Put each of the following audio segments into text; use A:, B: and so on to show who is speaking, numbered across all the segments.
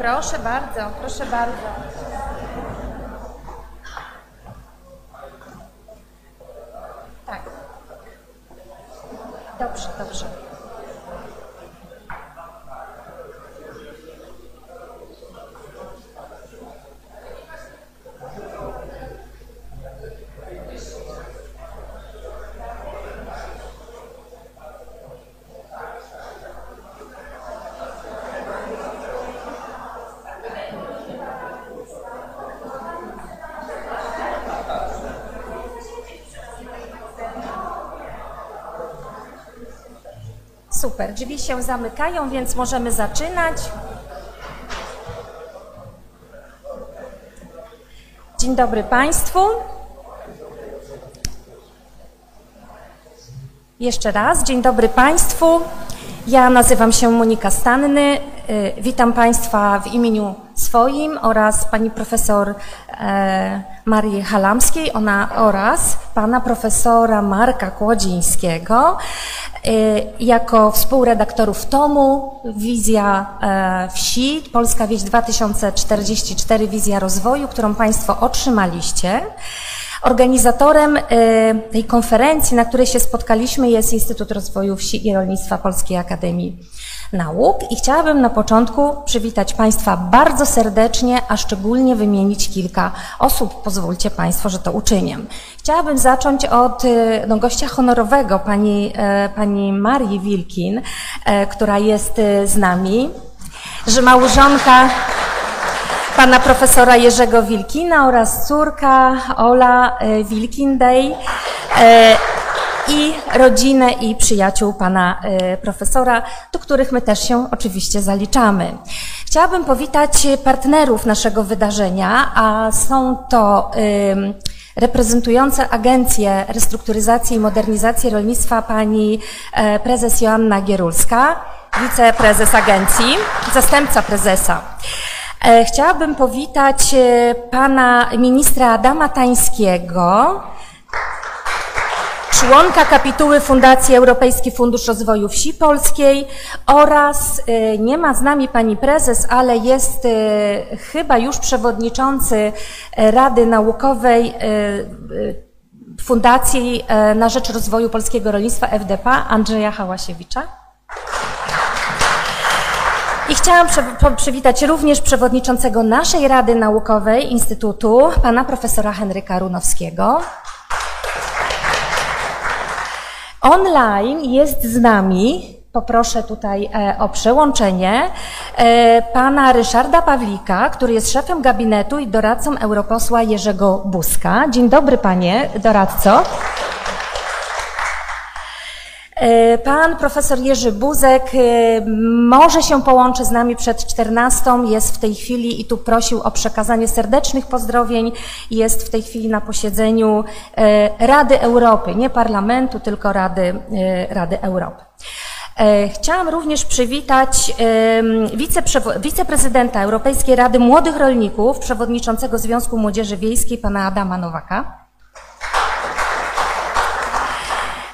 A: Proszę bardzo, proszę bardzo. Tak. Dobrze, dobrze. Super, drzwi się zamykają, więc możemy zaczynać. Dzień dobry Państwu. Jeszcze raz, dzień dobry Państwu. Ja nazywam się Monika Stanny. Y, Witam Państwa w imieniu swoim oraz pani profesor e, Marii Halamskiej ona, oraz pana profesora Marka Kłodzińskiego jako współredaktorów tomu Wizja e, Wsi, Polska Wieś 2044, Wizja Rozwoju, którą Państwo otrzymaliście. Organizatorem e, tej konferencji, na której się spotkaliśmy, jest Instytut Rozwoju Wsi i Rolnictwa Polskiej Akademii Nauk. I chciałabym na początku przywitać Państwa bardzo serdecznie, a szczególnie wymienić kilka osób. Pozwólcie Państwo, że to uczynię. Chciałabym zacząć od e, no, gościa honorowego, pani, e, pani Marii Wilkin, która jest z nami, że małżonka pana profesora Jerzego Wilkina oraz córka Ola e, Wilkindej e, i rodzinę i przyjaciół pana e, profesora, do których my też się oczywiście zaliczamy. Chciałabym powitać partnerów naszego wydarzenia, a są to reprezentujące Agencję Restrukturyzacji i Modernizacji Rolnictwa pani prezes Joanna Gierulska, wiceprezes agencji, zastępca prezesa. E, chciałabym powitać e, pana ministra Adama Tańskiego, członka kapituły Fundacji Europejski Fundusz Rozwoju Wsi Polskiej oraz e, nie ma z nami pani prezes, ale jest chyba już przewodniczący Rady Naukowej Fundacji na Rzecz Rozwoju Polskiego Rolnictwa FDP Andrzeja Hałasiewicza. I chciałam przywitać również przewodniczącego naszej Rady Naukowej Instytutu, pana profesora Henryka Runowskiego. Online jest z nami, poproszę tutaj e, o przełączenie, e, pana Ryszarda Pawlika, który jest szefem gabinetu i doradcą europosła Jerzego Buzka. Dzień dobry panie doradco. E, pan profesor Jerzy Buzek e, może się połączy z nami przed 14, jest w tej chwili i tu prosił o przekazanie serdecznych pozdrowień. Jest w tej chwili na posiedzeniu e, Rady Europy, nie Parlamentu, tylko Rady, Rady Europy. Chciałam również przywitać wiceprezydenta Europejskiej Rady Młodych Rolników, przewodniczącego Związku Młodzieży Wiejskiej, pana Adama Nowaka. E,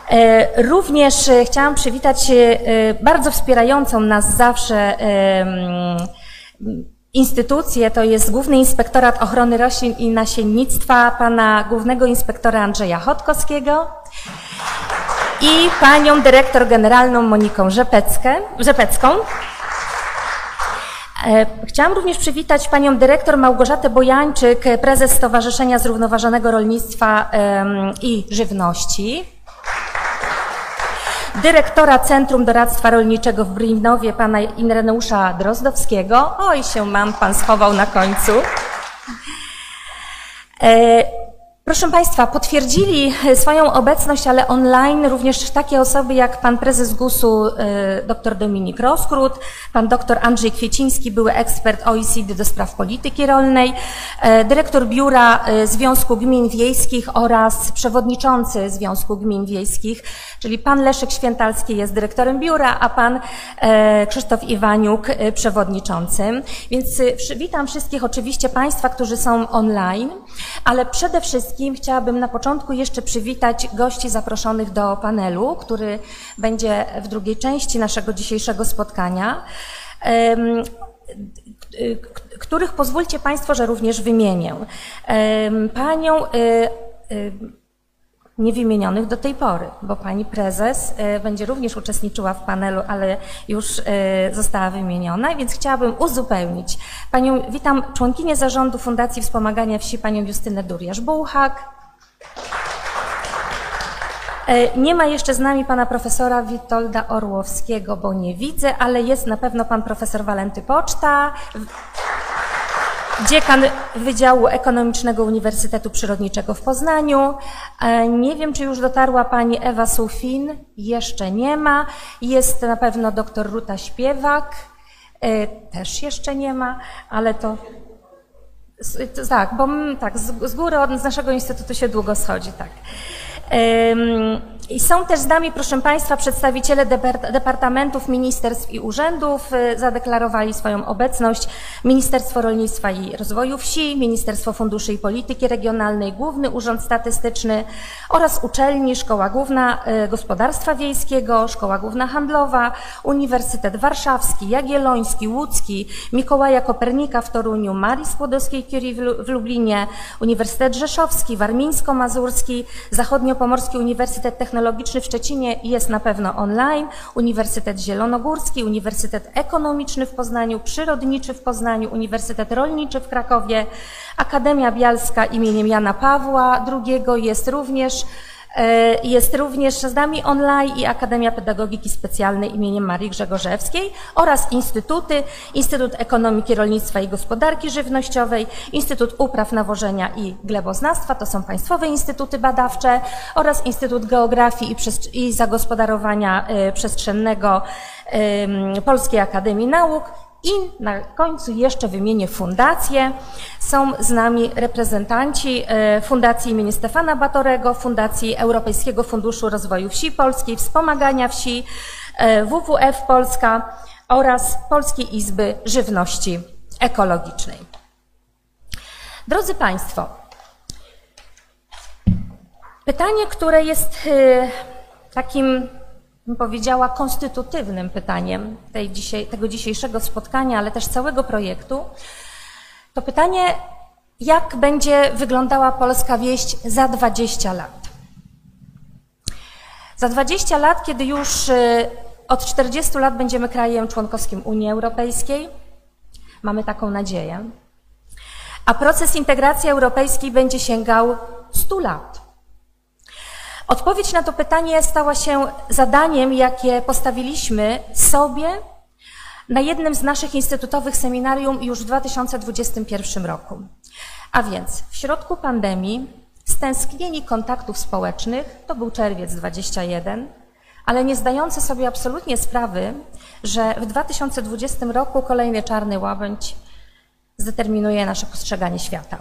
A: również e, chciałam przywitać e, bardzo wspierającą nas zawsze instytucję, to jest Główny Inspektorat Ochrony Roślin i Nasiennictwa, pana Głównego Inspektora Andrzeja Chodkowskiego i panią dyrektor generalną Moniką Rzepeckę, Rzepecką. Chciałam również przywitać panią dyrektor Małgorzatę Bojańczyk, prezes Stowarzyszenia Zrównoważonego Rolnictwa i Żywności dyrektora Centrum Doradztwa Rolniczego w Brinowie, pana Ireneusza Drozdowskiego. Oj, się mam, pan schował na końcu. E, Proszę Państwa, potwierdzili swoją obecność, ale online również takie osoby jak pan prezes GUS-u dr Dominik Roskrót, pan dr Andrzej Kwieciński, były ekspert OECD do spraw polityki rolnej, e, dyrektor Biura e, Związku Gmin Wiejskich oraz przewodniczący Związku Gmin Wiejskich, czyli pan Leszek Świętalski jest dyrektorem biura, a pan e, Krzysztof Iwaniuk przewodniczącym. Więc witam wszystkich oczywiście Państwa, którzy są online, ale przede wszystkim wszystkim chciałabym na początku jeszcze przywitać gości zaproszonych do panelu, który będzie w drugiej części naszego dzisiejszego spotkania, których pozwólcie Państwo, że również wymienię. Panią y, y, niewymienionych do tej pory, bo pani prezes y, będzie również uczestniczyła w panelu, ale już została wymieniona, więc chciałabym uzupełnić. Panią, witam członkinię zarządu Fundacji Wspomagania Wsi, panią Justynę Duriasz-Bułhak. E, nie ma jeszcze z nami pana profesora Witolda Orłowskiego, bo nie widzę, ale jest na pewno pan profesor Walenty Poczta dziekan Wydziału Ekonomicznego Uniwersytetu Przyrodniczego w Poznaniu. E, nie wiem, czy już dotarła pani Ewa Sufin. Jeszcze nie ma. Jest na pewno doktor Ruta Śpiewak. E, też jeszcze nie ma, ale to tak, bo tak, z, góry od, naszego instytutu się długo schodzi, tak. I są też z nami, proszę Państwa, przedstawiciele departamentów, ministerstw i urzędów. Y, zadeklarowali swoją obecność Ministerstwo Rolnictwa i Rozwoju Wsi, Ministerstwo Funduszy i Polityki Regionalnej, Główny Urząd Statystyczny oraz uczelni, Szkoła Główna y, Gospodarstwa Wiejskiego, Szkoła Główna Handlowa, Uniwersytet Warszawski, Jagielloński, Łódzki, Mikołaja Kopernika w Toruniu, Marii Skłodowskiej-Curie w Lublinie, Uniwersytet Rzeszowski, Warmińsko-Mazurski, Zachodniopomorski Uniwersytet Technologiczny, Technologiczny w Szczecinie jest na pewno online, Uniwersytet Zielonogórski, Uniwersytet Ekonomiczny w Poznaniu, Przyrodniczy w Poznaniu, Uniwersytet Rolniczy w Krakowie, Akademia Bialska imieniem Jana Pawła II jest również jest również z nami online i Akademia Pedagogiki Specjalnej imieniem Marii Grzegorzewskiej oraz instytuty, Instytut Ekonomiki, Rolnictwa i Gospodarki Żywnościowej, Instytut Upraw, Nawożenia i Gleboznawstwa, to są państwowe instytuty badawcze oraz Instytut Geografii i, i Zagospodarowania e, Przestrzennego Polskiej Akademii Nauk i na końcu jeszcze wymienię fundacje. Są z nami reprezentanci e, Fundacji im. Stefana Batorego, Fundacji Europejskiego Funduszu Rozwoju Wsi Polskiej, Wspomagania Wsi, e, WWF Polska oraz Polskiej Izby Żywności Ekologicznej. Drodzy Państwo, pytanie, które jest e, takim bym powiedziała, konstytutywnym pytaniem dzisiaj, tego dzisiejszego spotkania, ale też całego projektu, to pytanie, jak będzie wyglądała polska wieść za 20 lat. Za 20 lat, kiedy już y, od 40 lat będziemy krajem członkowskim Unii Europejskiej, mamy taką nadzieję, a proces integracji europejskiej będzie sięgał 100 lat. Odpowiedź na to pytanie stała się zadaniem, jakie postawiliśmy sobie na jednym z naszych instytutowych seminarium już w 2021 roku. A więc w środku pandemii stęsknieni kontaktów społecznych, to był czerwiec 21, ale nie zdający sobie absolutnie sprawy, że w 2020 roku kolejny czarny łabędź zdeterminuje nasze postrzeganie świata.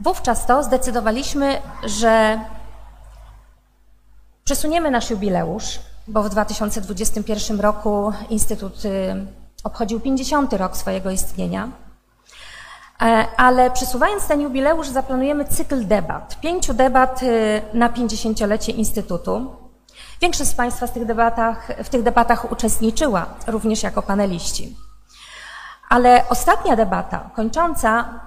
A: Wówczas to zdecydowaliśmy, że Przesuniemy nasz jubileusz, bo w 2021 roku Instytut y, obchodził 50. rok swojego istnienia. E, ale przesuwając ten jubileusz, zaplanujemy cykl debat, pięciu debat y, na 50-lecie Instytutu. Większość z Państwa w tych, debatach, w tych debatach uczestniczyła, również jako paneliści. Ale ostatnia debata kończąca,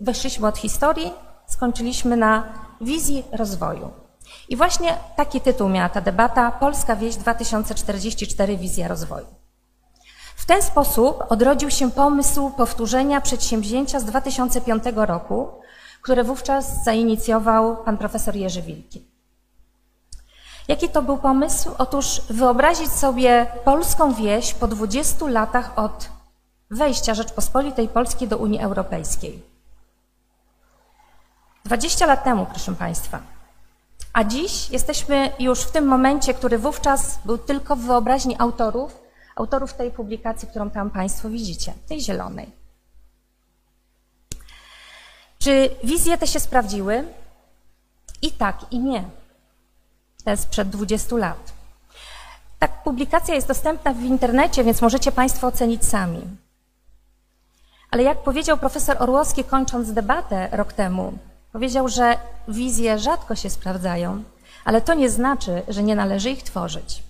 A: weszliśmy od historii, skończyliśmy na wizji rozwoju. I właśnie taki tytuł miała ta debata Polska Wieś 2044 Wizja Rozwoju. W ten sposób odrodził się pomysł powtórzenia przedsięwzięcia z 2005 roku, które wówczas zainicjował pan profesor Jerzy Wilki. Jaki to był pomysł? Otóż wyobrazić sobie polską wieś po 20 latach od wejścia Rzeczpospolitej Polskiej do Unii Europejskiej. 20 lat temu, proszę Państwa. A dziś jesteśmy już w tym momencie, który wówczas był tylko w wyobraźni autorów, autorów tej publikacji, którą tam Państwo widzicie, tej zielonej. Czy wizje te się sprawdziły? I tak, i nie. To jest sprzed 20 lat. Ta publikacja jest dostępna w internecie, więc możecie Państwo ocenić sami. Ale jak powiedział profesor Orłowski, kończąc debatę rok temu, powiedział, że wizje rzadko się sprawdzają, ale to nie znaczy, że nie należy ich tworzyć.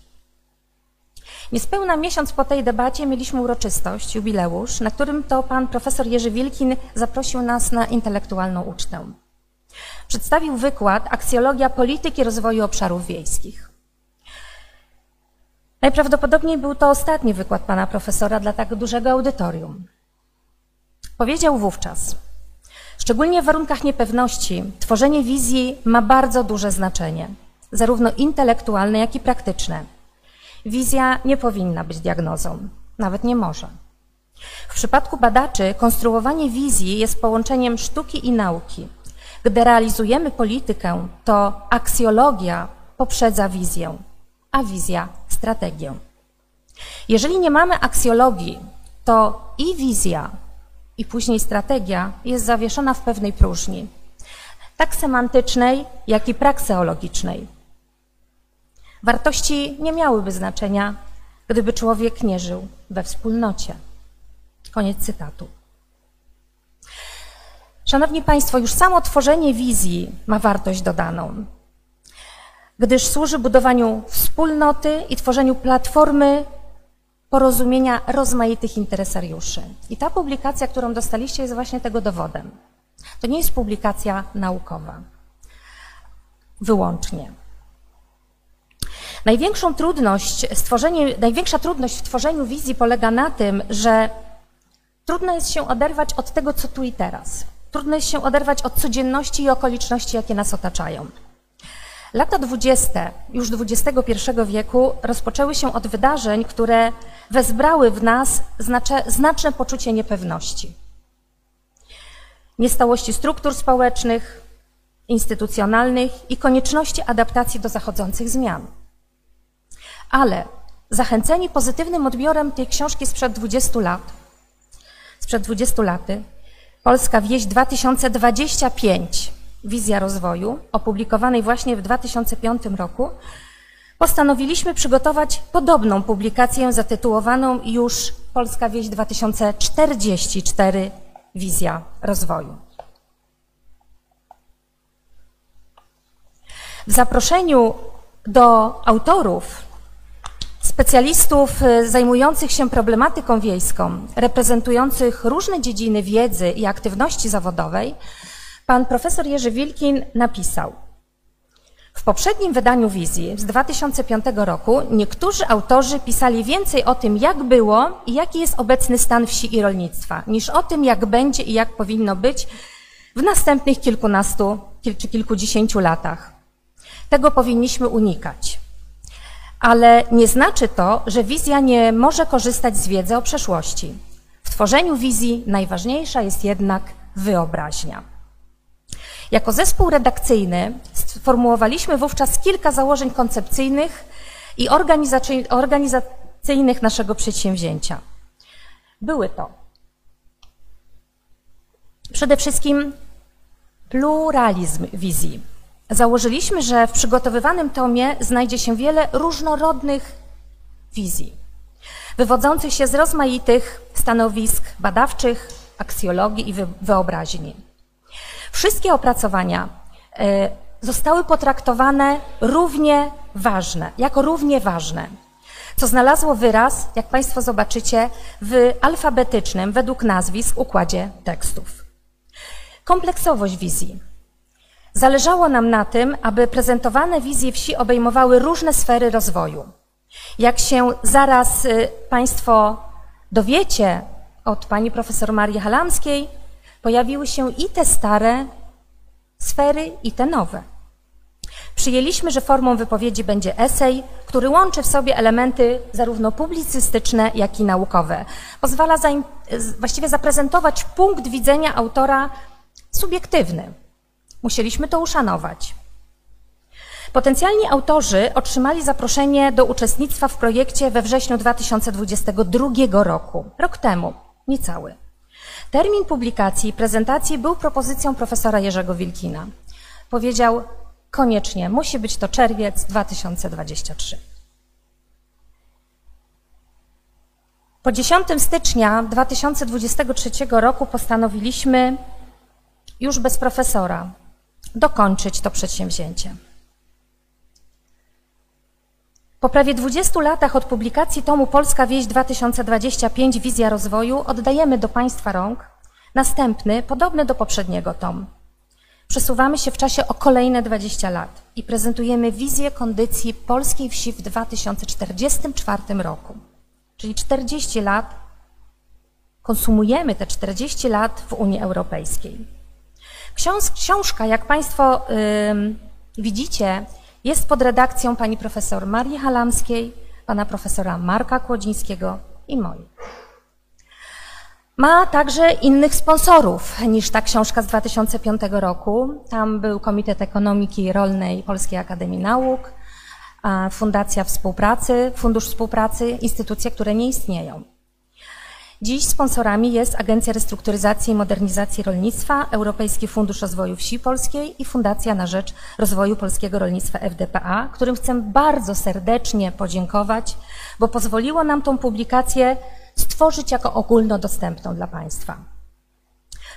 A: Niespełna miesiąc po tej debacie mieliśmy uroczystość, jubileusz, na którym to pan profesor Jerzy Wilkin zaprosił nas na intelektualną ucztę. Przedstawił wykład Aksjologia polityki rozwoju obszarów wiejskich. Najprawdopodobniej był to ostatni wykład pana profesora dla tak dużego audytorium. Powiedział wówczas, szczególnie w warunkach niepewności, tworzenie wizji ma bardzo duże znaczenie, zarówno intelektualne, jak i praktyczne. Wizja nie powinna być diagnozą, nawet nie może. W przypadku badaczy konstruowanie wizji jest połączeniem sztuki i nauki. Gdy realizujemy politykę, to aksjologia poprzedza wizję, a wizja strategię. Jeżeli nie mamy aksjologii, to i wizja, i później strategia jest zawieszona w pewnej próżni, tak semantycznej, jak i prakseologicznej. Wartości nie miałyby znaczenia, gdyby człowiek nie żył we wspólnocie. Koniec cytatu. Szanowni Państwo, już samo tworzenie wizji ma wartość dodaną, gdyż służy budowaniu wspólnoty i tworzeniu platformy porozumienia rozmaitych interesariuszy. I ta publikacja, którą dostaliście, jest właśnie tego dowodem. To nie jest publikacja naukowa. Wyłącznie. Największą trudność największa trudność w tworzeniu wizji polega na tym, że trudno jest się oderwać od tego, co tu i teraz. Trudno jest się oderwać od codzienności i okoliczności, jakie nas otaczają. Lata dwudzieste już XXI wieku rozpoczęły się od wydarzeń, które wezbrały w nas znaczne poczucie niepewności. Niestałości struktur społecznych, instytucjonalnych i konieczności adaptacji do zachodzących zmian. Ale zachęceni pozytywnym odbiorem tej książki sprzed 20 lat, sprzed 20 laty, Polska Wieś 2025, Wizja Rozwoju, opublikowanej właśnie w 2005 roku, postanowiliśmy przygotować podobną publikację zatytułowaną już Polska Wieś 2044 Wizja Rozwoju. W zaproszeniu do autorów, specjalistów y, zajmujących się problematyką wiejską, reprezentujących różne dziedziny wiedzy i aktywności zawodowej, pan profesor Jerzy Wilkin napisał – w poprzednim wydaniu wizji z 2005 roku niektórzy autorzy pisali więcej o tym, jak było i jaki jest obecny stan wsi i rolnictwa, niż o tym, jak będzie i jak powinno być w następnych kilkunastu czy kilkudziesięciu latach. Tego powinniśmy unikać. Ale nie znaczy to, że wizja nie może korzystać z wiedzy o przeszłości. W tworzeniu wizji najważniejsza jest jednak wyobraźnia. Jako zespół redakcyjny sformułowaliśmy wówczas kilka założeń koncepcyjnych i organizacyjnych naszego przedsięwzięcia. Były to przede wszystkim pluralizm wizji. Założyliśmy, że w przygotowywanym tomie znajdzie się wiele różnorodnych wizji, wywodzących się z rozmaitych stanowisk badawczych, aksjologii i wyobraźni. Wszystkie opracowania e, zostały potraktowane równie ważne, jako równie ważne, co znalazło wyraz, jak Państwo zobaczycie, w alfabetycznym, według nazwisk, układzie tekstów. Kompleksowość wizji. Zależało nam na tym, aby prezentowane wizje wsi obejmowały różne sfery rozwoju. Jak się zaraz y, Państwo dowiecie od pani profesor Marii Halamskiej, pojawiły się i te stare sfery, i te nowe. Przyjęliśmy, że formą wypowiedzi będzie esej, który łączy w sobie elementy zarówno publicystyczne, jak i naukowe. Pozwala właściwie zaprezentować punkt widzenia autora subiektywny. Musieliśmy to uszanować. Potencjalni autorzy otrzymali zaproszenie do uczestnictwa w projekcie we wrześniu 2022 roku, rok temu, niecały. Termin publikacji i prezentacji był propozycją profesora Jerzego Wilkina. Powiedział, koniecznie, musi być to czerwiec 2023. Po 10 stycznia 2023 roku postanowiliśmy już bez profesora dokończyć to przedsięwzięcie. Po prawie 20 latach od publikacji tomu Polska Wieś 2025 Wizja Rozwoju oddajemy do Państwa rąk następny, podobny do poprzedniego tom. Przesuwamy się w czasie o kolejne 20 lat i prezentujemy wizję kondycji polskiej wsi w 2044 roku. Czyli 40 lat, konsumujemy te 40 lat w Unii Europejskiej. książka, jak Państwo yy, widzicie, jest pod redakcją pani profesor Marii Halamskiej, pana profesora Marka Kłodzińskiego i mojej. Ma także innych sponsorów niż ta książka z 2005 roku. Tam był Komitet Ekonomiki Rolnej Polskiej Akademii Nauk, Fundacja Współpracy, Fundusz Współpracy, instytucje, które nie istnieją. Dziś sponsorami jest Agencja Restrukturyzacji i Modernizacji Rolnictwa, Europejski Fundusz Rozwoju Wsi Polskiej i Fundacja na Rzecz Rozwoju Polskiego Rolnictwa FDPA, którym chcę bardzo serdecznie podziękować, bo pozwoliło nam tą publikację stworzyć jako ogólnodostępną dla Państwa.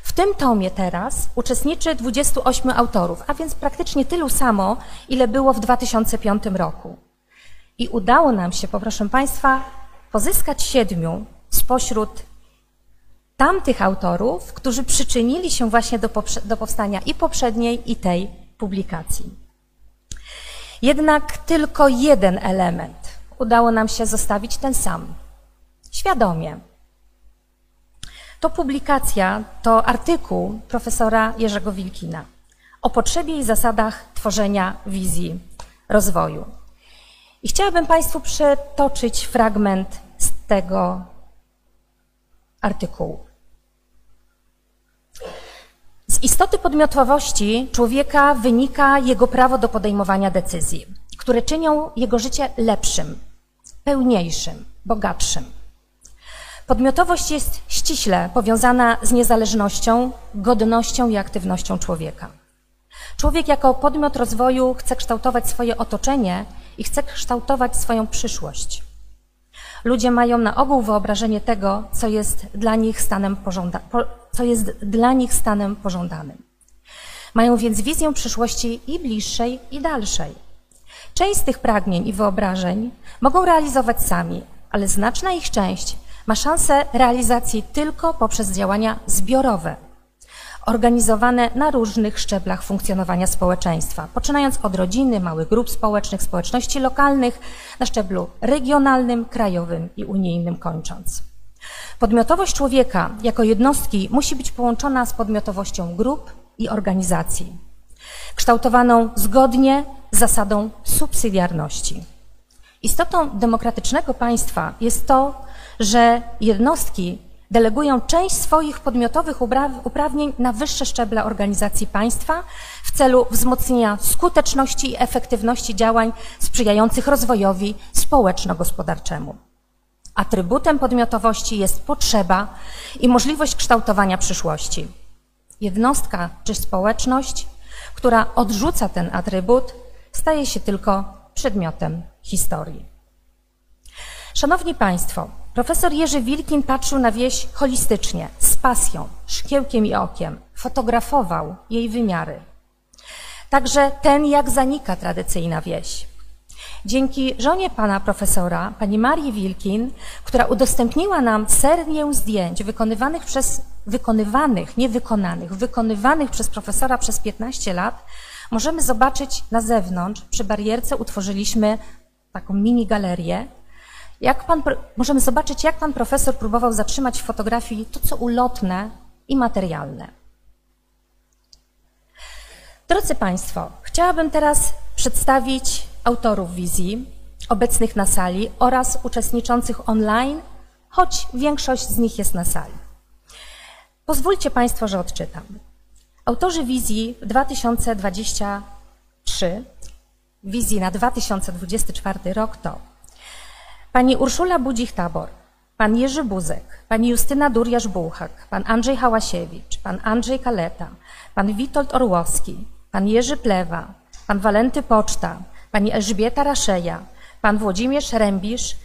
A: W tym tomie teraz uczestniczy 28 autorów, a więc praktycznie tylu samo, ile było w 2005 roku. I udało nam się, poproszę Państwa, pozyskać siedmiu spośród tamtych autorów, którzy przyczynili się właśnie do, do powstania i poprzedniej, i tej publikacji. Jednak tylko jeden element udało nam się zostawić ten sam. Świadomie. To publikacja, to artykuł profesora Jerzego Wilkina o potrzebie i zasadach tworzenia wizji rozwoju. I chciałabym Państwu przetoczyć fragment z tego artykułu. Z istoty podmiotowości człowieka wynika jego prawo do podejmowania decyzji, które czynią jego życie lepszym, pełniejszym, bogatszym. Podmiotowość jest ściśle powiązana z niezależnością, godnością i aktywnością człowieka. Człowiek jako podmiot rozwoju chce kształtować swoje otoczenie i chce kształtować swoją przyszłość. Ludzie mają na ogół wyobrażenie tego, co jest dla nich stanem, pożąda co jest dla nich stanem pożądanym. Mają więc wizję przyszłości i bliższej, i dalszej. Część z tych pragnień i wyobrażeń mogą realizować sami, ale znaczna ich część ma szansę realizacji tylko poprzez działania zbiorowe, organizowane na różnych szczeblach funkcjonowania społeczeństwa, poczynając od rodziny, małych grup społecznych, społeczności lokalnych, na szczeblu regionalnym, krajowym i unijnym kończąc. Podmiotowość człowieka jako jednostki musi być połączona z podmiotowością grup i organizacji, kształtowaną zgodnie z zasadą subsydiarności. Istotą demokratycznego państwa jest to, że jednostki delegują część swoich podmiotowych uprawnień na wyższe szczeble organizacji państwa w celu wzmocnienia skuteczności i efektywności działań sprzyjających rozwojowi społeczno-gospodarczemu. Atrybutem podmiotowości jest potrzeba i możliwość kształtowania przyszłości. Jednostka czy społeczność, która odrzuca ten atrybut, staje się tylko przedmiotem historii. Szanowni Państwo, Profesor Jerzy Wilkin patrzył na wieś holistycznie, z pasją, szkiełkiem i okiem. Fotografował jej wymiary. Także ten, jak zanika tradycyjna wieś. Dzięki żonie pana profesora, pani Marii Wilkin, która udostępniła nam serię zdjęć wykonywanych przez, wykonywanych, nie wykonanych, wykonywanych przez profesora przez 15 lat, możemy zobaczyć na zewnątrz, przy barierce utworzyliśmy taką mini galerię, jak pan, możemy zobaczyć, jak pan profesor próbował zatrzymać w fotografii to, co ulotne i materialne. Drodzy Państwo, chciałabym teraz przedstawić autorów wizji obecnych na sali oraz uczestniczących online, choć większość z nich jest na sali. Pozwólcie Państwo, że odczytam. Autorzy wizji 2023, wizji na 2024 rok to pani Urszula Budzich-Tabor, pan Jerzy Buzek, pani Justyna Durjasz-Bułhak, pan Andrzej Hałasiewicz, pan Andrzej Kaleta, pan Witold Orłowski, pan Jerzy Plewa, pan Walenty Poczta, pani Elżbieta Raszeja, pan Włodzimierz Rębisz,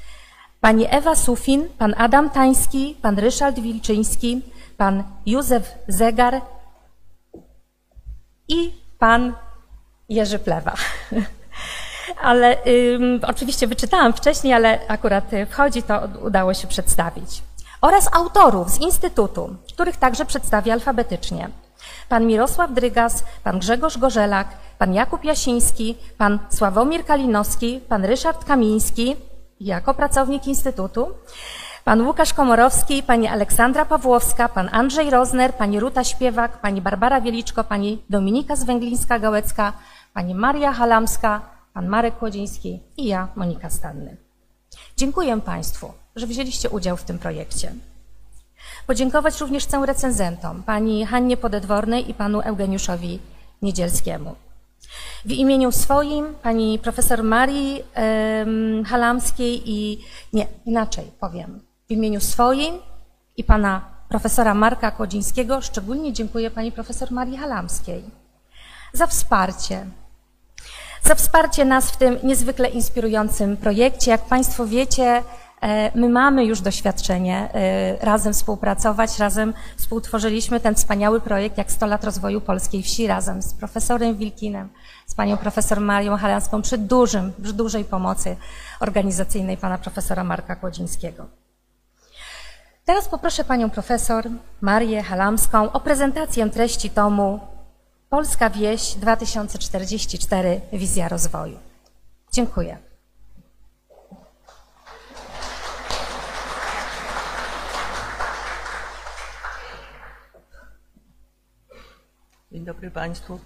A: pani Ewa Sufin, pan Adam Tański, pan Ryszard Wilczyński, pan Józef Zegar i pan Jerzy Plewa. Ale ym, oczywiście wyczytałam wcześniej, ale akurat y, wchodzi, to udało się przedstawić. Oraz autorów z Instytutu, których także przedstawię alfabetycznie. Pan Mirosław Drygas, pan Grzegorz Gorzelak, pan Jakub Jasiński, pan Sławomir Kalinowski, pan Ryszard Kamiński, jako pracownik Instytutu, pan Łukasz Komorowski, pani Aleksandra Pawłowska, pan Andrzej Rozner, pani Ruta Śpiewak, pani Barbara Wieliczko, pani Dominika Zwęglińska-Gałecka, pani Maria Halamska, pan Marek Kłodziński i ja, Monika Stanny. Dziękuję Państwu, że wzięliście udział w tym projekcie. Podziękować również chcę recenzentom, pani Hannie Podedwornej i panu Eugeniuszowi Niedzielskiemu. W imieniu swoim, pani profesor Marii Halamskiej i, nie, inaczej powiem, w imieniu swoim i pana profesora Marka Kłodzińskiego szczególnie dziękuję pani profesor Marii Halamskiej za wsparcie, za wsparcie nas w tym niezwykle inspirującym projekcie. Jak Państwo wiecie, e, my mamy już doświadczenie e, razem współpracować, razem współtworzyliśmy ten wspaniały projekt jak 100 lat rozwoju polskiej wsi razem z profesorem Wilkinem, z panią profesor Marią Halanską przy dużym, przy dużej pomocy organizacyjnej pana profesora Marka Kłodzińskiego. Teraz poproszę panią profesor Marię Halamską o prezentację treści tomu Polska Wieś 2044 Wizja Rozwoju. Dziękuję.
B: Dzień dobry Państwu.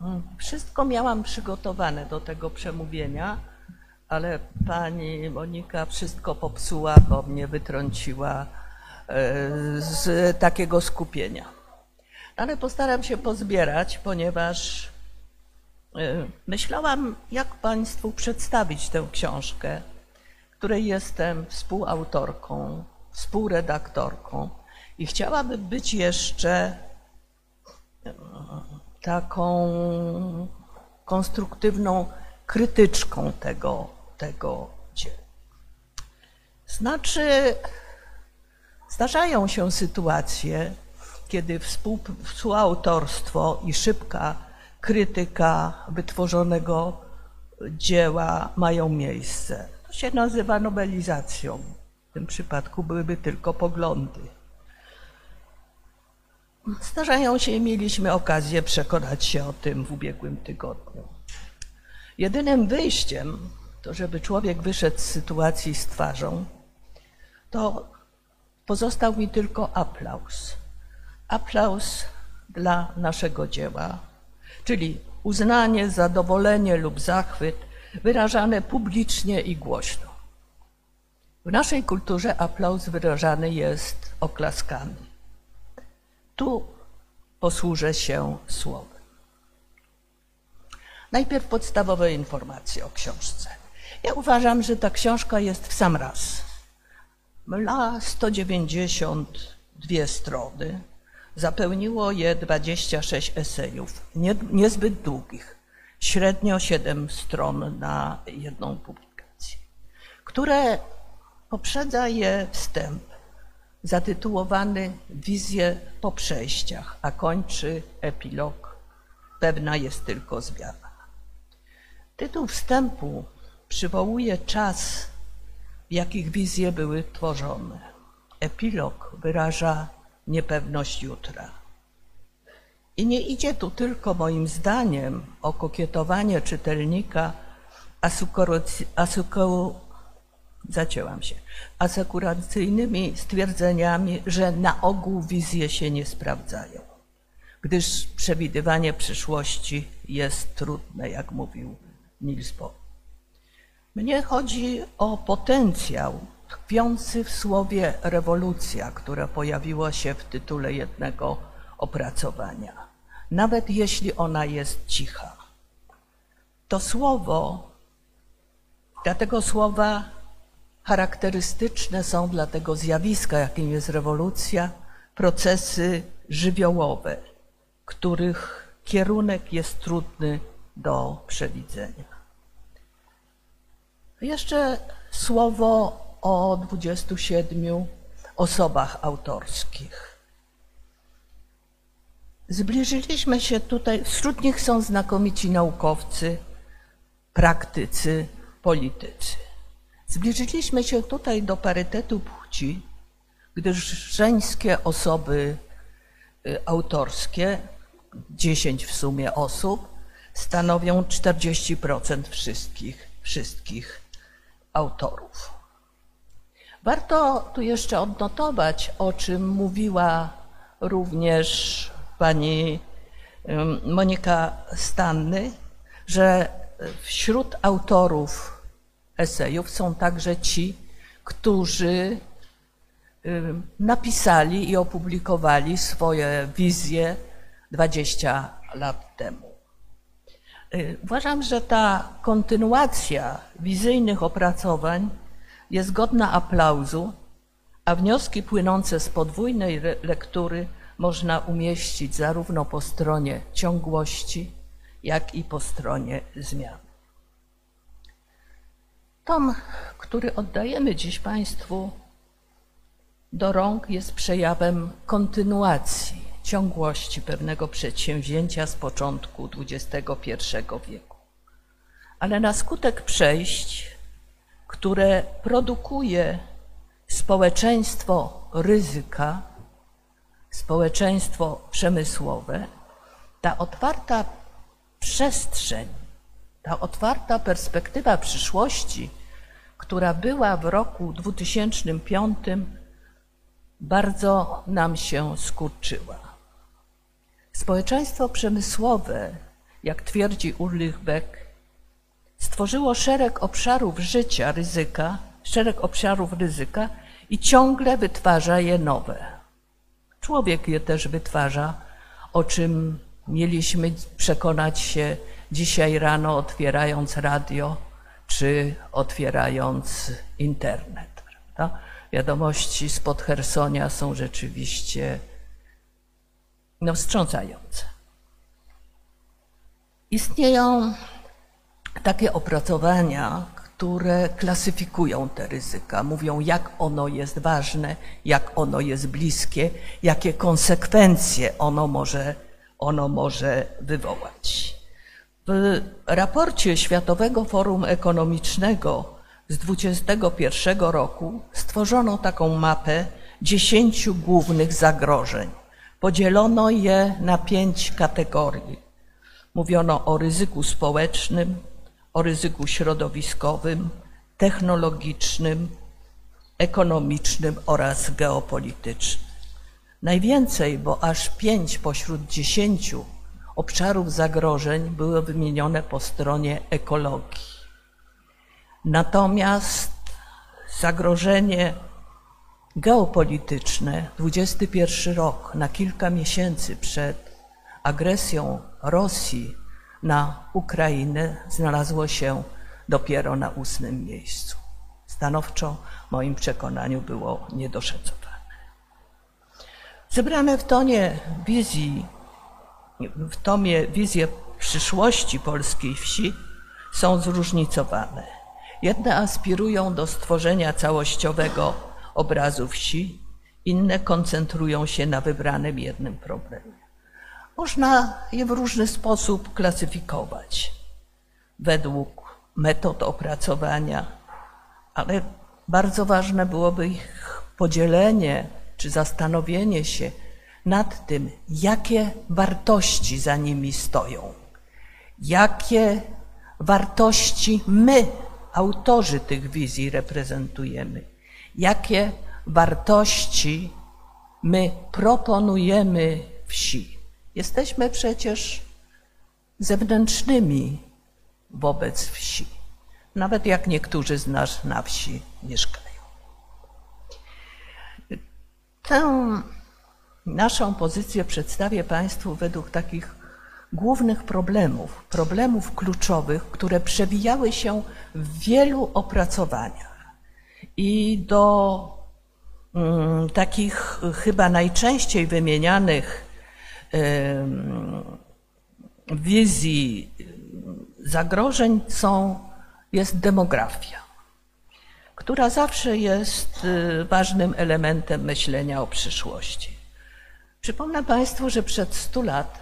B: Mm, Wszystko miałam przygotowane do tego przemówienia, ale pani Monika wszystko popsuła, bo mnie wytrąciła e, z takiego skupienia. Ale postaram się pozbierać, ponieważ e, myślałam, jak Państwu przedstawić tę książkę, której jestem współautorką, współredaktorką i chciałabym być jeszcze taką konstruktywną krytyczką tego, tego dzieła. Znaczy, zdarzają się sytuacje, kiedy współ, współautorstwo i szybka krytyka wytworzonego dzieła mają miejsce. To się nazywa nowelizacją. W tym przypadku byłyby tylko poglądy. Zdarzają się i mieliśmy okazję przekonać się o tym w ubiegłym tygodniu. Jedynym wyjściem, to żeby człowiek wyszedł z sytuacji z twarzą, to pozostał mi tylko aplauz. Aplauz dla naszego dzieła, czyli uznanie, zadowolenie lub zachwyt wyrażane publicznie i głośno. W naszej kulturze aplauz wyrażany jest oklaskami. Tu posłużę się słowem. Najpierw podstawowe informacje o książce. Ja uważam, że ta książka jest w sam raz. Ma 192 strony. Zapełniło je 26 esejów, nie, niezbyt długich, średnio 7 stron na jedną publikację, które poprzedza je wstęp zatytułowany Wizje po przejściach, a kończy epilog Pewna jest tylko zmiana. Tytuł wstępu przywołuje czas, w jakich wizje były tworzone. Epilog wyraża niepewność jutra. I nie idzie tu tylko moim zdaniem o kokietowanie czytelnika się, asekuracyjnymi stwierdzeniami, że na ogół wizje się nie sprawdzają, gdyż przewidywanie przyszłości jest trudne, jak mówił Niels Bohr. Mnie chodzi o potencjał tkwiący w słowie rewolucja, które pojawiło się w tytule jednego opracowania. nawet jeśli ona jest cicha. To słowo, dla tego słowa charakterystyczne są dla tego zjawiska, jakim jest rewolucja, procesy żywiołowe, których kierunek jest trudny do przewidzenia. Jeszcze słowo o 27 osobach autorskich. Zbliżyliśmy się tutaj, wśród nich są znakomici naukowcy, praktycy, politycy. Zbliżyliśmy się tutaj do parytetu płci, gdyż żeńskie osoby y, autorskie, 10 w sumie osób, stanowią 40% wszystkich, wszystkich autorów. Warto tu jeszcze odnotować, o czym mówiła również pani Monika Stanny, że wśród autorów esejów są także ci, którzy napisali i opublikowali swoje wizje 20 lat temu. Y, uważam, że ta kontynuacja wizyjnych opracowań jest godna aplauzu, a wnioski płynące z podwójnej lektury można umieścić zarówno po stronie ciągłości, jak i po stronie zmian. Tom, który oddajemy dziś Państwu do rąk, jest przejawem kontynuacji, ciągłości pewnego przedsięwzięcia z początku XXI wieku. Ale na skutek przejść, które produkuje społeczeństwo ryzyka, społeczeństwo przemysłowe, ta otwarta przestrzeń, ta otwarta perspektywa przyszłości, która była w roku 2005, bardzo nam się skurczyła. Społeczeństwo przemysłowe, jak twierdzi Ulrich Beck, stworzyło szereg obszarów życia ryzyka, szereg obszarów ryzyka i ciągle wytwarza je nowe. Człowiek je też wytwarza, o czym mieliśmy przekonać się dzisiaj rano, otwierając radio czy otwierając internet. Prawda? Wiadomości spod Hersonia są rzeczywiście no, wstrząsające. Istnieją takie opracowania, które klasyfikują te ryzyka, mówią, jak ono jest ważne, jak ono jest bliskie, jakie konsekwencje ono może, ono może wywołać. W raporcie Światowego Forum Ekonomicznego z 2021 roku stworzono taką mapę dziesięciu głównych zagrożeń. Podzielono je na pięć kategorii. Mówiono o ryzyku społecznym, o ryzyku środowiskowym, technologicznym, ekonomicznym oraz geopolitycznym. Najwięcej, bo aż pięć pośród dziesięciu obszarów zagrożeń były wymienione po stronie ekologii. Natomiast zagrożenie geopolityczne, 21 rok, na kilka miesięcy przed agresją Rosji na Ukrainę, znalazło się dopiero na ósmym miejscu. Stanowczo, w moim przekonaniu, było niedoszacowane. Zebrane w tonie wizji, w tomie wizje przyszłości polskiej wsi są zróżnicowane. Jedne aspirują do stworzenia całościowego obrazu wsi, inne koncentrują się na wybranym jednym problemie. Można je w różny sposób klasyfikować według metod opracowania, ale bardzo ważne byłoby ich podzielenie czy zastanowienie się nad tym, jakie wartości za nimi stoją, jakie wartości my, autorzy tych wizji, reprezentujemy, jakie wartości my proponujemy wsi. Jesteśmy przecież zewnętrznymi wobec wsi, nawet jak niektórzy z nas na wsi mieszkają. Tę naszą pozycję przedstawię Państwu według takich głównych problemów, problemów kluczowych, które przewijały się w wielu opracowaniach. I do mm, takich chyba najczęściej wymienianych wizji zagrożeń są, jest demografia, która zawsze jest y, ważnym elementem myślenia o przyszłości. Przypomnę Państwu, że przed 100 lat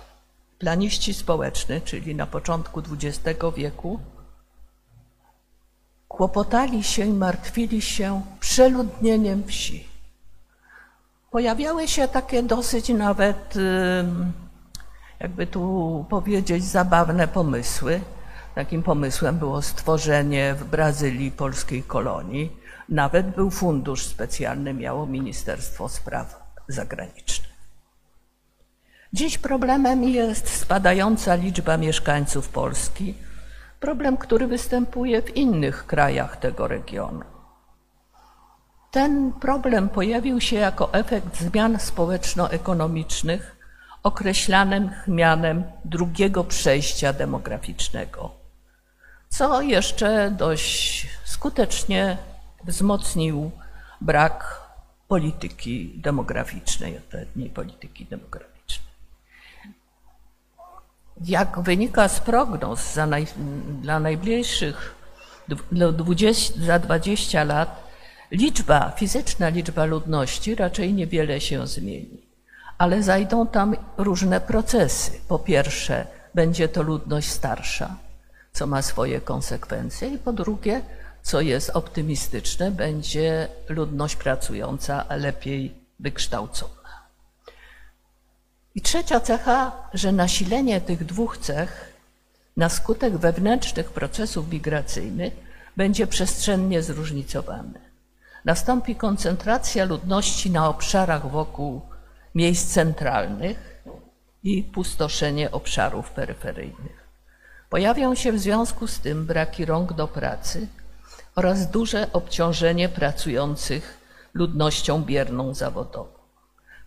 B: planiści społeczni, czyli na początku XX wieku, kłopotali się i martwili się przeludnieniem wsi. Pojawiały się takie dosyć nawet, jakby tu powiedzieć, zabawne pomysły. Takim pomysłem było stworzenie w Brazylii polskiej kolonii. Nawet był fundusz specjalny, miało Ministerstwo Spraw Zagranicznych. Dziś problemem jest spadająca liczba mieszkańców Polski, problem, który występuje w innych krajach tego regionu. Ten problem pojawił się jako efekt zmian społeczno-ekonomicznych określanych mianem drugiego przejścia demograficznego, co jeszcze dość skutecznie wzmocnił brak polityki demograficznej, odpowiedniej polityki demograficznej. Jak wynika z prognoz za naj, dla najbliższych dla 20, za 20 lat, liczba, fizyczna liczba ludności raczej niewiele się zmieni, ale zajdą tam różne procesy. Po pierwsze, będzie to ludność starsza, co ma swoje konsekwencje, i po drugie, co jest optymistyczne, będzie ludność pracująca, lepiej wykształcona. I trzecia cecha, że nasilenie tych dwóch cech na skutek wewnętrznych procesów migracyjnych będzie przestrzennie zróżnicowane. Nastąpi koncentracja ludności na obszarach wokół miejsc centralnych i pustoszenie obszarów peryferyjnych. Pojawią się w związku z tym braki rąk do pracy oraz duże obciążenie pracujących ludnością bierną zawodową.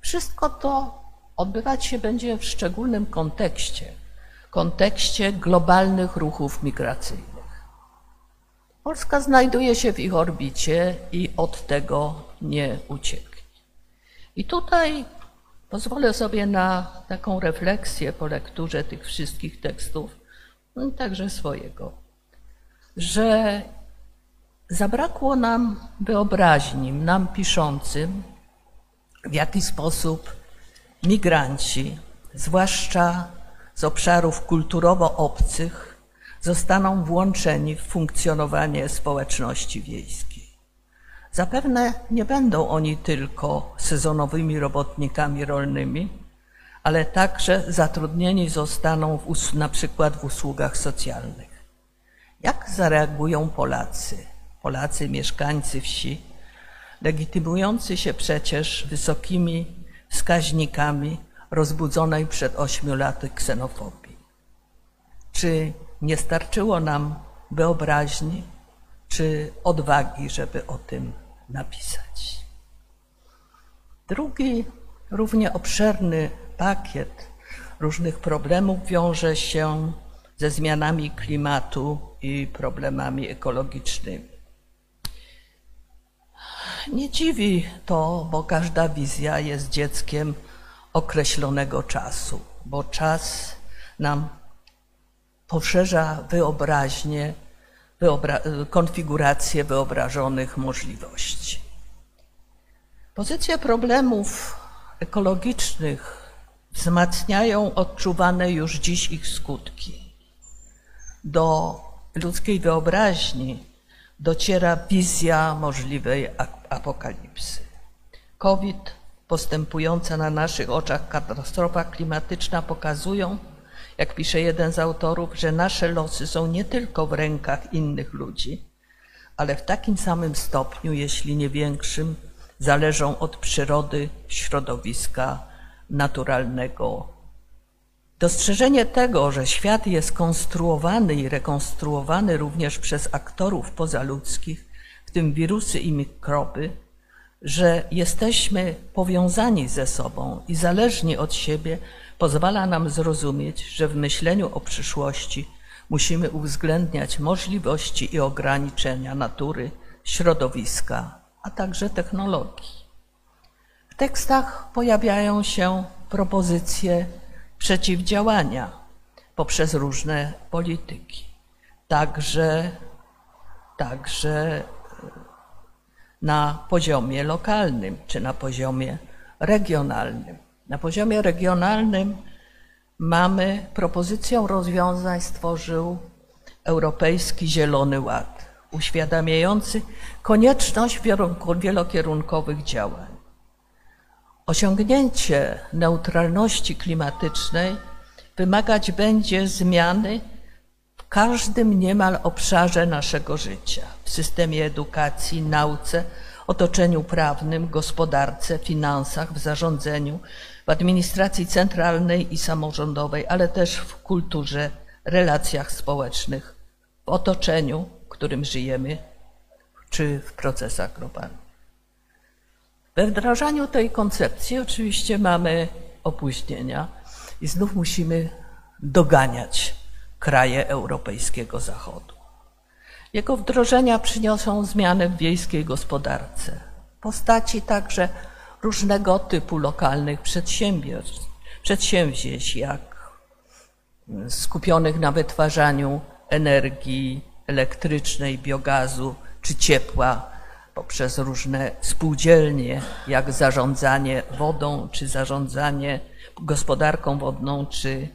B: Wszystko to odbywać się będzie w szczególnym kontekście, kontekście globalnych ruchów migracyjnych. Polska znajduje się w ich orbicie i od tego nie ucieknie. I tutaj pozwolę sobie na taką refleksję po lekturze tych wszystkich tekstów, no także swojego, że zabrakło nam wyobraźni, nam piszącym, w jaki sposób migranci, zwłaszcza z obszarów kulturowo obcych, zostaną włączeni w funkcjonowanie społeczności wiejskiej. Zapewne nie będą oni tylko sezonowymi robotnikami rolnymi, ale także zatrudnieni zostaną w, na przykład w usługach socjalnych. Jak zareagują Polacy, Polacy mieszkańcy wsi, legitymujący się przecież wysokimi wskaźnikami rozbudzonej przed ośmiu laty ksenofobii. Czy nie starczyło nam wyobraźni, czy odwagi, żeby o tym napisać? Drugi, równie obszerny pakiet różnych problemów wiąże się ze zmianami klimatu i problemami ekologicznymi. Nie dziwi to, bo każda wizja jest dzieckiem określonego czasu, bo czas nam poszerza wyobraźnię, wyobra konfigurację wyobrażonych możliwości. Pozycje problemów ekologicznych wzmacniają odczuwane już dziś ich skutki. Do ludzkiej wyobraźni dociera wizja możliwej apokalipsy. COVID, postępująca na naszych oczach katastrofa klimatyczna pokazują, jak pisze jeden z autorów, że nasze losy są nie tylko w rękach innych ludzi, ale w takim samym stopniu, jeśli nie większym, zależą od przyrody, środowiska naturalnego. Dostrzeżenie tego, że świat jest konstruowany i rekonstruowany również przez aktorów pozaludzkich, w tym wirusy i mikroby, że jesteśmy powiązani ze sobą i zależni od siebie, pozwala nam zrozumieć, że w myśleniu o przyszłości musimy uwzględniać możliwości i ograniczenia natury, środowiska, a także technologii. W tekstach pojawiają się propozycje przeciwdziałania poprzez różne polityki, także, także na poziomie lokalnym czy na poziomie regionalnym. Na poziomie regionalnym mamy propozycję rozwiązań stworzył Europejski Zielony Ład, uświadamiający konieczność wielokierunkowych działań. Osiągnięcie neutralności klimatycznej wymagać będzie zmiany w każdym niemal obszarze naszego życia w systemie edukacji, nauce, otoczeniu prawnym, gospodarce, finansach, w zarządzaniu, w administracji centralnej i samorządowej, ale też w kulturze, relacjach społecznych, w otoczeniu, w którym żyjemy, czy w procesach globalnych. We wdrażaniu tej koncepcji oczywiście mamy opóźnienia i znów musimy doganiać kraje europejskiego Zachodu. Jego wdrożenia przyniosą zmiany w wiejskiej gospodarce, postaci także różnego typu lokalnych przedsiębiorstw, przedsięwzięć, jak skupionych na wytwarzaniu energii elektrycznej, biogazu czy ciepła poprzez różne spółdzielnie, jak zarządzanie wodą, czy zarządzanie gospodarką wodną, czy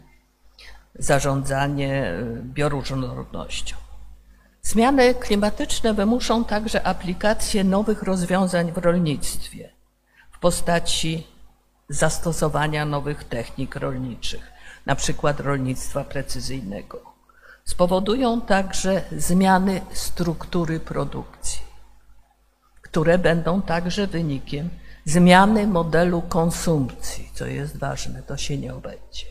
B: zarządzanie bioróżnorodnością. Zmiany klimatyczne wymuszą także aplikację nowych rozwiązań w rolnictwie postaci zastosowania nowych technik rolniczych, na przykład rolnictwa precyzyjnego. Spowodują także zmiany struktury produkcji, które będą także wynikiem zmiany modelu konsumpcji, co jest ważne, to się nie obędzie.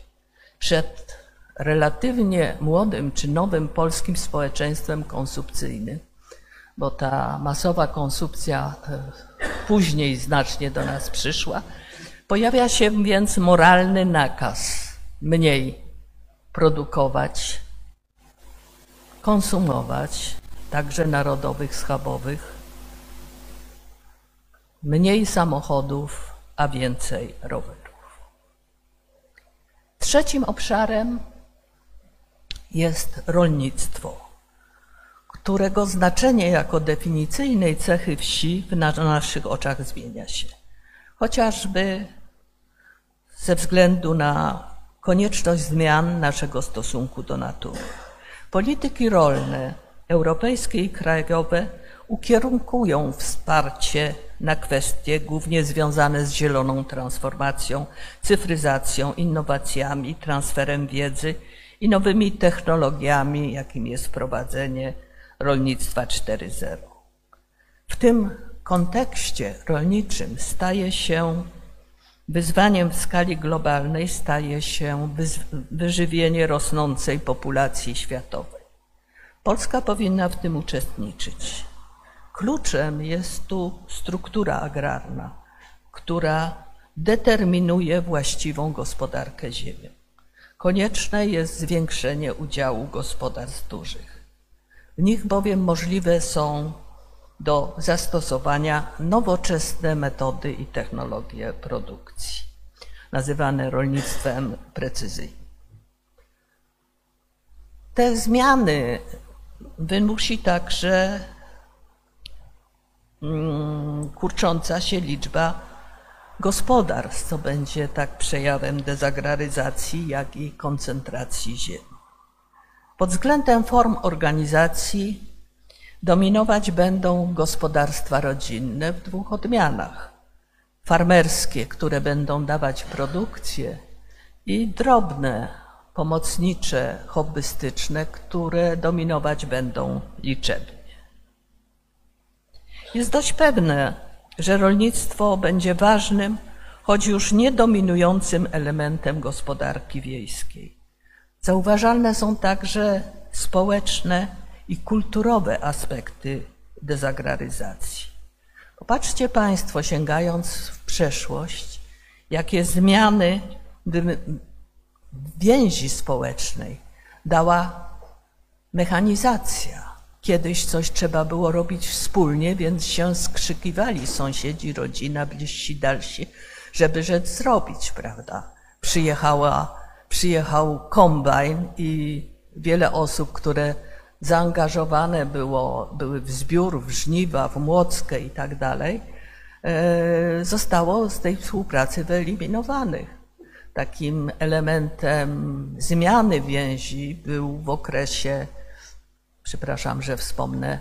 B: Przed relatywnie młodym czy nowym polskim społeczeństwem konsumpcyjnym, bo ta masowa konsumpcja e, później znacznie do nas przyszła, pojawia się więc moralny nakaz mniej produkować, konsumować, także narodowych, schabowych, mniej samochodów, a więcej rowerów. Trzecim obszarem jest rolnictwo, którego znaczenie jako definicyjnej cechy wsi na naszych oczach zmienia się. Chociażby ze względu na konieczność zmian naszego stosunku do natury. Polityki rolne, europejskie i krajowe, ukierunkują wsparcie na kwestie głównie związane z zieloną transformacją, cyfryzacją, innowacjami, transferem wiedzy i nowymi technologiami, jakim jest wprowadzenie rolnictwa 4.0. W tym kontekście rolniczym staje się wyzwaniem w skali globalnej staje się wyżywienie rosnącej populacji światowej. Polska powinna w tym uczestniczyć. Kluczem jest tu struktura agrarna, która determinuje właściwą gospodarkę ziemią. Konieczne jest zwiększenie udziału gospodarstw dużych. W nich bowiem możliwe są do zastosowania nowoczesne metody i technologie produkcji, nazywane rolnictwem precyzyjnym. Te zmiany wymusi także mm, kurcząca się liczba gospodarstw, co będzie tak przejawem dezagraryzacji, jak i koncentracji ziemi. Pod względem form organizacji dominować będą gospodarstwa rodzinne w dwóch odmianach. Farmerskie, które będą dawać produkcję i drobne, pomocnicze, hobbystyczne, które dominować będą liczebnie. Jest dość pewne, że rolnictwo będzie ważnym, choć już nie dominującym elementem gospodarki wiejskiej. Zauważalne są także społeczne i kulturowe aspekty dezagraryzacji. Popatrzcie Państwo, sięgając w przeszłość, jakie zmiany więzi społecznej dała mechanizacja. Kiedyś coś trzeba było robić wspólnie, więc się skrzykiwali sąsiedzi, rodzina, bliżsi, dalsi, żeby rzecz zrobić, prawda? Przyjechała, przyjechał kombajn i wiele osób, które zaangażowane było, były w zbiór, w żniwa, w młockę i tak dalej, e, zostało z tej współpracy wyeliminowanych. Takim elementem zmiany więzi był w okresie, przepraszam, że wspomnę,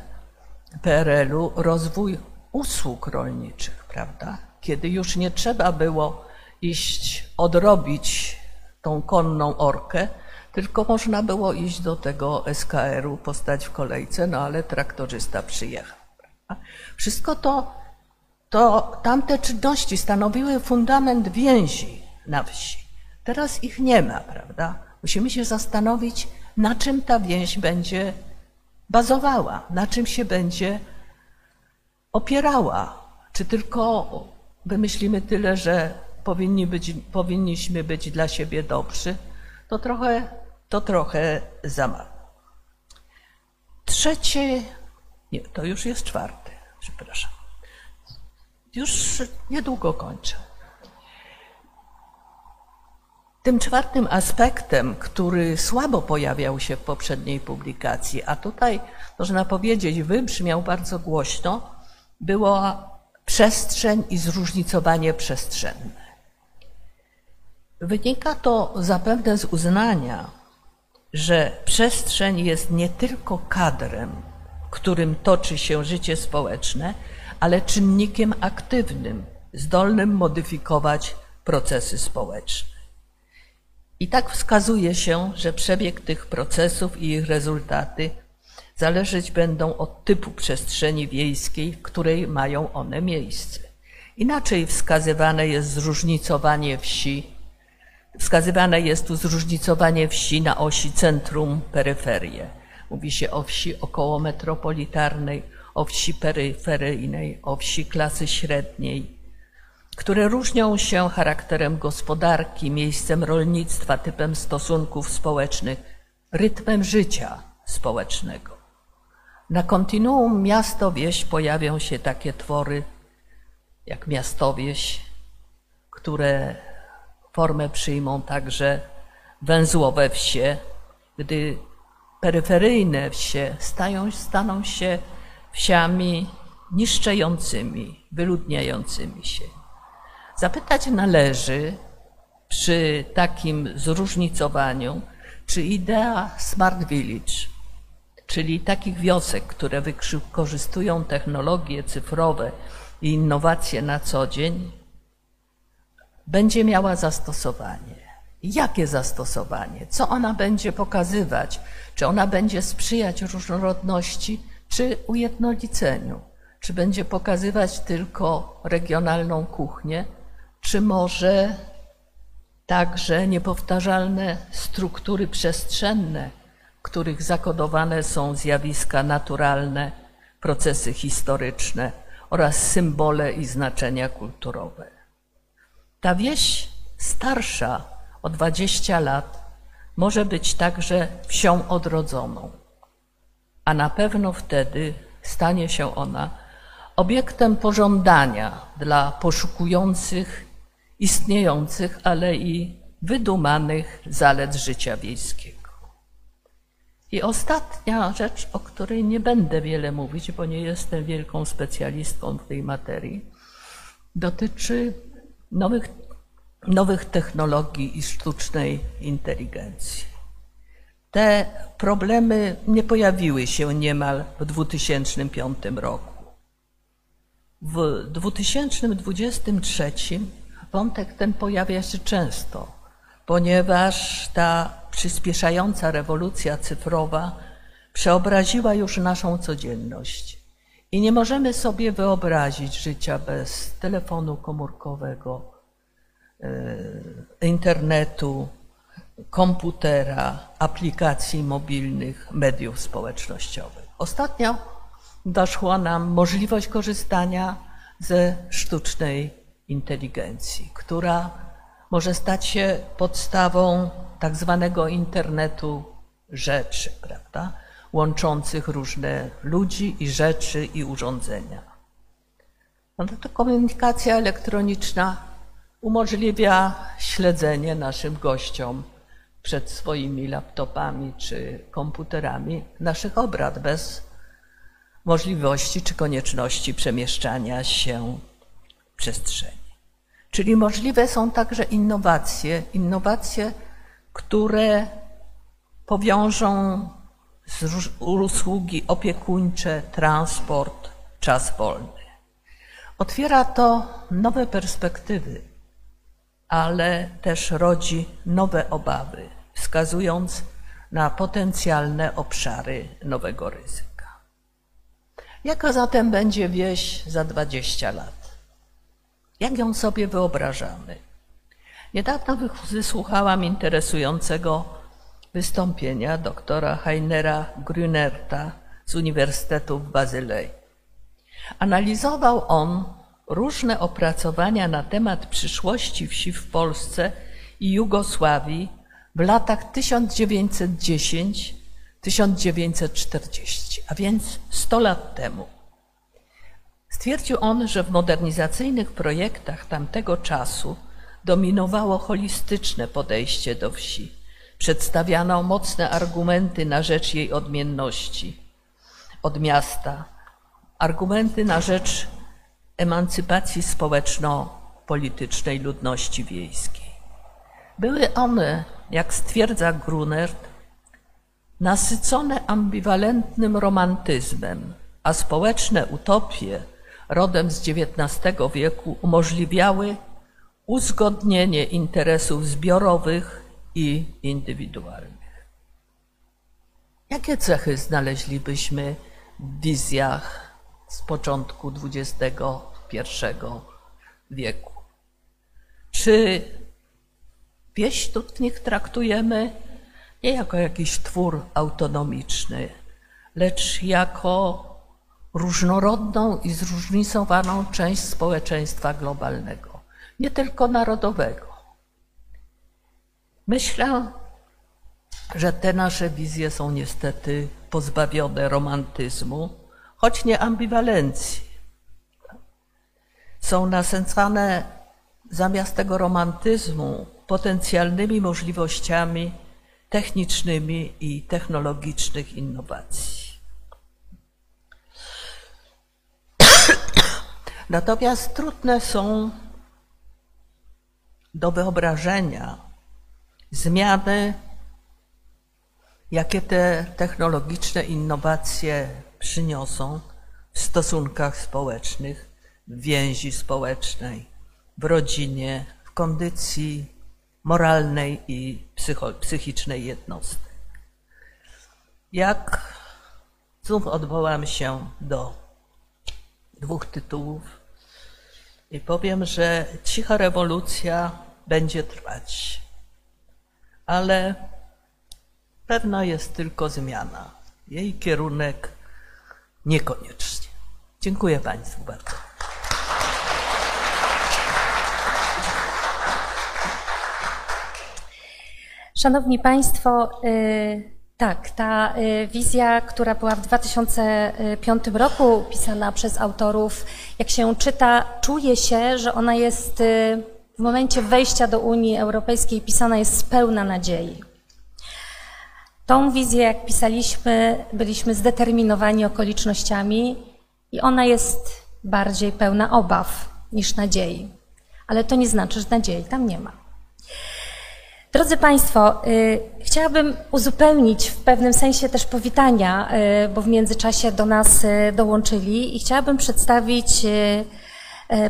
B: PRL-u rozwój usług rolniczych, prawda? Kiedy już nie trzeba było iść odrobić tą konną orkę, tylko można było iść do tego SKR-u, postać w kolejce, no ale traktorzysta przyjechał. Wszystko to, to, tamte czynności stanowiły fundament więzi na wsi. Teraz ich nie ma, prawda? Musimy się zastanowić, na czym ta więź będzie bazowała, na czym się będzie opierała. Czy tylko wymyślimy tyle, że powinni być, powinniśmy być dla siebie dobrzy, to trochę, to trochę za mało. Trzecie, nie, to już jest czwarte, przepraszam. Już niedługo kończę. Tym czwartym aspektem, który słabo pojawiał się w poprzedniej publikacji, a tutaj można powiedzieć, wybrzmiał bardzo głośno, była przestrzeń i zróżnicowanie przestrzenne. Wynika to zapewne z uznania, że przestrzeń jest nie tylko kadrem, którym toczy się życie społeczne, ale czynnikiem aktywnym, zdolnym modyfikować procesy społeczne. I tak wskazuje się, że przebieg tych procesów i ich rezultaty zależeć będą od typu przestrzeni wiejskiej, w której mają one miejsce. Inaczej wskazywane jest zróżnicowanie wsi, wskazywane jest tu zróżnicowanie wsi na osi centrum-peryferię. Mówi się o wsi okołometropolitarnej, o wsi peryferyjnej, o wsi klasy średniej, które różnią się charakterem gospodarki, miejscem rolnictwa, typem stosunków społecznych, rytmem życia społecznego. Na kontinuum miasto-wieś pojawią się takie twory jak miasto-wieś, które formę przyjmą także węzłowe wsie, gdy peryferyjne wsie stają, staną się wsiami niszczejącymi, wyludniającymi się. Zapytać należy przy takim zróżnicowaniu, czy idea Smart Village, czyli takich wiosek, które wykorzystują technologie cyfrowe i innowacje na co dzień, będzie miała zastosowanie. Jakie zastosowanie? Co ona będzie pokazywać? Czy ona będzie sprzyjać różnorodności, czy ujednoliceniu? Czy będzie pokazywać tylko regionalną kuchnię, czy może także niepowtarzalne struktury przestrzenne, których zakodowane są zjawiska naturalne, procesy historyczne oraz symbole i znaczenia kulturowe. Ta wieś starsza o 20 lat może być także wsią odrodzoną, a na pewno wtedy stanie się ona obiektem pożądania dla poszukujących istniejących, ale i wydumanych zalet życia wiejskiego. I ostatnia rzecz, o której nie będę wiele mówić, bo nie jestem wielką specjalistką w tej materii, dotyczy nowych, nowych technologii i sztucznej inteligencji. Te problemy nie pojawiły się niemal w 2005 roku. W 2023 wątek ten pojawia się często, ponieważ ta przyspieszająca rewolucja cyfrowa przeobraziła już naszą codzienność. I nie możemy sobie wyobrazić życia bez telefonu komórkowego, e, internetu, komputera, aplikacji mobilnych, mediów społecznościowych. Ostatnio doszła nam możliwość korzystania ze sztucznej inteligencji, która może stać się podstawą tak zwanego internetu rzeczy, prawda? Łączących różne ludzi i rzeczy i urządzenia. No to komunikacja elektroniczna umożliwia śledzenie naszym gościom przed swoimi laptopami czy komputerami naszych obrad bez możliwości czy konieczności przemieszczania się w przestrzeni. Czyli możliwe są także innowacje, innowacje, które powiążą usługi opiekuńcze, transport, czas wolny. Otwiera to nowe perspektywy, ale też rodzi nowe obawy, wskazując na potencjalne obszary nowego ryzyka. Jaka zatem będzie wieś za 20 lat? Jak ją sobie wyobrażamy? Niedawno wysłuchałam interesującego wystąpienia doktora Heinera Grünerta z Uniwersytetu w Bazylei. Analizował on różne opracowania na temat przyszłości wsi w Polsce i Jugosławii w latach 1910-1940, a więc 100 lat temu. Stwierdził on, że w modernizacyjnych projektach tamtego czasu dominowało holistyczne podejście do wsi. Przedstawiano mocne argumenty na rzecz jej odmienności od miasta, argumenty na rzecz emancypacji społeczno-politycznej ludności wiejskiej. Były one, jak stwierdza Grunert, nasycone ambiwalentnym romantyzmem, a społeczne utopie rodem z XIX wieku umożliwiały uzgodnienie interesów zbiorowych i indywidualnych. Jakie cechy znaleźlibyśmy w wizjach z początku XXI wieku? Czy wieś tu w nich traktujemy nie jako jakiś twór autonomiczny, lecz jako różnorodną i zróżnicowaną część społeczeństwa globalnego, nie tylko narodowego. Myślę, że te nasze wizje są niestety pozbawione romantyzmu, choć nie ambiwalencji. Są nasęcane zamiast tego romantyzmu potencjalnymi możliwościami technicznymi i technologicznych innowacji. Natomiast trudne są do wyobrażenia zmiany, jakie te technologiczne innowacje przyniosą w stosunkach społecznych, w więzi społecznej, w rodzinie, w kondycji moralnej i psychicznej jednostki. Jak znów odwołam się do dwóch tytułów i powiem, że cicha rewolucja będzie trwać, ale pewna jest tylko zmiana. Jej kierunek niekoniecznie. Dziękuję Państwu bardzo.
A: Szanowni Państwo, y, tak, ta y, wizja, która była w 2005 roku pisana przez autorów, jak się czyta, czuje się, że ona jest y, w momencie wejścia do Unii Europejskiej pisana jest pełna nadziei. Tą wizję, jak pisaliśmy, byliśmy zdeterminowani okolicznościami i ona jest bardziej pełna obaw niż nadziei. Ale to nie znaczy, że nadziei tam nie ma. Drodzy Państwo, y, chciałabym uzupełnić w pewnym sensie też powitania, y, bo w międzyczasie do nas y, dołączyli i chciałabym przedstawić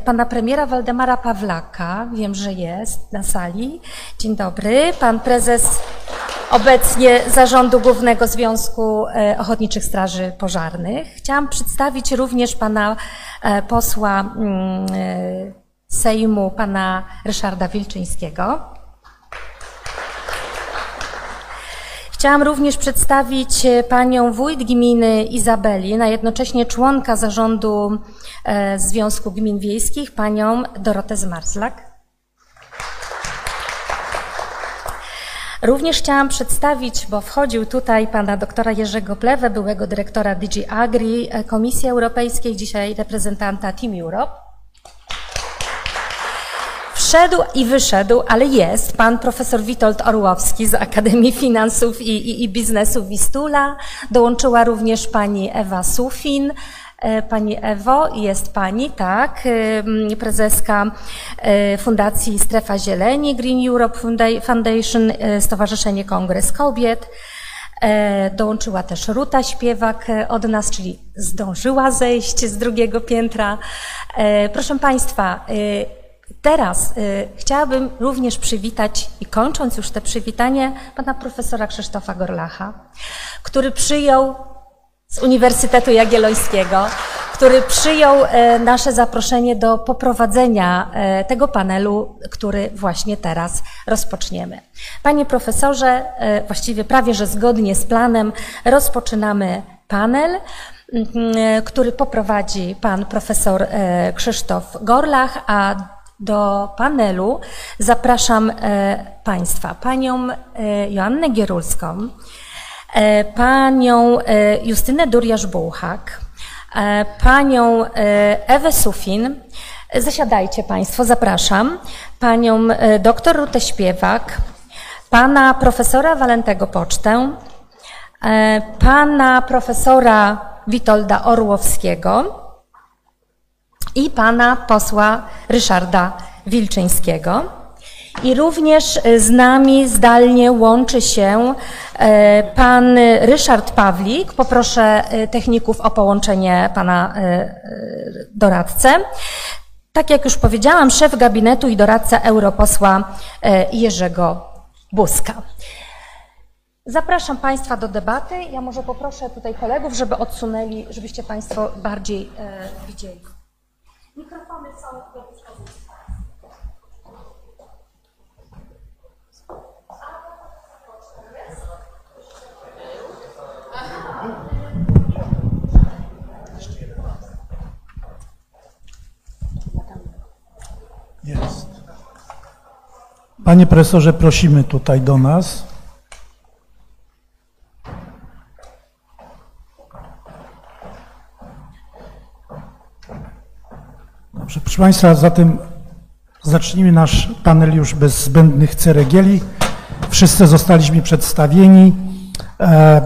A: pana premiera Waldemara Pawlaka. Wiem, że jest na sali. Dzień dobry. Pan prezes obecnie Zarządu Głównego Związku Ochotniczych Straży Pożarnych. Chciałam przedstawić również pana posła mm, Sejmu, pana Ryszarda Wilczyńskiego. Chciałam również przedstawić e, panią wójt gminy Izabeli, a jednocześnie członka zarządu e, Związku Gmin Wiejskich, panią Dorotę Zmarzlak. Również chciałam przedstawić, bo wchodził tutaj pana doktora Jerzego Plewę, byłego dyrektora DG Agri e, Komisji Europejskiej, dzisiaj reprezentanta Team Europe. Wszedł i wyszedł, ale jest pan profesor Witold Orłowski z Akademii Finansów i, i, i Biznesu Wistula. Dołączyła również pani Ewa Sufin. E, pani Ewo, jest Pani, tak, e, prezeska e, Fundacji Strefa Zieleni, Green Europe Foundation, Stowarzyszenie Kongres Kobiet. Dołączyła też Ruta Śpiewak od nas, czyli zdążyła zejść z drugiego piętra. Proszę Państwa, teraz chciałabym również przywitać i kończąc już te przywitanie, pana profesora Krzysztofa Gorlacha, który przyjął z Uniwersytetu Jagiellońskiego, który przyjął e, nasze zaproszenie do poprowadzenia e, tego panelu, który właśnie teraz rozpoczniemy. Panie profesorze, e, właściwie prawie że zgodnie z planem rozpoczynamy panel, który poprowadzi pan profesor Krzysztof Gorlach, a do panelu. Zapraszam Państwa, panią Joannę Gierulską, E, panią e, Justynę Duriasz-Bułhak, e, panią Ewę Sufin, zasiadajcie Państwo, zapraszam, panią doktor Rutę Śpiewak, pana profesora Walentego Pocztę, pana profesora Witolda Orłowskiego i pana posła Ryszarda Wilczyńskiego. I również e, z nami zdalnie łączy się e, pan Ryszard Pawlik. Poproszę e, techników o połączenie pana doradcę. Tak jak już powiedziałam, szef gabinetu i doradca europosła Jerzego Buzka. Zapraszam Państwa do debaty. Ja może poproszę tutaj kolegów, żeby odsunęli, żebyście Państwo bardziej widzieli. Mikrofony są do dyspozycji.
C: Panie profesorze, prosimy tutaj do nas. Dobrze, proszę Państwa, zatem zacznijmy nasz panel już bez zbędnych ceregieli. Wszyscy zostaliśmy przedstawieni. E, e,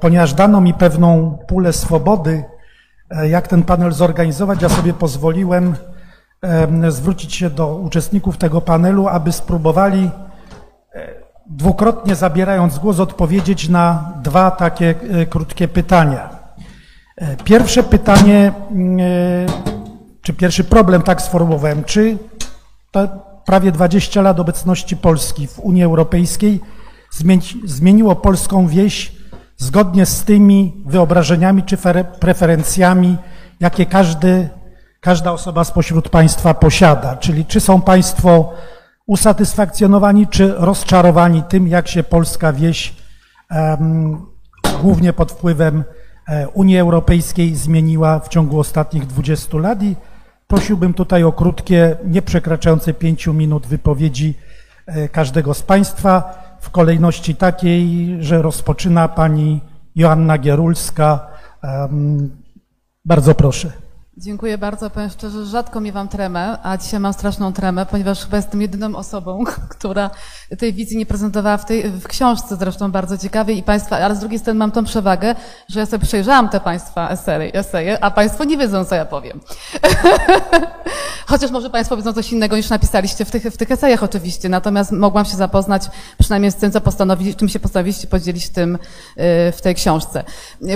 C: ponieważ dano mi pewną pulę swobody, e, jak ten panel zorganizować, ja sobie pozwoliłem zwrócić się do uczestników tego panelu, aby spróbowali dwukrotnie zabierając głos odpowiedzieć na dwa takie krótkie pytania. Pierwsze pytanie, czy pierwszy problem tak sformułowałem, czy prawie 20 lat obecności Polski w Unii Europejskiej zmieniło polską wieś zgodnie z tymi wyobrażeniami czy preferencjami, jakie każdy, każda osoba spośród Państwa posiada. Czyli czy są Państwo usatysfakcjonowani czy rozczarowani tym, jak się polska wieś um, głównie pod wpływem e, Unii Europejskiej zmieniła w ciągu ostatnich 20 lat i prosiłbym tutaj o krótkie, nie przekraczające pięciu minut wypowiedzi e, każdego z Państwa w kolejności takiej, że rozpoczyna pani Joanna Gierulska. Bardzo proszę.
D: Dziękuję bardzo. Powiem szczerze, rzadko miewam tremę, a dzisiaj mam straszną tremę, ponieważ chyba jestem jedyną osobą, która tej wizji nie prezentowała w, tej, w książce zresztą bardzo ciekawej i Państwa, ale z drugiej strony mam tą przewagę, że ja sobie przejrzałam te Państwa eseje, eseje a Państwo nie wiedzą, co ja powiem. Chociaż może Państwo wiedzą coś innego niż napisaliście w tych, w tych esejach oczywiście, natomiast mogłam się zapoznać przynajmniej z tym, co postanowili, czym się postanowiliście podzielić tym, y, w tej książce.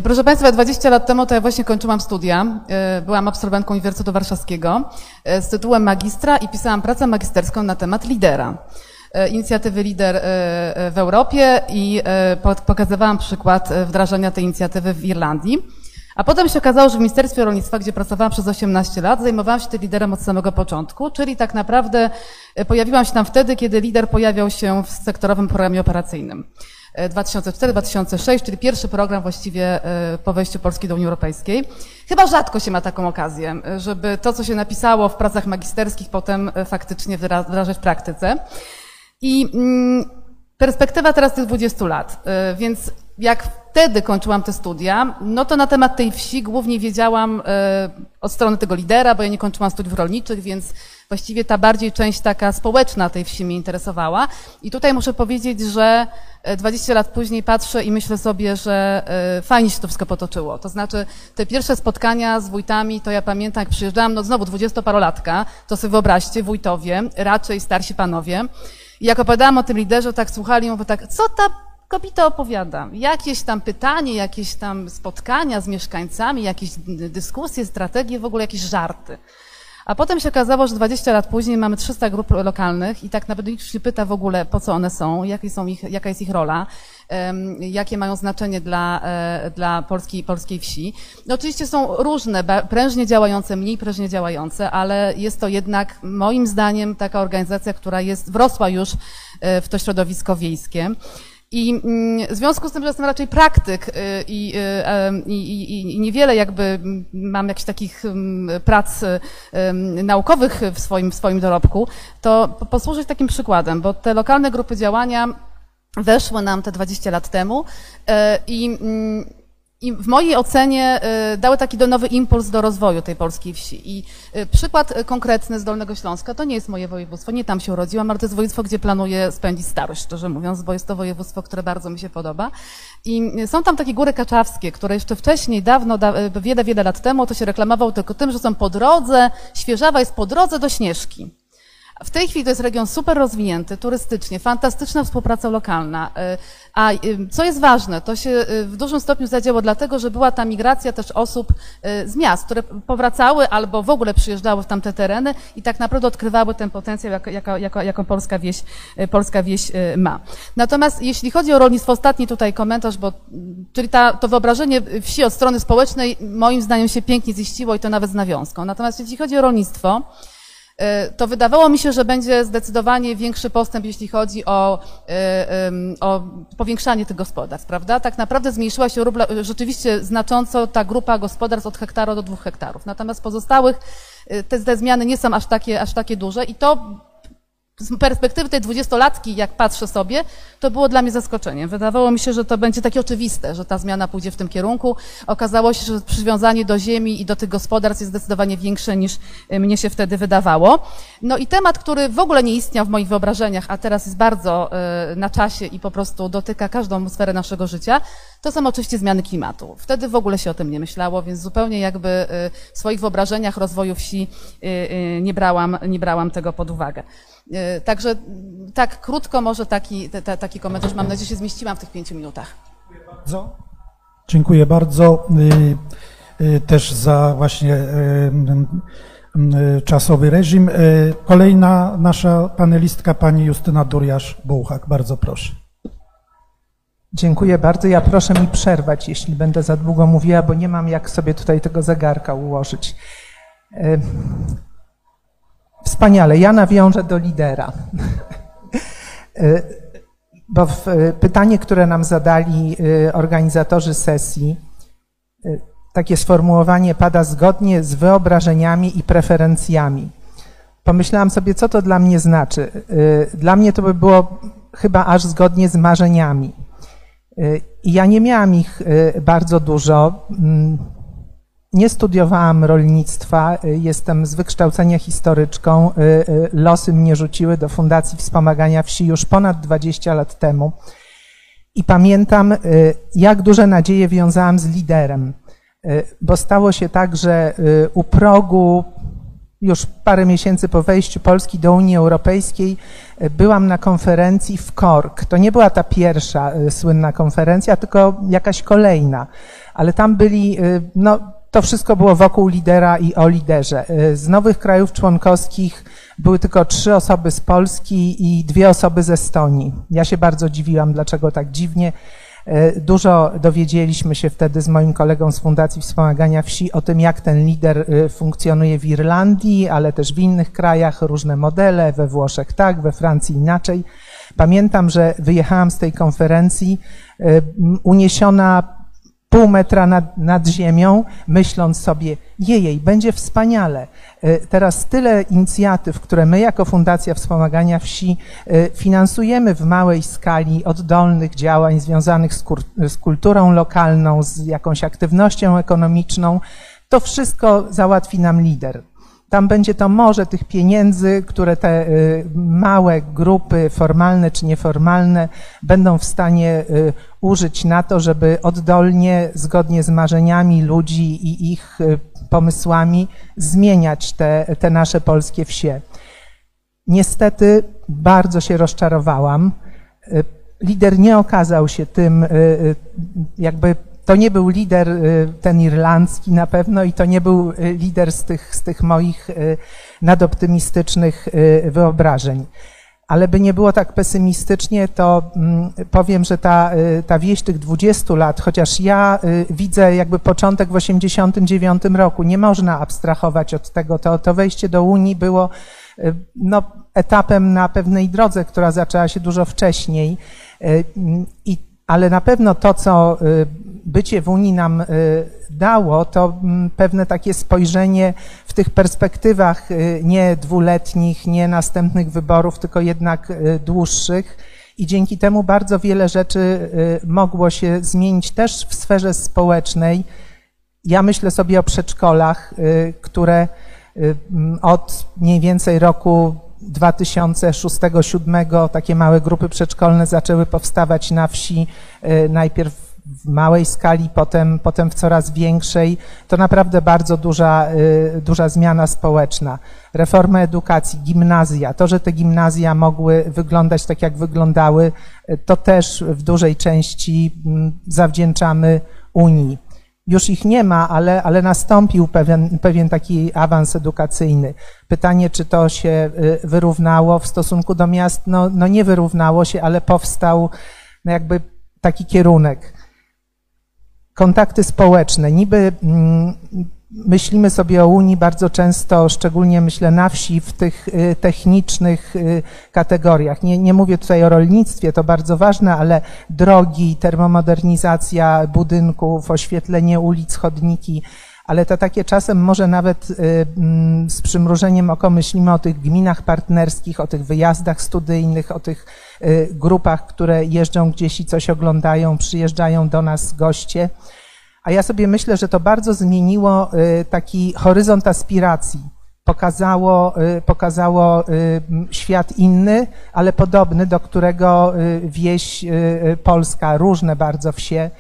D: Proszę Państwa, 20 lat temu to ja właśnie kończyłam studia, y, absolwentką Uniwersytetu Warszawskiego e, z tytułem magistra i pisałam pracę magisterską na temat lidera e, inicjatywy Lider e, w Europie i pokazywałam przykład wdrażania tej inicjatywy w Irlandii. A potem się okazało, że w Ministerstwie Rolnictwa, gdzie pracowałam przez 18 lat, zajmowałam się tym liderem od samego początku, czyli tak naprawdę pojawiłam się tam wtedy, kiedy lider pojawiał się w sektorowym programie operacyjnym. 2004-2006, czyli pierwszy program właściwie po wejściu Polski do Unii Europejskiej. Chyba rzadko się ma taką okazję, żeby to, co się napisało w pracach magisterskich, potem faktycznie wdrażać w praktyce. I mm, perspektywa teraz tych 20 lat, więc jak wtedy kończyłam te studia, no to na temat tej wsi głównie wiedziałam e, od strony tego lidera, bo ja nie kończyłam studiów rolniczych, więc właściwie ta bardziej część taka społeczna tej wsi mnie interesowała. I tutaj muszę powiedzieć, że 20 e, lat później patrzę i myślę sobie, że e, fajnie się to wszystko potoczyło. To znaczy, te pierwsze spotkania z wójtami, to ja pamiętam, jak przyjeżdżałam, no znowu dwudziestoparolatka, to sobie wyobraźcie, wójtowie, raczej starsi panowie. I jak opowiadałam o tym liderze, tak słuchali, mówię tak, co ta Kobieta opowiada. Jakieś tam pytanie, jakieś tam spotkania z mieszkańcami, jakieś dyskusje, strategie, w ogóle jakieś żarty. A potem się okazało, że 20 lat później mamy 300 grup lokalnych i tak naprawdę nikt nie pyta w ogóle, po co one są, jakie są ich, jaka jest ich rola, jakie mają znaczenie dla, e, dla polskiej, polskiej wsi. No oczywiście są różne, prężnie działające, mniej prężnie działające, ale jest to jednak moim zdaniem taka organizacja, która jest, wrosła już e, w to środowisko wiejskie. I mm, w związku z tym, że jestem raczej praktyk y, i, y, i, i, i niewiele jakby mam jakichś takich prac naukowych w swoim, w swoim dorobku, to posłużę takim przykładem, bo te lokalne grupy działania weszły nam te 20 lat temu y, i mm, i w mojej ocenie y, dały taki nowy impuls do rozwoju tej polskiej wsi. I y, przykład konkretny z Dolnego Śląska, to nie jest moje województwo, nie tam się urodziłam, ale to jest województwo, gdzie planuję spędzić starość, szczerze mówiąc, bo jest to województwo, które bardzo mi się podoba. I y, są tam takie góry kaczawskie, które jeszcze wcześniej, dawno, wiele, wiele lat temu, to się reklamował tylko tym, że są po drodze, Świeżawa jest po drodze do Śnieżki. W tej chwili to jest region super rozwinięty, turystycznie, fantastyczna współpraca lokalna. Y, a y, co jest ważne, to się y, w dużym stopniu zadziało dlatego, że była ta migracja też osób z miast, które powracały albo w ogóle przyjeżdżały w tamte tereny i tak naprawdę odkrywały ten potencjał, jaką polska wieś, polska wieś ma. Natomiast jeśli chodzi o rolnictwo, ostatni tutaj komentarz, bo, czyli ta, to wyobrażenie wsi od strony społecznej moim zdaniem się pięknie ziściło i to nawet z nawiązką. Natomiast jeśli chodzi o rolnictwo, to wydawało mi się, że będzie zdecydowanie większy postęp, jeśli chodzi o, e, o powiększanie tych gospodarstw, prawda? Tak naprawdę zmniejszyła się rzeczywiście znacząco ta grupa gospodarstw od hektaru do dwóch hektarów. Natomiast pozostałych te, te zmiany nie są aż takie, aż takie duże i to z perspektywy tej dwudziestolatki, jak patrzę sobie, to było dla mnie zaskoczeniem. Wydawało mi się, że to będzie takie oczywiste, że ta zmiana pójdzie w tym kierunku. Okazało się, że przywiązanie do ziemi i do tych gospodarstw jest zdecydowanie większe niż y, mnie się wtedy wydawało. No i temat, który w ogóle nie istniał w moich wyobrażeniach, a teraz jest bardzo y, na czasie i po prostu dotyka każdą sferę naszego życia, to są oczywiście zmiany klimatu. Wtedy w ogóle się o tym nie myślało, więc zupełnie jakby y, w swoich wyobrażeniach rozwoju wsi nie brałam, nie brałam tego pod uwagę. E, także tak krótko może taki, te, taki komentarz. Mam nadzieję, że się zmieściłam w tych pięciu minutach.
C: Bardzo. Dziękuję bardzo y, y, też za właśnie y, czasowy reżim. Kolejna nasza panelistka, pani Justyna Duriasz-Bułhak. Bardzo proszę.
E: Dziękuję bardzo. Ja proszę mi przerwać, jeśli będę za długo mówiła, bo nie mam jak sobie tutaj tego zegarka ułożyć. Wspaniale. Ja nawiążę do lidera. E, bo e, pytanie, które nam zadali e, organizatorzy sesji, takie sformułowanie pada zgodnie z wyobrażeniami i preferencjami. Pomyślałam sobie, co to dla mnie znaczy. Dla mnie to by było chyba aż zgodnie z marzeniami. I ja nie miałam ich bardzo dużo. Nie studiowałam rolnictwa, y, jestem z wykształcenia historyczką. Y, y, losy mnie rzuciły do Fundacji Wspomagania Wsi już ponad 20 lat temu. I pamiętam, jak duże nadzieje wiązałam z liderem, bo stało się tak, że u progu już parę miesięcy po wejściu Polski do Unii Europejskiej byłam na konferencji w Kork. To nie była ta pierwsza słynna konferencja, tylko jakaś kolejna. Ale tam byli no, to wszystko było wokół lidera i o liderze. Y, z nowych krajów członkowskich były tylko trzy osoby z Polski i dwie osoby z Estonii. Ja się bardzo dziwiłam, dlaczego tak dziwnie. Y, dużo dowiedzieliśmy się wtedy z moim kolegą z Fundacji Wspomagania Wsi o tym, jak ten lider y, funkcjonuje w Irlandii, ale też w innych krajach, różne modele, we Włoszech tak, we Francji inaczej. Pamiętam, że wyjechałam z tej konferencji uniesiona pół metra nad, nad ziemią, myśląc sobie, jejej, będzie wspaniale. E, teraz tyle inicjatyw, które my jako Fundacja Wspomagania Wsi e, finansujemy w małej skali oddolnych działań związanych z, z kulturą lokalną, z jakąś aktywnością ekonomiczną, to wszystko załatwi nam lider. Tam będzie to morze tych pieniędzy, które te y, małe grupy, formalne czy nieformalne, będą w stanie y, użyć na to, żeby oddolnie, zgodnie z marzeniami ludzi i ich y, pomysłami, zmieniać te, te nasze polskie wsie. Niestety bardzo się rozczarowałam. Lider nie okazał się tym jakby to nie był lider y, ten irlandzki na pewno i to nie był y, lider z tych, z tych moich y, nadoptymistycznych wyobrażeń. Ale by nie było tak pesymistycznie, to mm, powiem, że ta, ta wieś tych 20 lat, chociaż ja widzę jakby początek w 89 roku, nie można abstrahować od tego, to, to wejście do Unii było no, etapem na pewnej drodze, która zaczęła się dużo wcześniej. I ale na pewno to, co y, bycie w Unii nam y, dało, to mm, pewne takie spojrzenie w tych perspektywach y, nie dwuletnich, nie następnych wyborów, tylko jednak dłuższych. I dzięki temu bardzo wiele rzeczy mogło się zmienić też w sferze społecznej. Ja myślę sobie o przedszkolach, które od mniej więcej roku 2006-2007 takie małe grupy przedszkolne zaczęły powstawać na wsi, e, najpierw w małej skali, potem, potem w coraz większej. To naprawdę bardzo duża, e, duża zmiana społeczna. Reforma edukacji, gimnazja, to, że te gimnazja mogły wyglądać tak, jak wyglądały, e, to też w dużej części mm, zawdzięczamy Unii już ich nie ma, ale, ale nastąpił pewien, pewien taki awans edukacyjny. Pytanie, czy to się y, wyrównało w stosunku do miast? No, no nie wyrównało się, ale powstał no jakby taki kierunek. Kontakty społeczne. Niby mm, myślimy sobie o Unii bardzo często, szczególnie myślę na wsi, w tych y, technicznych y, kategoriach. Nie, nie mówię tutaj o rolnictwie, to bardzo ważne, ale drogi, termomodernizacja budynków, oświetlenie ulic, chodniki, ale to takie czasem może nawet y, mm, z przymrużeniem oko myślimy o tych gminach partnerskich, o tych wyjazdach studyjnych, o tych grupach, które jeżdżą gdzieś i coś oglądają, przyjeżdżają do nas goście. A ja sobie myślę, że to bardzo zmieniło y, taki horyzont aspiracji. Pokazało, y, pokazało y, świat inny, ale podobny, do którego wieś polska, różne bardzo wsie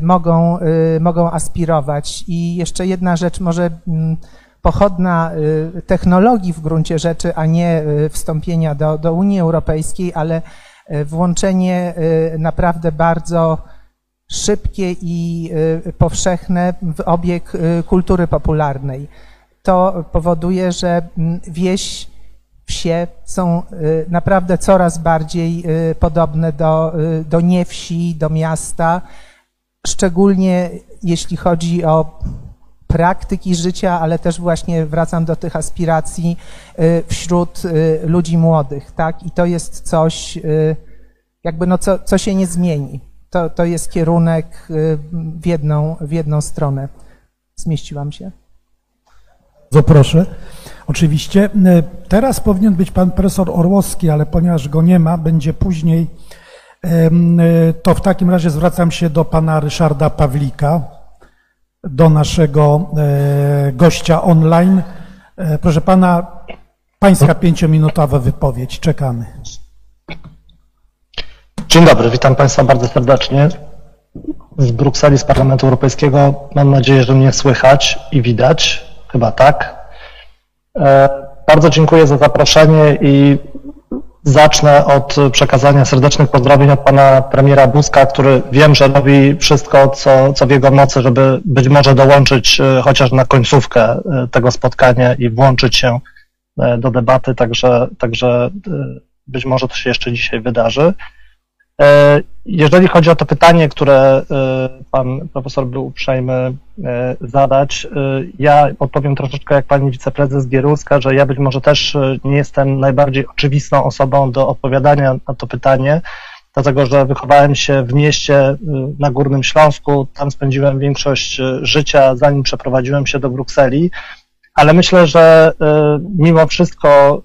E: mogą, mogą aspirować. I jeszcze jedna rzecz, może mm, pochodna technologii w gruncie rzeczy, a nie wstąpienia do, do Unii Europejskiej, ale włączenie naprawdę bardzo szybkie i y, powszechne w obieg y, kultury popularnej. To powoduje, że wieś, wsie są y, naprawdę coraz bardziej podobne do, do niewsi, do miasta, szczególnie jeśli chodzi o praktyki życia, ale też właśnie wracam do tych aspiracji wśród ludzi młodych, tak? I to jest coś, jakby no co, co się nie zmieni to, to jest kierunek y, w jedną, w jedną stronę. Zmieściłam się?
C: Bardzo proszę. Oczywiście. Y, teraz powinien być pan profesor Orłowski, ale ponieważ go nie ma, będzie później, y, to w takim razie zwracam się do pana Ryszarda Pawlika, do naszego gościa online. Proszę pana, pańska pięciominutowa wypowiedź. Czekamy.
F: Dzień dobry, witam Państwa bardzo serdecznie z Brukseli, z Parlamentu Europejskiego. Mam nadzieję, że mnie słychać i widać, chyba tak. E, bardzo dziękuję za zaproszenie i zacznę od przekazania serdecznych pozdrowień od pana premiera Buzka, który wiem, że robi wszystko, co, co w jego mocy, żeby być może dołączyć e, chociaż na końcówkę e, tego spotkania i włączyć się do debaty, także, także być może to się jeszcze dzisiaj wydarzy. E, jeżeli chodzi o to pytanie, które e, pan profesor był uprzejmy zadać. Ja odpowiem troszeczkę jak pani wiceprezes Gieruska, że ja być może też nie jestem najbardziej oczywistą osobą do odpowiadania na to pytanie, dlatego że wychowałem się w mieście na Górnym Śląsku, tam spędziłem większość życia, zanim przeprowadziłem się do Brukseli, ale myślę, że mimo wszystko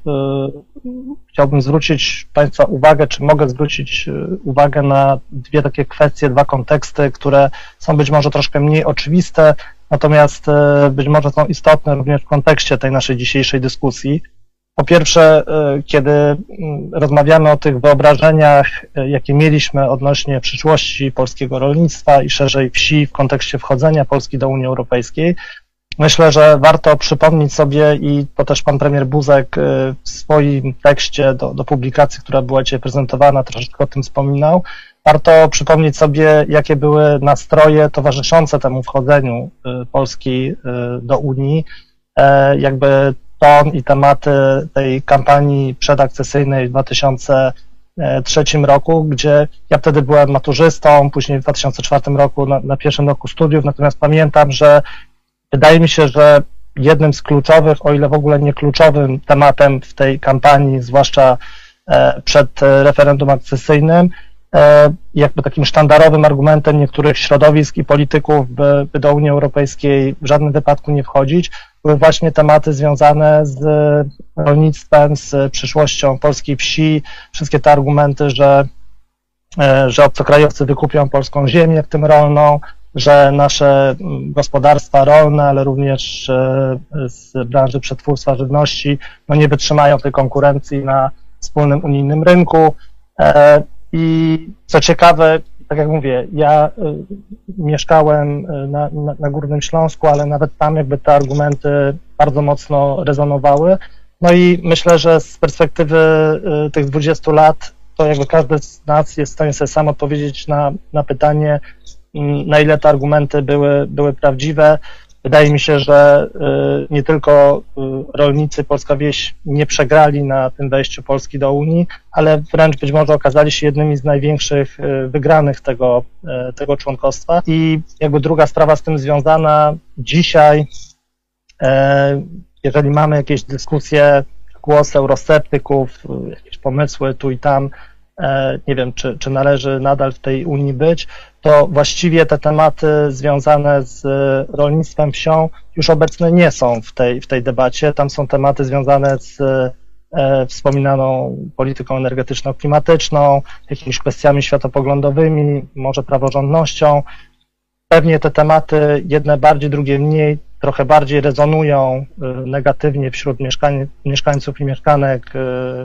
F: chciałbym zwrócić Państwa uwagę, czy mogę zwrócić e, uwagę na dwie takie kwestie, dwa konteksty, które są być może troszkę mniej oczywiste, natomiast e, być może są istotne również w kontekście tej naszej dzisiejszej dyskusji. Po pierwsze, e, kiedy mm, rozmawiamy o tych wyobrażeniach, jakie mieliśmy odnośnie przyszłości polskiego rolnictwa i szerzej wsi w kontekście wchodzenia Polski do Unii Europejskiej, Myślę, że warto przypomnieć sobie i to też pan premier Buzek y, w swoim tekście do, do publikacji, która była dzisiaj prezentowana, troszeczkę o tym wspominał. Warto przypomnieć sobie, jakie były nastroje towarzyszące temu wchodzeniu y, Polski y, do Unii, e, jakby ton i tematy tej kampanii przedakcesyjnej w 2003 roku, gdzie ja wtedy byłem maturzystą, później w 2004 roku na, na pierwszym roku studiów, natomiast pamiętam, że Wydaje mi się, że jednym z kluczowych, o ile w ogóle nie kluczowym tematem w tej kampanii, zwłaszcza e, przed referendum akcesyjnym, e, jakby takim sztandarowym argumentem niektórych środowisk i polityków, by, by do Unii Europejskiej w żadnym wypadku nie wchodzić, były właśnie tematy związane z rolnictwem, z przyszłością polskiej wsi, wszystkie te argumenty, że, e, że obcokrajowcy wykupią polską ziemię, w tym rolną, że nasze gospodarstwa rolne, ale również e, z branży przetwórstwa żywności, no nie wytrzymają tej konkurencji na wspólnym unijnym rynku. E, I co ciekawe, tak jak mówię, ja e, mieszkałem na, na, na Górnym Śląsku, ale nawet tam jakby te argumenty bardzo mocno rezonowały. No i myślę, że z perspektywy tych 20 lat, to jakby każdy z nas jest w stanie sobie sam odpowiedzieć na, na pytanie, na ile te argumenty były, były prawdziwe. Wydaje mi się, że y, nie tylko y, rolnicy, polska wieś nie przegrali na tym wejściu Polski do Unii, ale wręcz być może okazali się jednymi z największych y, wygranych tego, tego członkostwa. I jakby druga sprawa z tym związana, dzisiaj, jeżeli mamy jakieś dyskusje, głos eurosceptyków, jakieś pomysły tu i tam, nie wiem, czy, czy należy nadal w tej Unii być, to właściwie te tematy związane z rolnictwem, wsią już obecne nie są w tej, w tej debacie. Tam są tematy związane z e, wspominaną polityką energetyczno-klimatyczną, jakimiś kwestiami światopoglądowymi, może praworządnością. Pewnie te tematy, jedne bardziej, drugie mniej, trochę bardziej rezonują e, negatywnie wśród mieszkańców i mieszkanek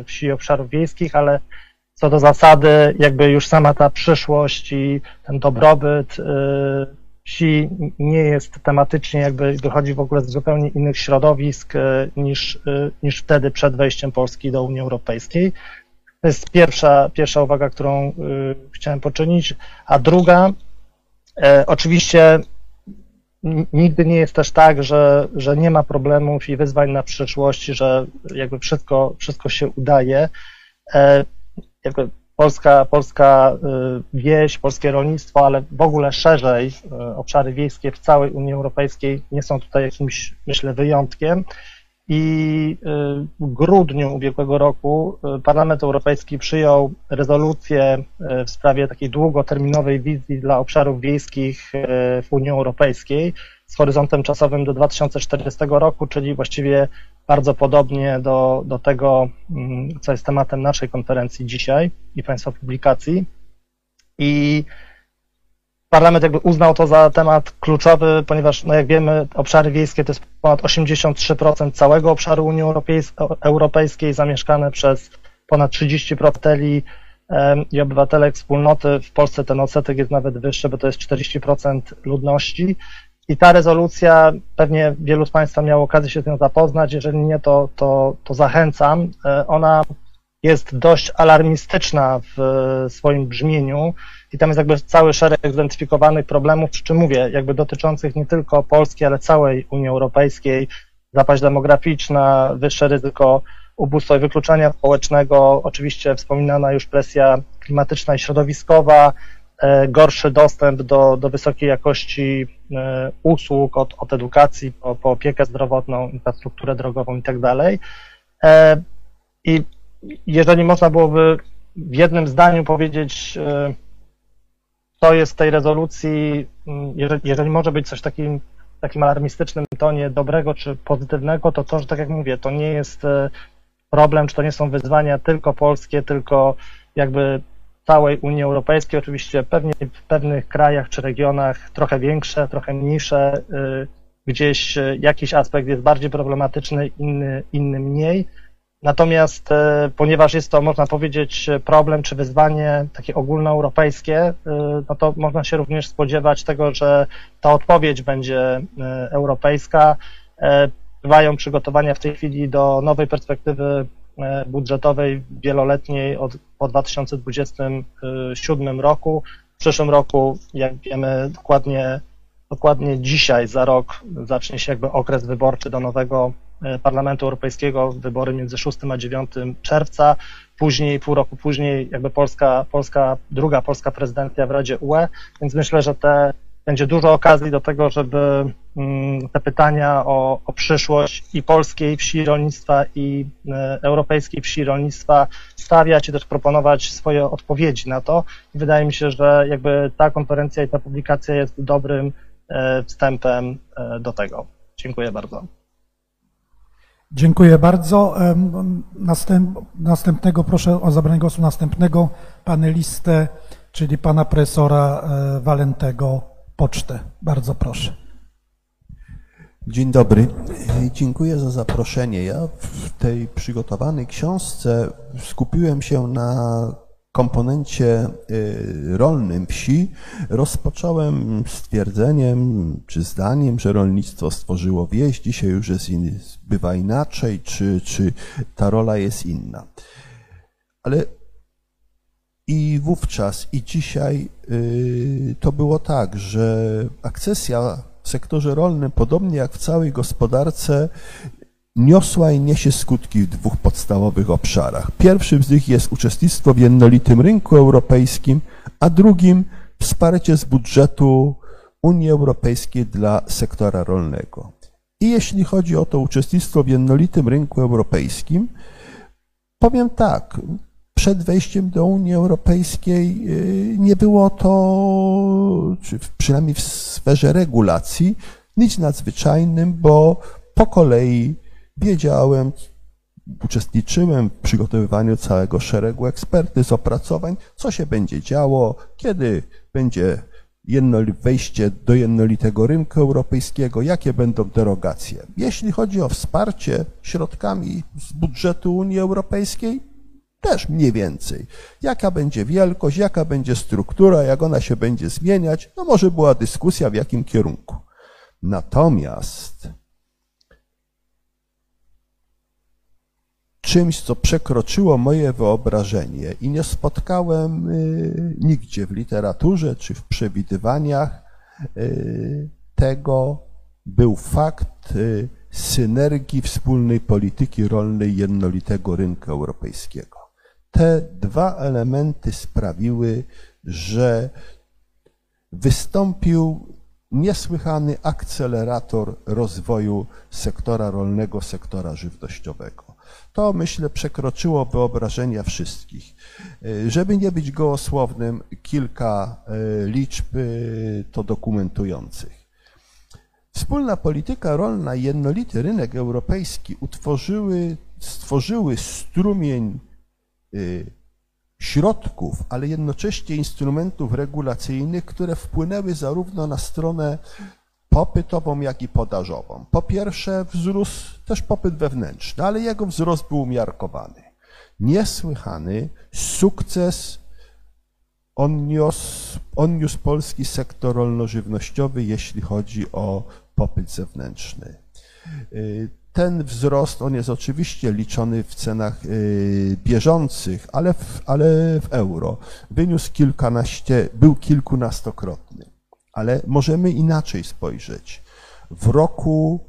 F: wsi i obszarów wiejskich, ale co do zasady, jakby już sama ta przyszłość i ten dobrobyt y, wsi nie jest tematycznie, jakby wychodzi w ogóle z zupełnie innych środowisk y, niż, y, niż wtedy przed wejściem Polski do Unii Europejskiej. To jest pierwsza, pierwsza uwaga, którą chciałem poczynić. A druga, oczywiście nigdy nie jest też tak, że, że nie ma problemów i wyzwań na przyszłość, że jakby wszystko, wszystko się udaje jakby polska, polska y, wieś, polskie rolnictwo, ale w ogóle szerzej y, obszary wiejskie w całej Unii Europejskiej nie są tutaj jakimś, myślę, wyjątkiem. I y, w grudniu ubiegłego roku Parlament Europejski przyjął rezolucję w sprawie takiej długoterminowej wizji dla obszarów wiejskich w Unii Europejskiej z horyzontem czasowym do 2040 roku, czyli właściwie bardzo podobnie do, do tego, mm, co jest tematem naszej konferencji dzisiaj i Państwa publikacji. I Parlament jakby uznał to za temat kluczowy, ponieważ, no jak wiemy, obszary wiejskie to jest ponad 83% całego obszaru Unii Europejskiej, zamieszkane przez ponad 30% obywateli i obywatelek wspólnoty. W Polsce ten odsetek jest nawet wyższy, bo to jest 40% ludności. I ta rezolucja, pewnie wielu z Państwa miało okazję się z nią zapoznać, jeżeli nie, to, to, to zachęcam. E, ona jest dość alarmistyczna w swoim brzmieniu i tam jest jakby cały szereg zidentyfikowanych problemów, przy czym mówię, jakby dotyczących nie tylko Polski, ale całej Unii Europejskiej, zapaść demograficzna, wyższe ryzyko ubóstwa i wykluczenia społecznego, oczywiście wspominana już presja klimatyczna i środowiskowa, e, gorszy dostęp do, do wysokiej jakości e, usług, od, od edukacji po, po opiekę zdrowotną, infrastrukturę drogową i tak. E, I jeżeli można byłoby w jednym zdaniu powiedzieć, co jest w tej rezolucji, jeżeli, jeżeli może być coś takim, takim alarmistycznym tonie dobrego czy pozytywnego, to to, że tak jak mówię, to nie jest problem, czy to nie są wyzwania tylko polskie, tylko jakby całej Unii Europejskiej. Oczywiście pewnie w pewnych krajach czy regionach trochę większe, trochę mniejsze, y, gdzieś y, jakiś aspekt jest bardziej problematyczny, inny, inny mniej. Natomiast y, ponieważ jest to, można powiedzieć, problem czy wyzwanie takie ogólnoeuropejskie, no to można się również spodziewać tego, że ta odpowiedź będzie europejska. Bywają przygotowania w tej chwili do nowej perspektywy budżetowej wieloletniej od, po 2027 roku. W przyszłym roku, jak wiemy, dokładnie, dokładnie dzisiaj, za rok, zacznie się jakby okres wyborczy do nowego e, Parlamentu Europejskiego, wybory między 6 a 9 czerwca. Później, pół roku później, jakby Polska, Polska, druga polska prezydencja w Radzie UE, więc myślę, że te będzie dużo okazji do tego, żeby te pytania o, o przyszłość i polskiej wsi rolnictwa i e, europejskiej wsi rolnictwa stawiać i też proponować swoje odpowiedzi na to. I wydaje mi się, że jakby ta konferencja i ta publikacja jest dobrym e, wstępem e, do tego. Dziękuję bardzo.
C: Dziękuję bardzo. Następ, następnego, proszę o zabranie głosu następnego panelistę, czyli pana profesora Walentego pocztę. Bardzo proszę.
G: Dzień dobry. Dziękuję za zaproszenie. Ja w tej przygotowanej książce skupiłem się na komponencie y, rolnym wsi. Rozpocząłem stwierdzeniem czy zdaniem, że rolnictwo stworzyło wieś, dzisiaj już jest, bywa inaczej, czy, czy ta rola jest inna. Ale i wówczas, i dzisiaj y, to było tak, że akcesja w sektorze rolnym, podobnie jak w całej gospodarce, niosła i niesie skutki w dwóch podstawowych obszarach. Pierwszym z nich jest uczestnictwo w jednolitym rynku europejskim, a drugim wsparcie z budżetu Unii Europejskiej dla sektora rolnego. I jeśli chodzi o to uczestnictwo w jednolitym rynku europejskim, powiem tak, przed wejściem do Unii Europejskiej y, nie było to, czy przynajmniej w sferze regulacji, nic nadzwyczajnym, bo po kolei wiedziałem, uczestniczyłem w przygotowywaniu całego szeregu ekspertyz, opracowań, co się będzie działo, kiedy będzie wejście do jednolitego rynku europejskiego, jakie będą derogacje. Jeśli chodzi o wsparcie środkami z budżetu Unii Europejskiej, też mniej więcej. Jaka będzie wielkość, jaka będzie struktura, jak ona się będzie zmieniać, no może była dyskusja w jakim kierunku. Natomiast czymś, co przekroczyło moje wyobrażenie i nie spotkałem y, nigdzie w literaturze czy w przewidywaniach y, tego, był fakt y, synergii wspólnej polityki rolnej jednolitego rynku europejskiego. Te dwa elementy sprawiły, że wystąpił niesłychany akcelerator rozwoju sektora rolnego, sektora żywnościowego. To myślę przekroczyło wyobrażenia wszystkich. Żeby nie być gołosłownym, kilka e, liczb e, to dokumentujących. Wspólna polityka rolna i jednolity rynek europejski utworzyły, stworzyły strumień środków, ale jednocześnie instrumentów regulacyjnych, które wpłynęły zarówno na stronę popytową, jak i podażową. Po pierwsze, wzrósł też popyt wewnętrzny, ale jego wzrost był umiarkowany. Niesłychany sukces odniósł, odniósł polski sektor rolno-żywnościowy, jeśli chodzi o popyt zewnętrzny. Ten wzrost, on jest oczywiście liczony w cenach y, bieżących, ale w, ale w euro. Wyniósł kilkanaście, był kilkunastokrotny. Ale możemy inaczej spojrzeć. W roku,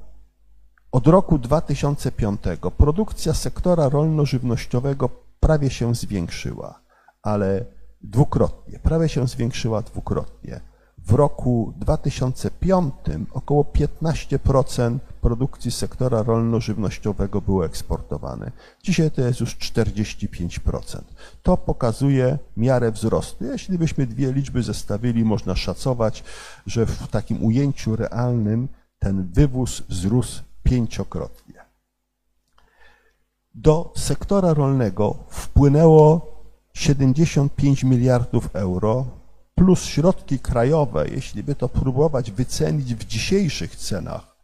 G: od roku 2005 produkcja sektora rolno-żywnościowego prawie się zwiększyła, ale dwukrotnie, prawie się zwiększyła dwukrotnie. W roku 2005 około 15% produkcji sektora rolno-żywnościowego było eksportowane. Dzisiaj to jest już 45%. To pokazuje miarę wzrostu. Jeśli byśmy dwie liczby zestawili, można szacować, że w takim ujęciu realnym ten wywóz wzrósł pięciokrotnie. Do sektora rolnego wpłynęło 75 miliardów euro plus środki krajowe, jeśli by to próbować wycenić w dzisiejszych cenach,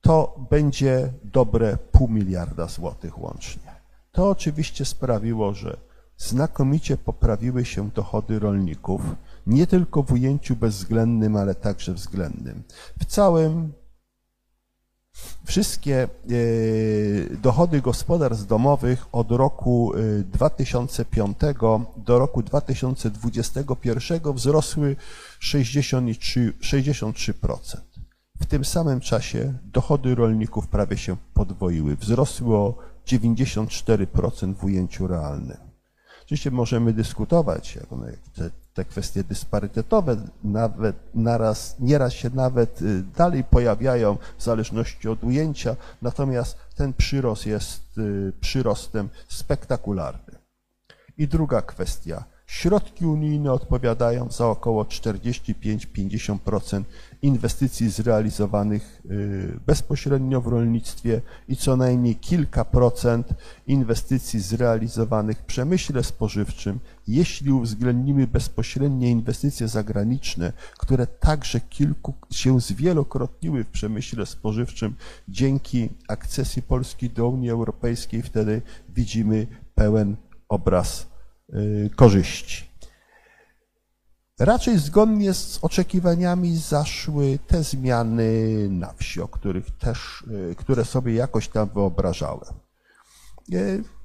G: to będzie dobre pół miliarda złotych łącznie. To oczywiście sprawiło, że znakomicie poprawiły się dochody rolników, nie tylko w ujęciu bezwzględnym, ale także względnym. W całym Wszystkie e, dochody gospodarstw domowych od roku 2005 e, do roku 2021 wzrosły 63%. 63%. W tym samym czasie dochody rolników prawie się podwoiły. Wzrosły o 94% w ujęciu realnym. Oczywiście możemy dyskutować, jak one, te, te kwestie dysparytetowe nawet naraz, nieraz się nawet y, dalej pojawiają w zależności od ujęcia, natomiast ten przyrost jest y, przyrostem spektakularnym. I druga kwestia. Środki unijne odpowiadają za około 45-50% inwestycji zrealizowanych y, bezpośrednio w rolnictwie i co najmniej kilka procent inwestycji zrealizowanych w przemyśle spożywczym, jeśli uwzględnimy bezpośrednie inwestycje zagraniczne, które także kilku się zwielokrotniły w przemyśle spożywczym dzięki akcesji Polski do Unii Europejskiej, wtedy widzimy pełen obraz y, korzyści. Raczej zgodnie z oczekiwaniami zaszły te zmiany na wsi, o których też, e, które sobie jakoś tam wyobrażałem. E,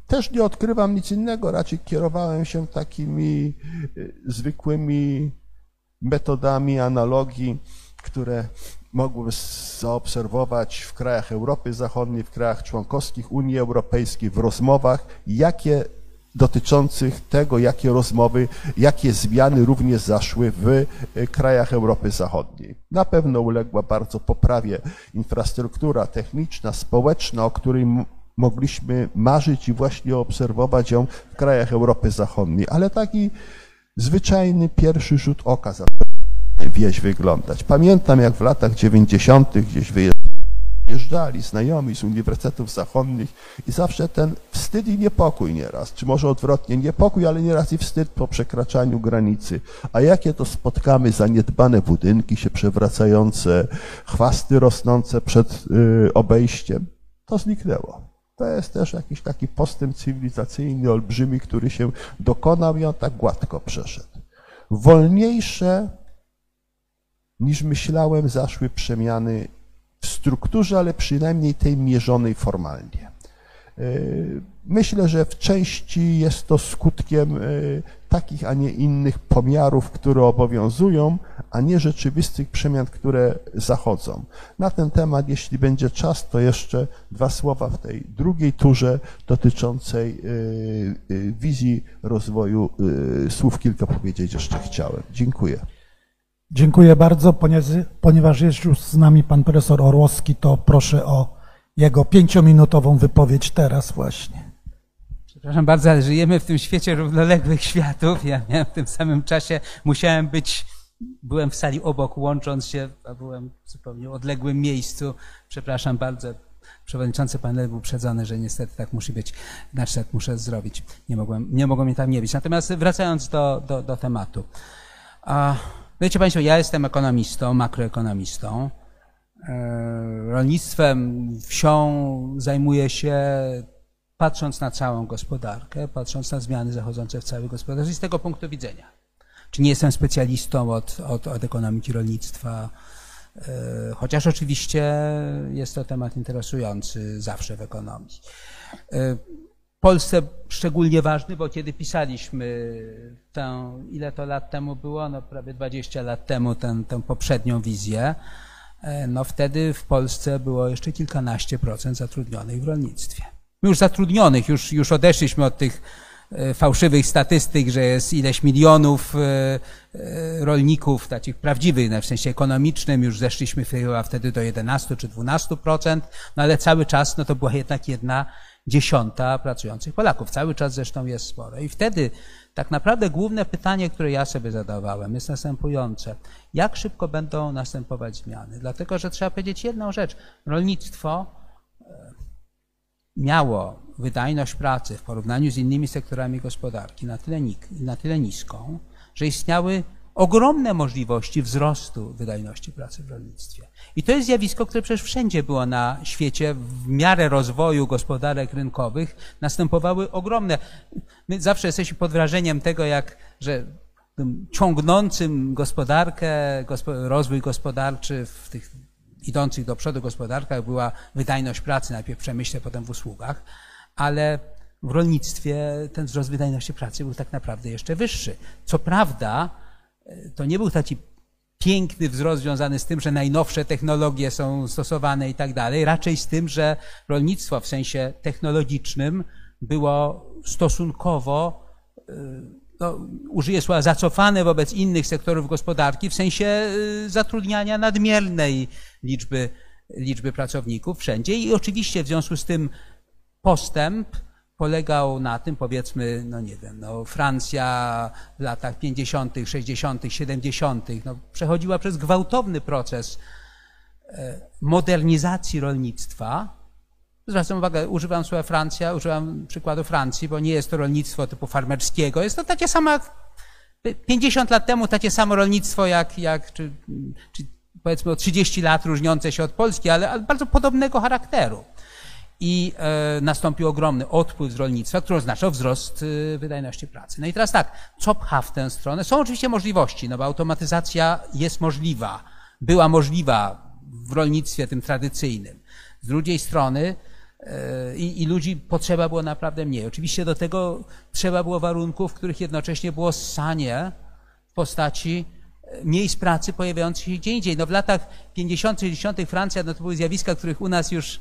G: też nie odkrywam nic innego, raczej kierowałem się takimi e, zwykłymi metodami analogii, które mogłem zaobserwować w krajach Europy Zachodniej, w krajach członkowskich Unii Europejskiej, w rozmowach, jakie dotyczących tego, jakie rozmowy, jakie zmiany również zaszły w e, krajach Europy Zachodniej. Na pewno uległa bardzo poprawie infrastruktura techniczna, społeczna, o której mogliśmy marzyć i właśnie obserwować ją w krajach Europy Zachodniej, ale taki zwyczajny pierwszy rzut oka zaczyna wieś wyglądać. Pamiętam, jak w latach 90. gdzieś wyjeżdżałem przyjeżdżali znajomi z uniwersytetów zachodnich i zawsze ten wstyd i niepokój nieraz, czy może odwrotnie, niepokój, ale nieraz i wstyd po przekraczaniu granicy. A jakie to spotkamy zaniedbane budynki się przewracające, chwasty rosnące przed y, obejściem, to zniknęło. To jest też jakiś taki postęp cywilizacyjny, olbrzymi, który się dokonał i on tak gładko przeszedł. Wolniejsze niż myślałem zaszły przemiany w strukturze, ale przynajmniej tej mierzonej formalnie. E, myślę, że w części jest to skutkiem e, takich, a nie innych pomiarów, które obowiązują, a nie rzeczywistych przemian, które zachodzą. Na ten temat, jeśli będzie czas, to jeszcze dwa słowa w tej drugiej turze dotyczącej e, wizji rozwoju. Słów kilka powiedzieć jeszcze chciałem. Dziękuję.
C: Dziękuję bardzo. Ponieważ jest już z nami pan profesor Orłowski, to proszę o jego pięciominutową wypowiedź teraz właśnie.
H: Przepraszam bardzo, ale żyjemy w tym świecie równoległych światów. Ja miałem w tym samym czasie, musiałem być, byłem w sali obok, łącząc się, a byłem w zupełnie odległym miejscu. Przepraszam bardzo, przewodniczący panel był uprzedzony, że niestety tak musi być, znaczy tak muszę zrobić. Nie mogłem, nie mogło mnie tam nie być. Natomiast wracając do, do, do tematu. A, Wiecie Państwo, ja jestem ekonomistą, makroekonomistą. E, rolnictwem, wsią zajmuję się patrząc na całą gospodarkę, patrząc na zmiany zachodzące w całej gospodarce z tego punktu widzenia. Czy nie jestem specjalistą od, od, od ekonomiki rolnictwa, e, chociaż oczywiście jest to temat interesujący zawsze w ekonomii. Polsce szczególnie ważny, bo kiedy pisaliśmy tę, ile to lat temu było, no prawie 20 lat temu tę, tę poprzednią wizję, e, no wtedy w Polsce było jeszcze kilkanaście procent zatrudnionych w rolnictwie. Już zatrudnionych, już, już odeszliśmy od tych e, fałszywych statystyk, że jest ileś milionów e, rolników, takich prawdziwych, no w sensie ekonomicznym, już zeszliśmy chyba wtedy do 11 czy 12%, no ale cały czas no to była jednak jedna dziesiąta pracujących Polaków. Cały czas zresztą jest sporo. I wtedy tak naprawdę główne pytanie, które ja sobie zadawałem, jest następujące. Jak szybko będą następować zmiany? Dlatego, że trzeba powiedzieć jedną rzecz. Rolnictwo miało wydajność pracy w porównaniu z innymi sektorami gospodarki na tyle, na tyle niską, że istniały ogromne możliwości wzrostu wydajności pracy w rolnictwie. I to jest zjawisko, które przecież wszędzie było na świecie, w miarę rozwoju gospodarek rynkowych następowały ogromne. My zawsze jesteśmy pod wrażeniem tego, jak, że ciągnącym gospodarkę, rozwój gospodarczy w tych idących do przodu gospodarkach była wydajność pracy, najpierw w przemyśle, potem w usługach, ale w rolnictwie ten wzrost wydajności pracy był tak naprawdę jeszcze wyższy. Co prawda, to nie był taki piękny wzrost związany z tym, że najnowsze technologie są stosowane i tak dalej, raczej z tym, że rolnictwo w sensie technologicznym było stosunkowo, y, no, użyję słowa, zacofane wobec innych sektorów gospodarki w sensie y, zatrudniania nadmiernej liczby, liczby pracowników wszędzie i oczywiście w związku z tym postęp polegał na tym, powiedzmy, no nie wiem, no Francja w latach 50., 60., 70. No, przechodziła przez gwałtowny proces e, modernizacji rolnictwa. Zwracam uwagę, używam słowa Francja, używam przykładu Francji, bo nie jest to rolnictwo typu farmerskiego. Jest to takie samo, 50 lat temu takie samo rolnictwo jak, jak czy, czy powiedzmy o 30 lat różniące się od Polski, ale, ale bardzo podobnego charakteru i e, nastąpił ogromny odpływ z rolnictwa, który oznaczał wzrost e, wydajności pracy. No i teraz tak, co pcha w tę stronę? Są oczywiście możliwości, no bo automatyzacja jest możliwa, była możliwa w rolnictwie tym tradycyjnym. Z drugiej strony e, i, i ludzi potrzeba było naprawdę mniej. Oczywiście do tego trzeba było warunków, w których jednocześnie było ssanie w postaci miejsc pracy pojawiających się gdzie indziej. No w latach 50. 60. Francja, no to były zjawiska, których u nas już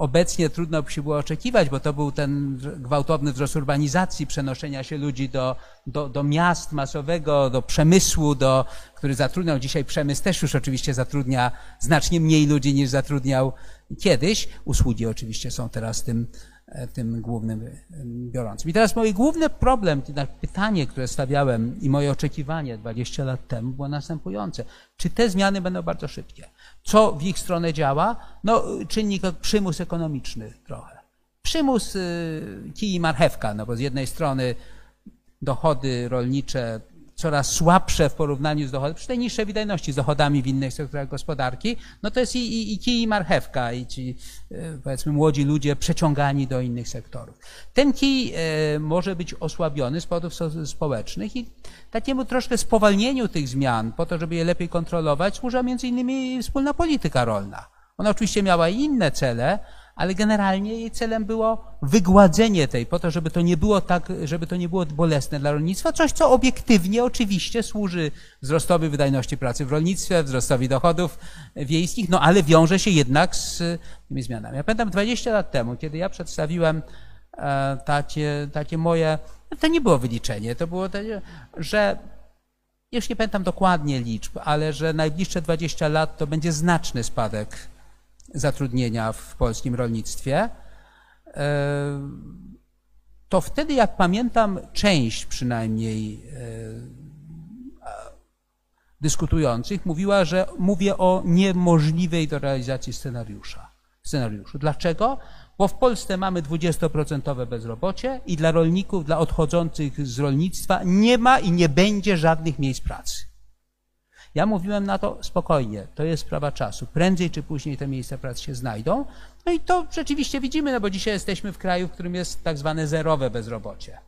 H: obecnie trudno by się było oczekiwać, bo to był ten gwałtowny wzrost urbanizacji, przenoszenia się ludzi do, do, do miast masowego, do przemysłu, do, który zatrudniał. Dzisiaj przemysł też już oczywiście zatrudnia znacznie mniej ludzi niż zatrudniał kiedyś. Usługi oczywiście są teraz tym tym głównym e, biorącym. I teraz mój główny problem, pytanie, które stawiałem i moje oczekiwanie 20 lat temu było następujące. Czy te zmiany będą bardzo szybkie? Co w ich stronę działa? No, czynnik przymus ekonomiczny trochę. Przymus kij i marchewka, no bo z jednej strony dochody rolnicze coraz słabsze w porównaniu z dochodami, przy tej niższej wydajności z dochodami w innych sektorach gospodarki, no to jest i, i, i kij i marchewka i ci e, powiedzmy młodzi ludzie przeciągani do innych sektorów. Ten kij e, może być osłabiony z powodów społecznych i takiemu troszkę spowalnieniu tych zmian po to, żeby je lepiej kontrolować służy między innymi wspólna polityka rolna. Ona oczywiście miała inne cele, ale generalnie jej celem było wygładzenie tej, po to, żeby to nie było tak, żeby to nie było bolesne dla rolnictwa, coś, co obiektywnie oczywiście służy wzrostowi wydajności pracy w rolnictwie, wzrostowi dochodów wiejskich, no ale wiąże się jednak z tymi zmianami. Ja pamiętam 20 lat temu, kiedy ja przedstawiłem e, takie, takie moje, to nie było wyliczenie, to było, takie, że już nie pamiętam dokładnie liczb, ale że najbliższe 20 lat to będzie znaczny spadek zatrudnienia w polskim rolnictwie, e, to wtedy, jak pamiętam, część przynajmniej e, dyskutujących mówiła, że mówię o niemożliwej do realizacji scenariusza. scenariuszu. Dlaczego? Bo w Polsce mamy 20% bezrobocie i dla rolników, dla odchodzących z rolnictwa nie ma i nie będzie żadnych miejsc pracy. Ja mówiłem na to spokojnie, to jest sprawa czasu. Prędzej czy później te miejsca pracy się znajdą. No i to rzeczywiście widzimy, no bo dzisiaj jesteśmy w kraju, w którym jest tak zwane zerowe bezrobocie.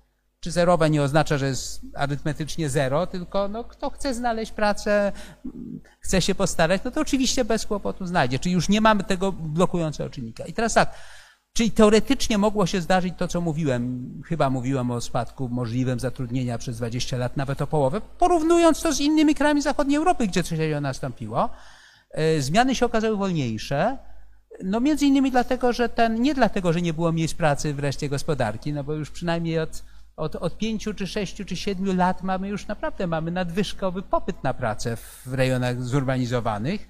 H: Czy zerowe nie oznacza, że jest arytmetycznie zero, tylko no, kto chce znaleźć pracę, chce się postarać, no to oczywiście bez kłopotu znajdzie. Czyli już nie mamy tego blokującego czynnika. I teraz tak, Czyli teoretycznie mogło się zdarzyć to, co mówiłem. Chyba mówiłem o spadku możliwym zatrudnienia przez 20 lat, nawet o połowę, porównując to z innymi krajami zachodniej Europy, gdzie coś takiego nastąpiło. E, zmiany się okazały wolniejsze. No między innymi dlatego, że ten, nie dlatego, że nie było miejsc pracy w reszcie gospodarki, no bo już przynajmniej od od, od pięciu, czy sześciu, czy siedmiu lat mamy już naprawdę mamy nadwyżkowy popyt na pracę w rejonach zurbanizowanych.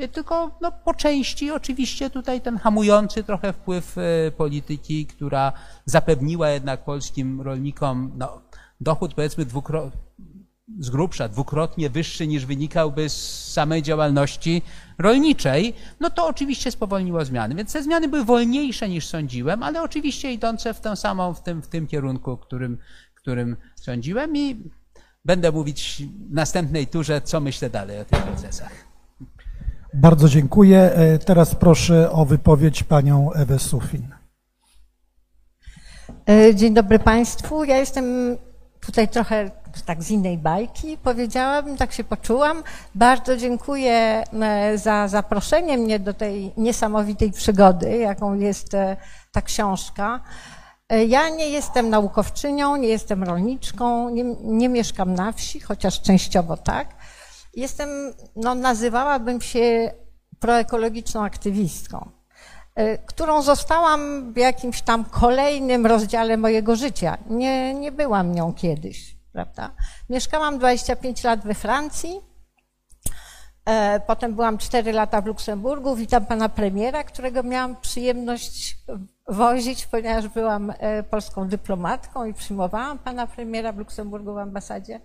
H: Y, Tylko no, po części oczywiście tutaj ten hamujący trochę wpływ y, polityki, która zapewniła jednak polskim rolnikom no, dochód powiedzmy dwukrotnie z grubsza dwukrotnie wyższy niż wynikałby z samej działalności rolniczej, no to oczywiście spowolniło zmiany. Więc te zmiany były wolniejsze niż sądziłem, ale oczywiście idące w tę samą, w tym, w tym kierunku, którym, którym sądziłem i będę mówić w następnej turze, co myślę dalej o tych procesach.
C: Bardzo dziękuję. E, Teraz proszę o wypowiedź panią Ewę Sufin.
I: E, Dzień dobry Państwu. Ja jestem tutaj trochę tak z innej bajki, powiedziałabym, tak się poczułam. Bardzo dziękuję e, za zaproszenie mnie do tej niesamowitej przygody, jaką jest ta książka. Ja nie jestem naukowczynią, nie jestem rolniczką, nie, nie mieszkam na wsi, chociaż częściowo tak. Jestem, no nazywałabym się proekologiczną aktywistką y, którą zostałam w jakimś tam kolejnym rozdziale mojego życia. Nie, nie byłam nią kiedyś, prawda? Mieszkałam 25 lat we Francji, e, potem byłam 4 lata w Luksemburgu. Witam pana premiera, którego miałam przyjemność wozić, ponieważ byłam e, polską dyplomatką i przyjmowałam pana premiera w Luksemburgu w ambasadzie.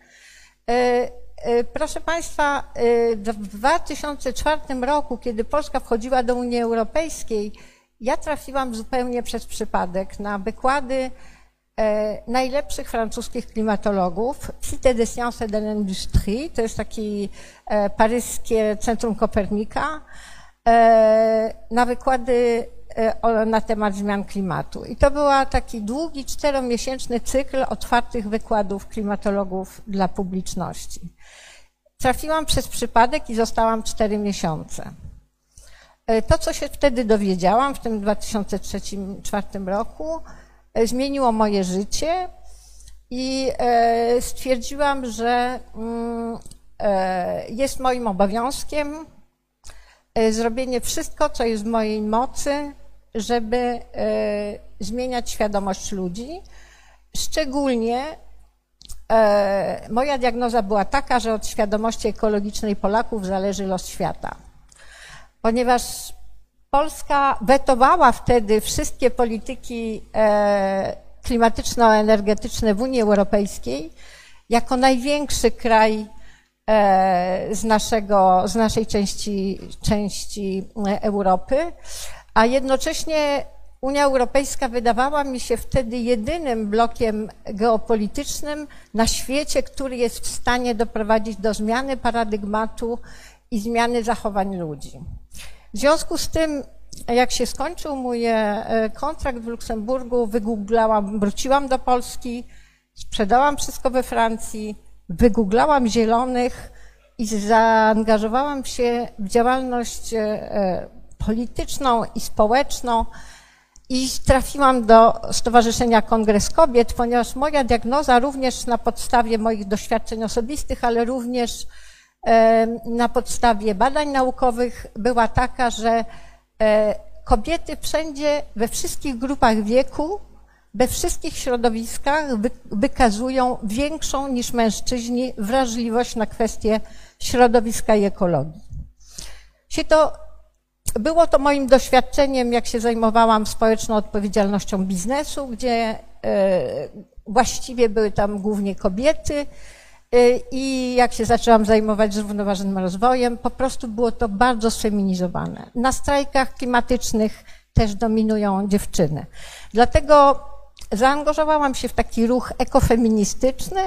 I: E, e, Proszę Państwa, e, w 2004 roku, kiedy Polska wchodziła do Unii Europejskiej, ja trafiłam zupełnie przez przypadek na wykłady najlepszych francuskich klimatologów. Cité des Sciences de l'Industrie, to jest taki paryskie Centrum Kopernika, na wykłady na temat zmian klimatu. I to był taki długi, czteromiesięczny cykl otwartych wykładów klimatologów dla publiczności. Trafiłam przez przypadek i zostałam cztery miesiące. E, To, co się wtedy dowiedziałam w tym 2003-2004 roku, e, zmieniło moje życie i stwierdziłam, że mm, jest moim obowiązkiem zrobienie wszystko, co jest w mojej mocy, żeby e, zmieniać świadomość ludzi. Szczególnie e, moja diagnoza była taka, że od świadomości ekologicznej Polaków zależy los świata. Ponieważ Polska wetowała wtedy wszystkie polityki e, klimatyczno-energetyczne w Unii Europejskiej jako największy kraj z, naszego, z naszej części, części Europy, a jednocześnie Unia Europejska wydawała mi się wtedy jedynym blokiem geopolitycznym na świecie, który jest w stanie doprowadzić do zmiany paradygmatu i zmiany zachowań ludzi. W związku z tym, jak się skończył mój e, kontrakt w Luksemburgu, wygooglałam, wróciłam do Polski, sprzedałam wszystko we Francji, wygooglałam zielonych i zaangażowałam się w działalność e, e, polityczną i społeczną i trafiłam do Stowarzyszenia Kongres Kobiet, ponieważ moja diagnoza również na podstawie moich doświadczeń osobistych, ale również e, na podstawie badań naukowych była taka, że e, kobiety wszędzie, we wszystkich grupach wieku, we wszystkich środowiskach wy, wykazują większą niż mężczyźni wrażliwość na kwestie środowiska i ekologii. Się to, było to moim doświadczeniem, jak się zajmowałam społeczną odpowiedzialnością biznesu, gdzie e, właściwie były tam głównie kobiety, Y, I jak się zaczęłam zajmować zrównoważonym rozwojem, po prostu było to bardzo sfeminizowane. Na strajkach klimatycznych też dominują dziewczyny. Dlatego zaangażowałam się w taki ruch ekofeministyczny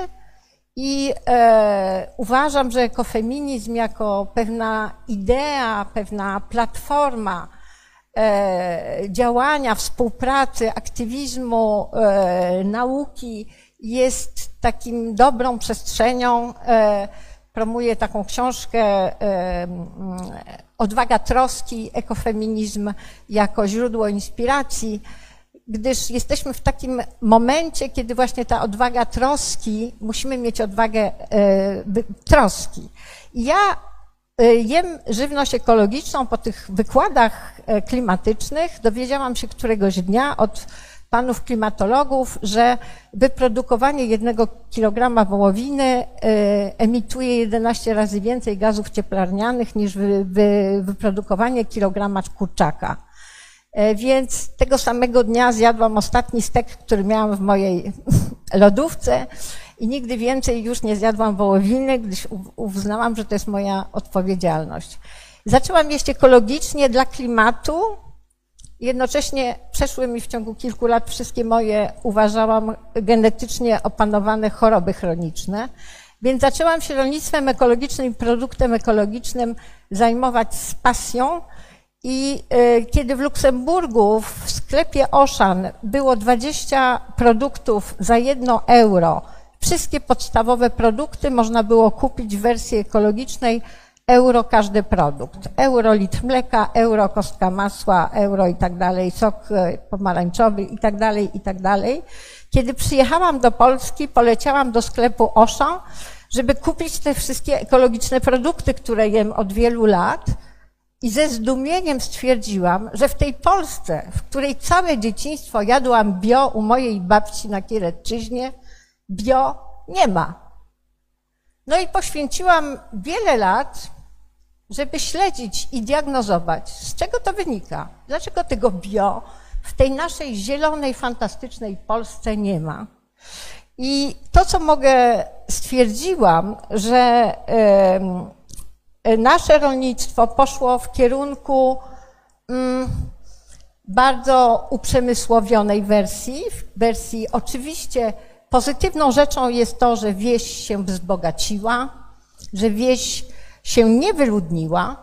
I: i e, uważam, że ekofeminizm jako pewna idea, pewna platforma e, działania, współpracy, aktywizmu, e, nauki jest takim dobrą przestrzenią. E, promuję taką książkę e, Odwaga troski, ekofeminizm jako źródło inspiracji, gdyż jesteśmy w takim momencie, kiedy właśnie ta odwaga troski, musimy mieć odwagę e, troski. Ja e, jem żywność ekologiczną po tych wykładach e, klimatycznych. Dowiedziałam się któregoś dnia od panów klimatologów, że wyprodukowanie jednego kilograma wołowiny emituje 11 razy więcej gazów cieplarnianych niż wy, wy, wyprodukowanie kilograma kurczaka. E, więc tego samego dnia zjadłam ostatni stek, który miałam w mojej lodówce i nigdy więcej już nie zjadłam wołowiny, gdyż uznałam, że to jest moja odpowiedzialność. Zaczęłam jeść ekologicznie dla klimatu. Jednocześnie przeszły mi w ciągu kilku lat wszystkie moje, uważałam, genetycznie opanowane choroby chroniczne. Więc zaczęłam się rolnictwem ekologicznym produktem ekologicznym zajmować z pasją. I e, kiedy w Luksemburgu w sklepie Oszan było 20 produktów za jedno euro, wszystkie podstawowe produkty można było kupić w wersji ekologicznej euro każdy produkt. Euro litr mleka, euro kostka masła, euro i tak dalej, sok e, pomarańczowy i tak dalej, i tak dalej. Kiedy przyjechałam do Polski, poleciałam do sklepu Auchan, żeby kupić te wszystkie ekologiczne produkty, które jem od wielu lat i ze zdumieniem stwierdziłam, że w tej Polsce, w której całe dzieciństwo jadłam bio u mojej babci na Kieretczyźnie, bio nie ma. No i poświęciłam wiele lat żeby śledzić i diagnozować, z czego to wynika, dlaczego tego bio w tej naszej zielonej, fantastycznej Polsce nie ma. I to, co mogę, stwierdziłam, że nasze rolnictwo poszło w kierunku mm, bardzo uprzemysłowionej wersji, wersji oczywiście pozytywną rzeczą jest to, że wieś się wzbogaciła, że wieś się nie wyludniła,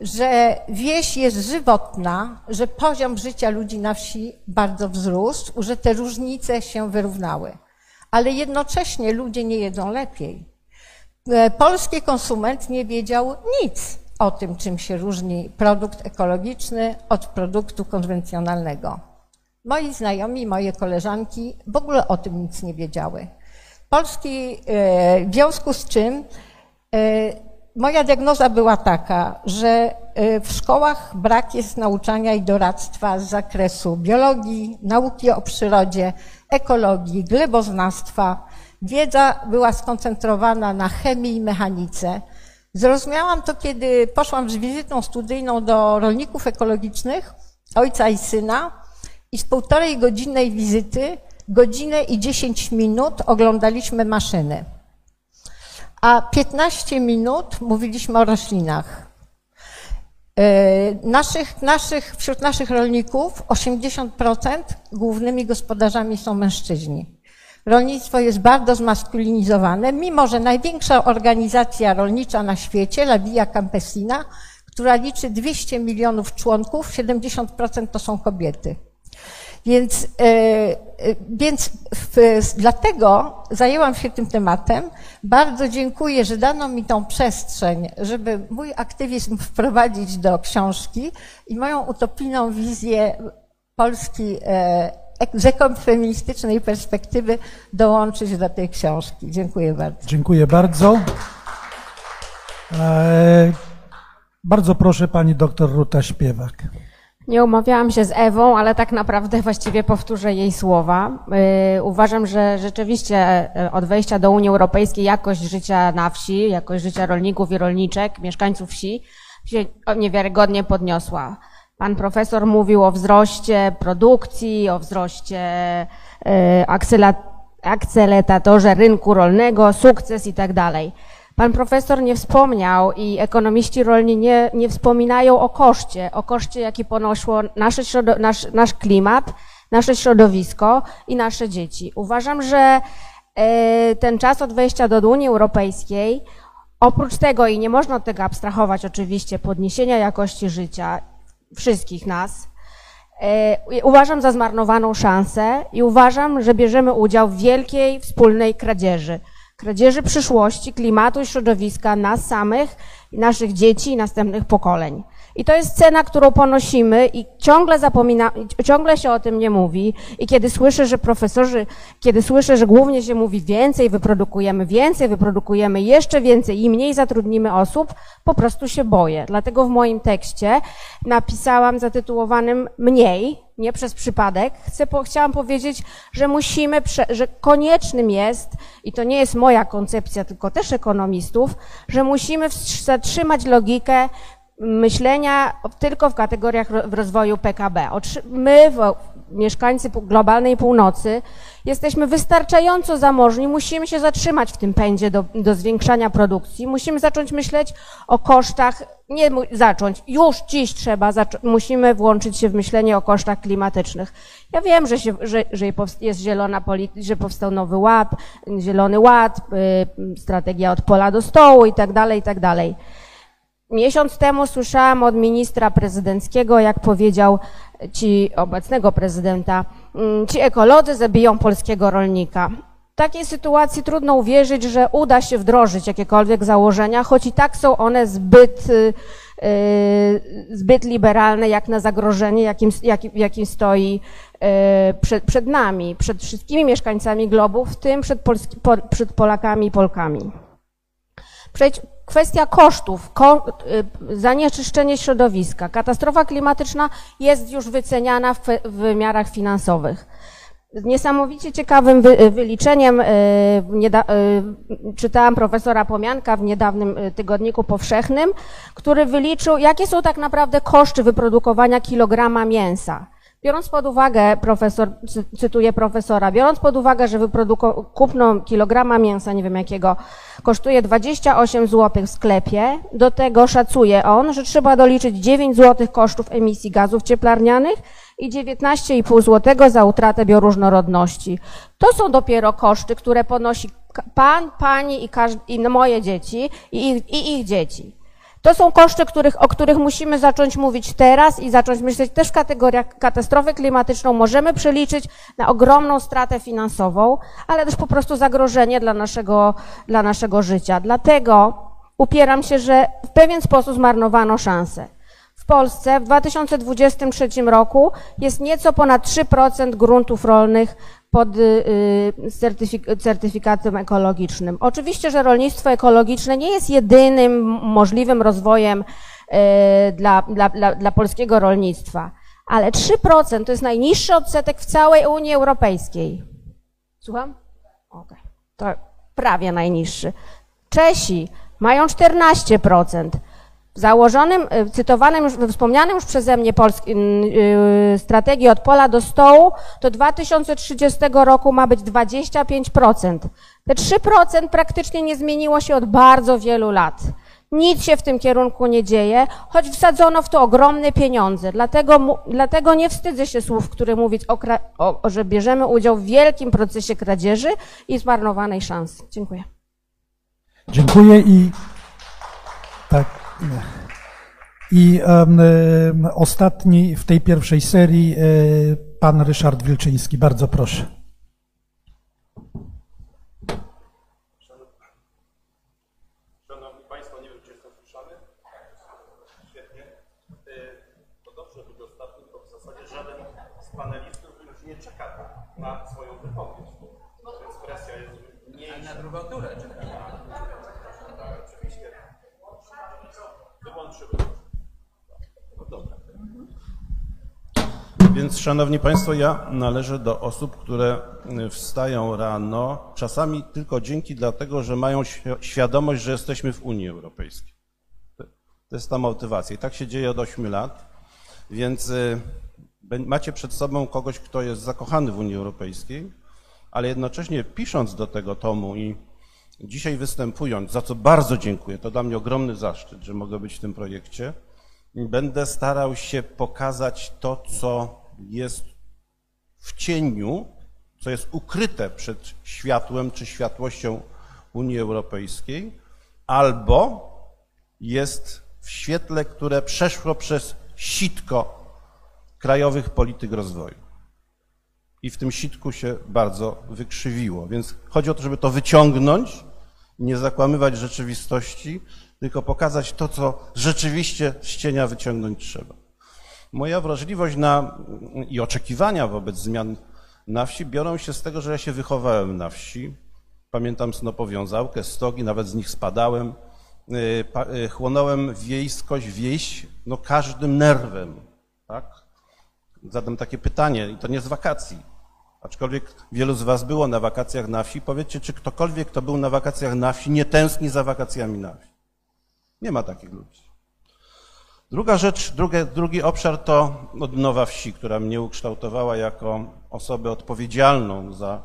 I: że wieś jest żywotna, że poziom życia ludzi na wsi bardzo wzrósł, że te różnice się wyrównały. Ale jednocześnie ludzie nie jedzą lepiej. E, polski konsument nie wiedział nic o tym, czym się różni produkt ekologiczny od produktu konwencjonalnego. Moi znajomi, moje koleżanki w ogóle o tym nic nie wiedziały. Polski, e, w związku z czym e, moja diagnoza była taka, że w szkołach brak jest nauczania i doradztwa z zakresu biologii, nauki o przyrodzie, ekologii, gleboznawstwa. Wiedza była skoncentrowana na chemii i mechanice. Zrozumiałam to, kiedy poszłam z wizytą studyjną do rolników ekologicznych, ojca i syna, i z półtorej godzinnej wizyty, godzinę i dziesięć minut oglądaliśmy maszyny a 15 minut mówiliśmy o roślinach. E, naszych, naszych, wśród naszych rolników 80% głównymi gospodarzami są mężczyźni. Rolnictwo jest bardzo zmaskulinizowane, mimo że największa organizacja rolnicza na świecie, La Via Campesina, która liczy 200 milionów członków, 70% to są kobiety. Więc, e, e, więc w, dlatego zajęłam się tym tematem. Bardzo dziękuję, że dano mi tą przestrzeń, żeby mój aktywizm wprowadzić do książki i moją utopijną wizję Polski e, z ekofeministycznej perspektywy dołączyć do tej książki. Dziękuję bardzo.
C: Dziękuję bardzo. Bardzo proszę pani doktor Ruta Śpiewak.
J: Nie umawiałam się z Ewą, ale tak naprawdę właściwie powtórzę jej słowa. Yy, uważam, że rzeczywiście yy, od wejścia do Unii Europejskiej jakość życia na wsi, jakość życia rolników i rolniczek, mieszkańców wsi się niewiarygodnie podniosła. Pan profesor mówił o wzroście produkcji, o wzroście yy, akceleratorze rynku rolnego, sukces i tak dalej. Pan profesor nie wspomniał i ekonomiści rolni nie, nie wspominają o koszcie, o koszcie, jaki ponoszło nasze nasz, nasz klimat, nasze środowisko i nasze dzieci. Uważam, że e, ten czas od wejścia do Unii Europejskiej, oprócz tego, i nie można tego abstrahować oczywiście, podniesienia jakości życia wszystkich nas, e, uważam za zmarnowaną szansę i uważam, że bierzemy udział w wielkiej wspólnej kradzieży kradzieży przyszłości, klimatu i środowiska nas samych, naszych dzieci i następnych pokoleń. I to jest cena, którą ponosimy i ciągle zapomina, ciągle się o tym nie mówi. I kiedy słyszę, że profesorzy, kiedy słyszę, że głównie się mówi więcej, wyprodukujemy więcej, wyprodukujemy jeszcze więcej i mniej zatrudnimy osób, po prostu się boję. Dlatego w moim tekście napisałam zatytułowanym mniej, nie przez przypadek. Chcę, po, chciałam powiedzieć, że musimy, prze, że koniecznym jest, i to nie jest moja koncepcja, tylko też ekonomistów, że musimy zatrzymać logikę myślenia tylko w kategoriach w rozwoju PKB. My, mieszkańcy globalnej północy, jesteśmy wystarczająco zamożni, musimy się zatrzymać w tym pędzie do, do zwiększania produkcji, musimy zacząć myśleć o kosztach, nie zacząć, już dziś trzeba, musimy włączyć się w myślenie o kosztach klimatycznych. Ja wiem, że, się, że, że jest zielona polity, że powstał nowy ład, zielony ład, y, strategia od pola do stołu i tak dalej, i tak dalej. Miesiąc temu słyszałam od ministra prezydenckiego, jak powiedział ci obecnego prezydenta, mm, ci ekolodzy zabiją polskiego rolnika. W takiej sytuacji trudno uwierzyć, że uda się wdrożyć jakiekolwiek założenia, choć i tak są one zbyt, y, y, zbyt liberalne jak na zagrożenie, jakim, jakim, jakim stoi y, przed, przed nami, przed wszystkimi mieszkańcami globu, w tym przed, Polski, po, przed Polakami i Polkami. Przejdź, kwestia kosztów, ko, y, zanieczyszczenie środowiska. Katastrofa klimatyczna jest już wyceniana w, w wymiarach finansowych. Niesamowicie ciekawym wy, wyliczeniem, y, nieda, y, czytałam profesora Pomianka w niedawnym y, tygodniku powszechnym, który wyliczył, jakie są tak naprawdę koszty wyprodukowania kilograma mięsa. Biorąc pod uwagę, profesor, cy- cytuję profesora, biorąc pod uwagę, że wyproduko- kupno kilograma mięsa, nie wiem jakiego, kosztuje 28 zł w sklepie, do tego szacuje on, że trzeba doliczyć 9 zł kosztów emisji gazów cieplarnianych i 19,5 zł za utratę bioróżnorodności. To są dopiero koszty, które ponosi pan, pani i, każ- i moje dzieci i ich, i ich dzieci. To są koszty, których, o których musimy zacząć mówić teraz i zacząć myśleć też w kategoriach katastrofy klimatyczną. Możemy przeliczyć na ogromną stratę finansową, ale też po prostu zagrożenie dla naszego, dla naszego życia. Dlatego upieram się, że w pewien sposób zmarnowano szansę. W Polsce w 2023 roku jest nieco ponad 3% gruntów rolnych pod y, certyfik- certyfikatem ekologicznym. Oczywiście, że rolnictwo ekologiczne nie jest jedynym możliwym rozwojem y, dla, dla, dla, dla polskiego rolnictwa, ale 3% to jest najniższy odsetek w całej Unii Europejskiej. Słucham? Okej. To prawie najniższy. Czesi mają 14%. Założonym, y, cytowanym, już, wspomnianym już przeze mnie polski, yy, strategii od pola do stołu, do 2030 roku ma być 25%. Te 3% praktycznie nie zmieniło się od bardzo wielu lat. Nic się w tym kierunku nie dzieje, choć wsadzono w to ogromne pieniądze. Dlatego, dlatego nie wstydzę się słów, które mówić, o, o, że bierzemy udział w wielkim procesie kradzieży i zmarnowanej szansy. Dziękuję.
C: Dziękuję i tak. I ostatni w tej pierwszej serii e, pan Ryszard Wilczyński. Bardzo proszę.
K: Szanowni Państwo, nie wiem, czy jestem słyszany. Świetnie. Y, To dobrze być ostatnim, bo w zasadzie żaden z panelistów już nie czeka na swoją wypowiedź. Więc presja jest mniejsza.
H: Na drugą turę czekamy.
K: Tak, oczywiście. Wyłączyłem. No dobra. Więc, Szanowni Państwo, ja należę do osób, które y, wstają rano, czasami tylko dzięki dlatego, że mają świ- świadomość, że jesteśmy w Unii Europejskiej. To- jest ta motywacja. I tak się dzieje od 8 lat. Więc y, macie przed sobą kogoś, kto jest zakochany w Unii Europejskiej, ale jednocześnie pisząc do tego tomu i dzisiaj występując, za co bardzo dziękuję, to dla mnie ogromny zaszczyt, że mogę być w tym projekcie, będę starał się pokazać to, co jest w cieniu, co jest ukryte przed światłem czy światłością Unii Europejskiej, albo jest w świetle, które przeszło przez sitko krajowych polityk rozwoju. I w tym sitku się bardzo wykrzywiło. Więc chodzi o to, żeby to wyciągnąć, nie zakłamywać rzeczywistości, tylko pokazać to, co rzeczywiście z cienia wyciągnąć trzeba. Moja wrażliwość na, i oczekiwania wobec zmian na wsi biorą się z tego, że ja się wychowałem na wsi. Pamiętam snopowiązałkę, stogi, nawet z nich spadałem. Y, y, Chłonąłem wiejskość, wieś, no każdym nerwem, tak? zadam takie pytanie, i to nie z wakacji. Aczkolwiek wielu z Was było na wakacjach na wsi. Powiedzcie, czy ktokolwiek, kto był na wakacjach na wsi, nie tęskni za wakacjami na wsi? Nie ma takich ludzi. Druga rzecz, drugie, drugi obszar to odnowa wsi, która mnie ukształtowała jako osobę odpowiedzialną za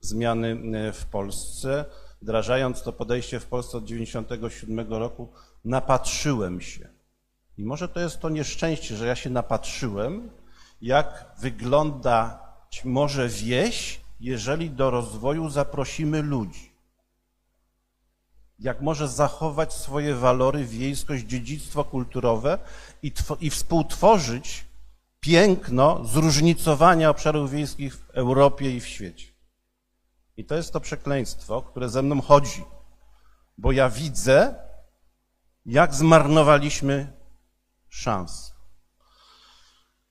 K: zmiany e, w Polsce. Wdrażając to podejście w Polsce od 1997 roku, napatrzyłem się. I może to jest to nieszczęście, że ja się napatrzyłem, jak wygląda może wieś, jeżeli do rozwoju zaprosimy ludzi. Jak może zachować swoje walory, wiejskość, dziedzictwo kulturowe i, i współtworzyć piękno zróżnicowania obszarów wiejskich w Europie i w świecie. I to jest to przekleństwo, które ze mną chodzi, bo ja widzę, jak zmarnowaliśmy szans.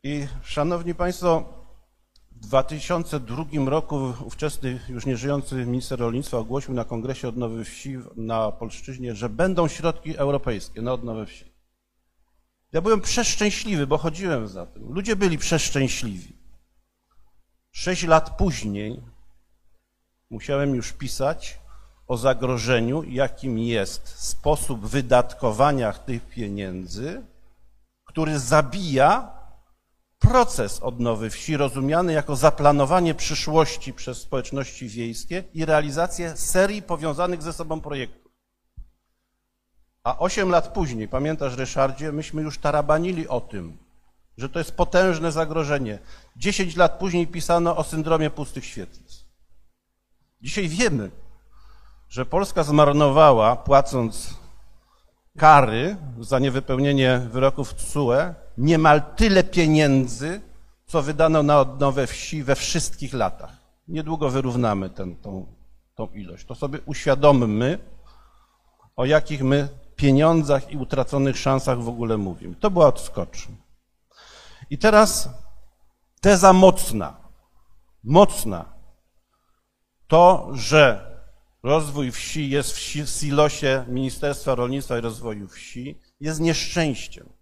K: I szanowni Państwo, w 2002 roku ówczesny już nieżyjący minister rolnictwa ogłosił na kongresie odnowy wsi na Polszczyźnie, że będą środki europejskie na odnowę wsi. Ja byłem przeszczęśliwy, bo chodziłem za tym. Ludzie byli przeszczęśliwi. Sześć lat później musiałem już pisać o zagrożeniu, jakim jest sposób wydatkowania tych pieniędzy, który zabija proces odnowy wsi, rozumiany jako zaplanowanie przyszłości przez społeczności wiejskie i realizację serii powiązanych ze sobą projektów. A osiem lat później, pamiętasz Ryszardzie, myśmy już tarabanili o tym, że to jest potężne zagrożenie. Dziesięć lat później pisano o syndromie pustych świetlic. Dzisiaj wiemy, że Polska zmarnowała, płacąc kary za niewypełnienie wyroków TSUE, niemal tyle pieniędzy, co wydano na odnowę wsi we wszystkich latach. Niedługo wyrównamy ten, tą, tą ilość. To sobie uświadommy, o jakich my pieniądzach i utraconych szansach w ogóle mówimy. To była odskocz. I teraz teza mocna, mocna, to, że rozwój wsi jest w silosie Ministerstwa Rolnictwa i Rozwoju Wsi, jest nieszczęściem.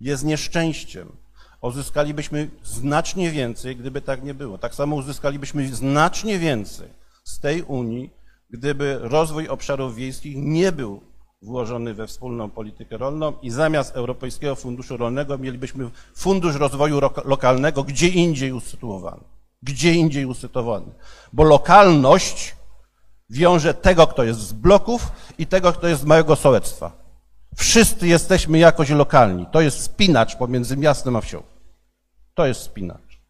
K: Jest nieszczęściem. Uzyskalibyśmy znacznie więcej, gdyby tak nie było. Tak samo uzyskalibyśmy znacznie więcej z tej Unii, gdyby rozwój obszarów wiejskich nie był włożony we wspólną politykę rolną i zamiast Europejskiego Funduszu Rolnego mielibyśmy Fundusz Rozwoju Lokalnego gdzie indziej usytuowany. Gdzie indziej usytuowany. Bo lokalność wiąże tego, kto jest z bloków i tego, kto jest z małego sołectwa. Wszyscy jesteśmy jakoś lokalni. To jest spinacz pomiędzy miastem a wsią. To jest spinacz.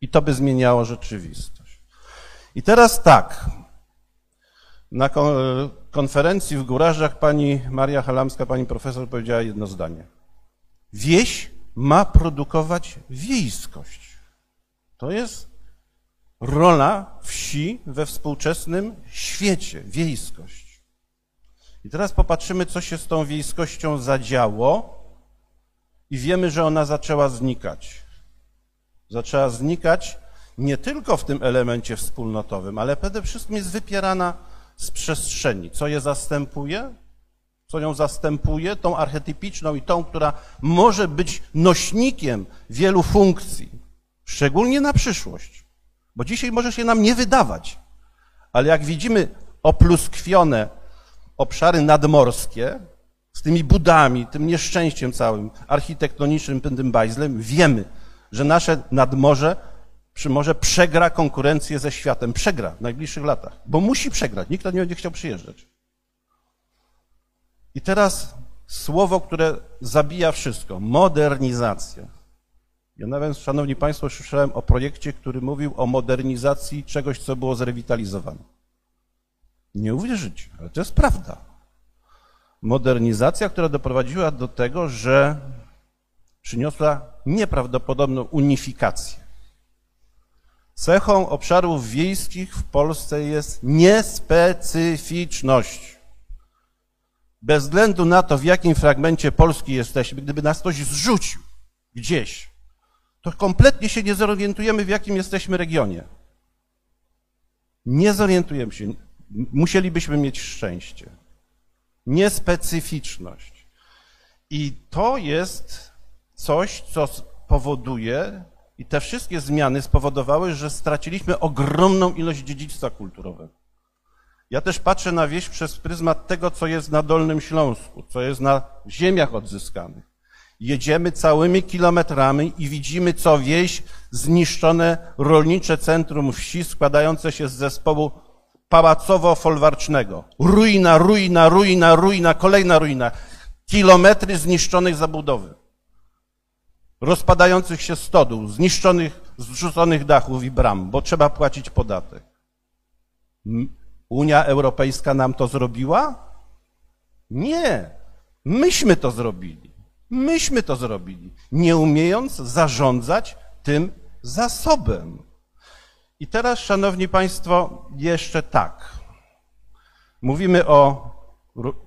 K: I to by zmieniało rzeczywistość. I teraz tak. Na konferencji w Górażach pani Maria Halamska, pani profesor powiedziała jedno zdanie. Wieś ma produkować wiejskość. To jest rola wsi we współczesnym świecie, wiejskość. I teraz popatrzymy, co się z tą wiejskością zadziało i wiemy, że ona zaczęła znikać. Zaczęła znikać nie tylko w tym elemencie wspólnotowym, ale przede wszystkim jest wypierana z przestrzeni. Co je zastępuje? Co ją zastępuje? Tą archetypiczną i tą, która może być nośnikiem wielu funkcji, szczególnie na przyszłość. Bo dzisiaj może się nam nie wydawać, ale jak widzimy opluskwione obszary nadmorskie z tymi budami, tym nieszczęściem całym architektonicznym, tym bajzlem, wiemy, że nasze nadmorze przy morze przegra konkurencję ze światem. Przegra w najbliższych latach, bo musi przegrać. Nikt nie będzie chciał przyjeżdżać. I teraz słowo, które zabija wszystko. Modernizacja. Ja nawet, szanowni państwo, słyszałem o projekcie, który mówił o modernizacji czegoś, co było zrewitalizowane. Nie uwierzycie, ale to jest prawda. Modernizacja, która doprowadziła do tego, że przyniosła nieprawdopodobną unifikację. Cechą obszarów wiejskich w Polsce jest niespecyficzność. Bez względu na to, w jakim fragmencie Polski jesteśmy, gdyby nas ktoś zrzucił gdzieś, to kompletnie się nie zorientujemy, w jakim jesteśmy regionie. Nie zorientujemy się. Musielibyśmy mieć szczęście. Niespecyficzność. I to jest coś, co powoduje i te wszystkie zmiany spowodowały, że straciliśmy ogromną ilość dziedzictwa kulturowego. Ja też patrzę na wieś przez pryzmat tego, co jest na Dolnym Śląsku, co jest na ziemiach odzyskanych. Jedziemy całymi kilometrami i widzimy co wieś zniszczone rolnicze centrum wsi składające się z zespołu pałacowo-folwarcznego. Ruina, ruina, ruina, ruina, kolejna ruina. Kilometry zniszczonych zabudowy. Rozpadających się stodół, zniszczonych, zrzuconych dachów i bram, bo trzeba płacić podatek. Unia Europejska nam to zrobiła? Nie. Myśmy to zrobili. Myśmy to zrobili, nie umiejąc zarządzać tym zasobem. I teraz, Szanowni Państwo, jeszcze tak. Mówimy o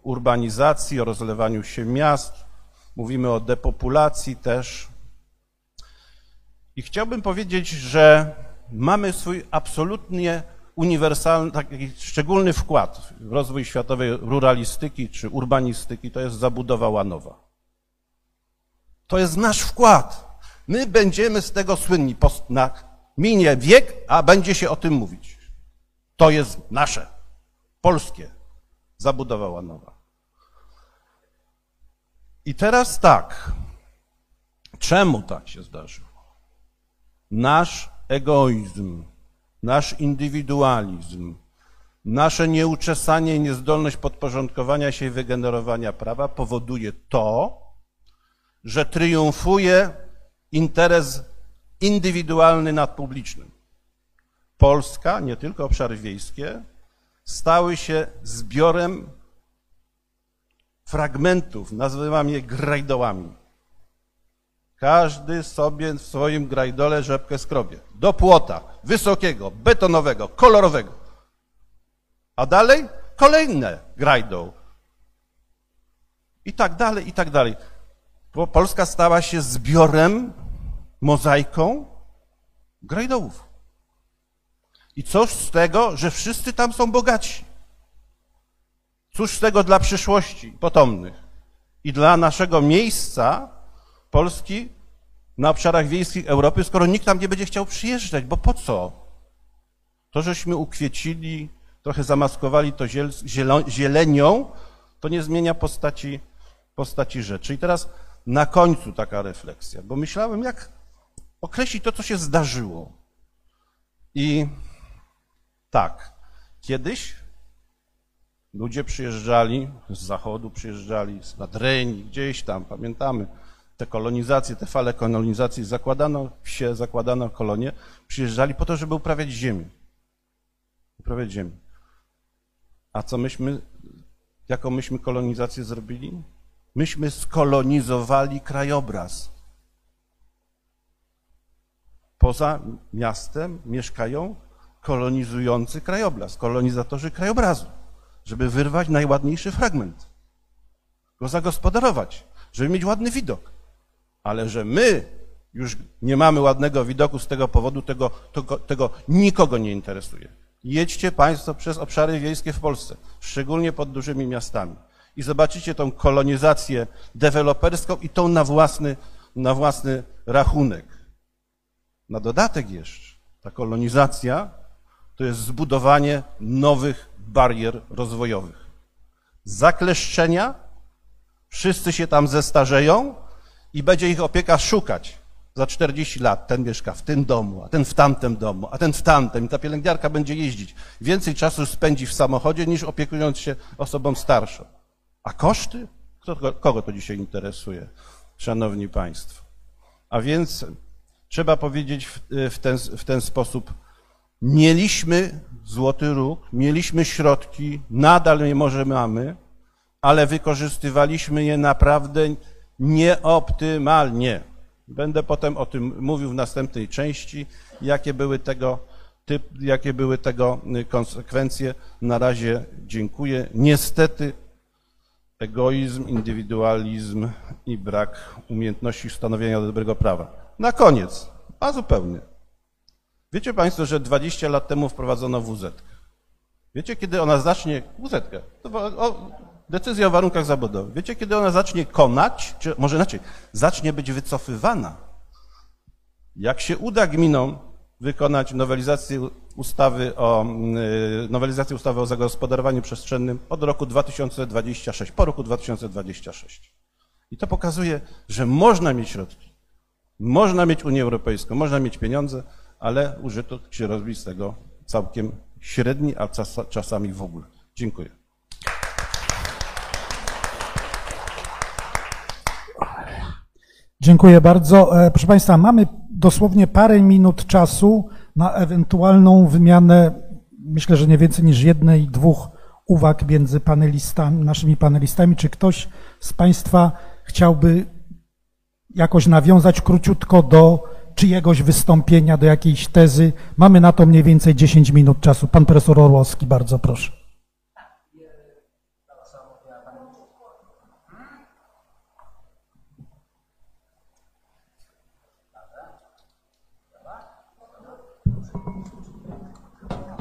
K: urbanizacji, o rozlewaniu się miast, mówimy o depopulacji też. I chciałbym powiedzieć, że mamy swój absolutnie uniwersalny, taki szczególny wkład w rozwój światowej ruralistyki czy urbanistyki, to jest zabudowa łanowa. To jest nasz wkład. My będziemy z tego słynni. Na minie wiek, a będzie się o tym mówić. To jest nasze, polskie. Zabudowa łanowa. I teraz tak. Czemu tak się zdarzyło? Nasz egoizm, nasz indywidualizm, nasze nieuczesanie i niezdolność podporządkowania się i wygenerowania prawa powoduje to, że triumfuje interes indywidualny nad publicznym. Polska, nie tylko obszary wiejskie, stały się zbiorem fragmentów, nazywam je grajdołami. Każdy sobie w swoim grajdole rzepkę skrobie. Do płota, wysokiego, betonowego, kolorowego. A dalej kolejne grajdą. I tak dalej, i tak dalej. Bo Polska stała się zbiorem, mozaiką grajdołów. I cóż z tego, że wszyscy tam są bogaci? Cóż z tego dla przyszłości potomnych i dla naszego miejsca Polski na obszarach wiejskich Europy, skoro nikt tam nie będzie chciał przyjeżdżać? Bo po co? To, żeśmy ukwiecili, trochę zamaskowali to zielenią, to nie zmienia postaci, postaci rzeczy. I teraz na końcu taka refleksja, bo myślałem, jak określić to, co się zdarzyło. I tak, kiedyś ludzie przyjeżdżali z zachodu, przyjeżdżali z Nadrenii, gdzieś tam, pamiętamy, te kolonizacje, te fale kolonizacji, zakładano wsie, zakładano kolonie, przyjeżdżali po to, żeby uprawiać ziemię. Uprawiać ziemię. A co myśmy, jaką myśmy kolonizację zrobili? Myśmy skolonizowali krajobraz. Poza miastem mieszkają kolonizujący krajobraz, kolonizatorzy krajobrazu, żeby wyrwać najładniejszy fragment, go zagospodarować, żeby mieć ładny widok. Ale że my już nie mamy ładnego widoku z tego powodu, tego, tego, tego nikogo nie interesuje. Jedźcie Państwo przez obszary wiejskie w Polsce, szczególnie pod dużymi miastami i zobaczycie tą kolonizację deweloperską i tą na własny, na własny rachunek. Na dodatek jeszcze, ta kolonizacja to jest zbudowanie nowych barier rozwojowych. Zakleszczenia, wszyscy się tam zestarzeją i będzie ich opieka szukać. Za 40 lat ten mieszka w tym domu, a ten w tamtym domu, a ten w tamtym. I ta pielęgniarka będzie jeździć. Więcej czasu spędzi w samochodzie niż opiekując się osobą starszą. A koszty? Kto, kogo to dzisiaj interesuje, szanowni państwo? A więc trzeba powiedzieć w, w, ten, w ten sposób, mieliśmy złoty róg, mieliśmy środki, nadal je może mamy, ale wykorzystywaliśmy je naprawdę nieoptymalnie. Będę potem o tym mówił w następnej części, jakie były tego, typ, jakie były tego konsekwencje. Na razie dziękuję. Niestety egoizm, indywidualizm i brak umiejętności stanowienia dobrego prawa. Na koniec, a zupełnie. Wiecie Państwo, że 20 lat temu wprowadzono WZ. Wiecie, kiedy ona zacznie, WZ, decyzja o warunkach zabudowy. Wiecie, kiedy ona zacznie konać, czy może inaczej, zacznie być wycofywana? Jak się uda gminom wykonać nowelizację ustawy o, y, nowelizację ustawy o zagospodarowaniu przestrzennym od roku 2026, po roku 2026. I to pokazuje, że można mieć środki, można mieć Unię Europejską, można mieć pieniądze, ale użytek się robi z tego całkiem średni, a czas, czasami w ogóle. Dziękuję.
C: Dziękuję bardzo. E, Proszę Państwa, mamy dosłownie parę minut czasu na ewentualną wymianę, myślę, że nie więcej niż jednej, dwóch uwag między panelistami, naszymi panelistami. Czy ktoś z Państwa chciałby jakoś nawiązać króciutko do czyjegoś wystąpienia, do jakiejś tezy? Mamy na to mniej więcej 10 minut czasu. Pan profesor Orłowski, bardzo proszę.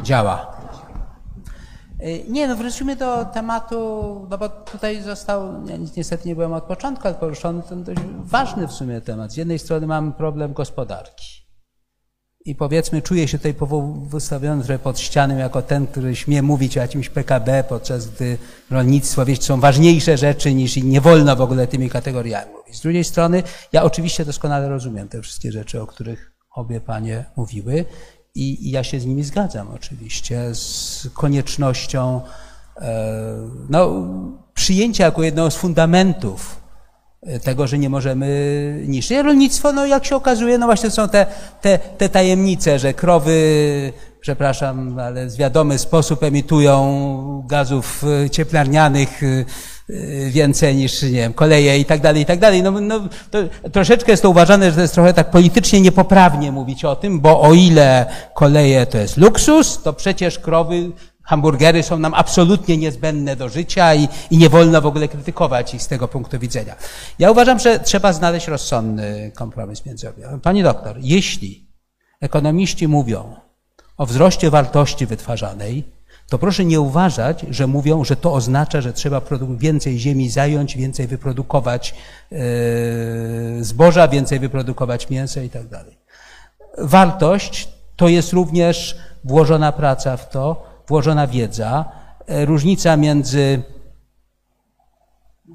H: działa. Y, Nie, no wrócimy do tematu, no bo tutaj został, ja niestety nie byłem od początku, ale poruszony ten dość ważny w sumie temat. Z jednej strony mamy problem gospodarki. I powiedzmy, czuję się tutaj wystawiony trochę pod ścianą jako ten, który śmie mówić o jakimś PKB, podczas gdy rolnictwo, wiecie, są ważniejsze rzeczy niż i nie wolno w ogóle tymi kategoriami mówić. Z drugiej strony, ja oczywiście doskonale rozumiem te wszystkie rzeczy, o których obie panie mówiły i, i ja się z nimi zgadzam oczywiście, z koniecznością e, no, przyjęcia jako jednego z fundamentów e, tego, że nie możemy niszczyć. Rolnictwo, no jak się okazuje, no właśnie są te, te, te tajemnice, że krowy, przepraszam, ale w wiadomy sposób emitują gazów e, cieplarnianych więcej niż, nie wiem, koleje i tak dalej, i tak dalej. No, no, to troszeczkę jest to uważane, że to jest trochę tak politycznie niepoprawnie mówić o tym, bo o ile koleje to jest luksus, to przecież krowy hamburgery są nam absolutnie niezbędne do życia i, i nie wolno w ogóle krytykować ich z tego punktu widzenia. Ja uważam, że trzeba znaleźć rozsądny kompromis między obie. Pani doktor, jeśli ekonomiści mówią o wzroście wartości wytwarzanej, to proszę nie uważać, że mówią, że to oznacza, że trzeba więcej ziemi zająć, więcej wyprodukować e, zboża, więcej wyprodukować mięsa i tak dalej. Wartość to jest również włożona praca w to, włożona wiedza, e, różnica między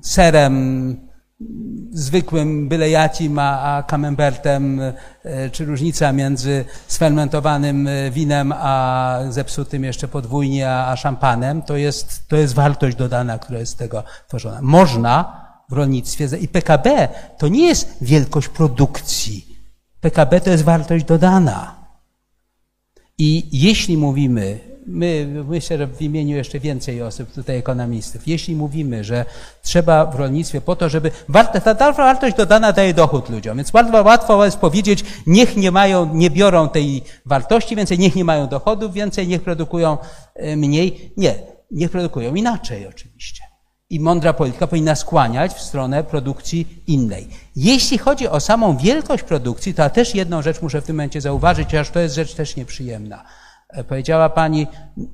H: serem zwykłym byle jacim, a, a camembertem, e, czy różnica między sfermentowanym e, winem, a zepsutym jeszcze podwójnie, a, a szampanem, to jest, to jest wartość dodana, która jest z tego tworzona. Można w rolnictwie, i PKB to nie jest wielkość produkcji. PKB to jest wartość dodana. I jeśli mówimy, my, myślę, że w imieniu jeszcze więcej osób, tutaj ekonomistów, jeśli mówimy, że trzeba w rolnictwie po to, żeby, ta, ta wartość dodana daje dochód ludziom, więc bardzo łatwo jest powiedzieć, niech nie mają, nie biorą tej wartości więcej, niech nie mają dochodów więcej, niech produkują e, mniej. Nie, niech produkują inaczej oczywiście. I mądra polityka powinna skłaniać w stronę produkcji innej. Jeśli chodzi o samą wielkość produkcji, to ja też jedną rzecz muszę w tym momencie zauważyć, chociaż to jest rzecz też nieprzyjemna. E, Powiedziała Pani,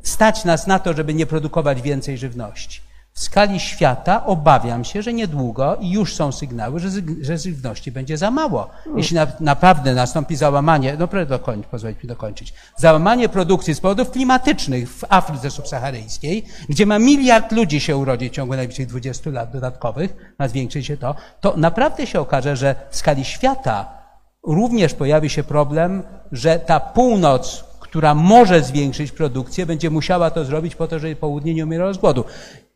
H: stać nas na to, żeby nie produkować więcej żywności. W skali świata obawiam się, że niedługo i już są sygnały, że, że żywności będzie za mało. Jeśli na, naprawdę nastąpi załamanie, no proszę dokończyć, pozwolić mi dokończyć, załamanie produkcji z powodów klimatycznych w Afryce subsaharyjskiej, gdzie ma miliard ludzi się urodzić w ciągu najbliższych 20 lat dodatkowych, ma zwiększyć się to, to naprawdę się okaże, że w skali świata również pojawi się problem, że ta północ, która może zwiększyć produkcję, będzie musiała to zrobić po to, żeby południe nie umierało z głodu.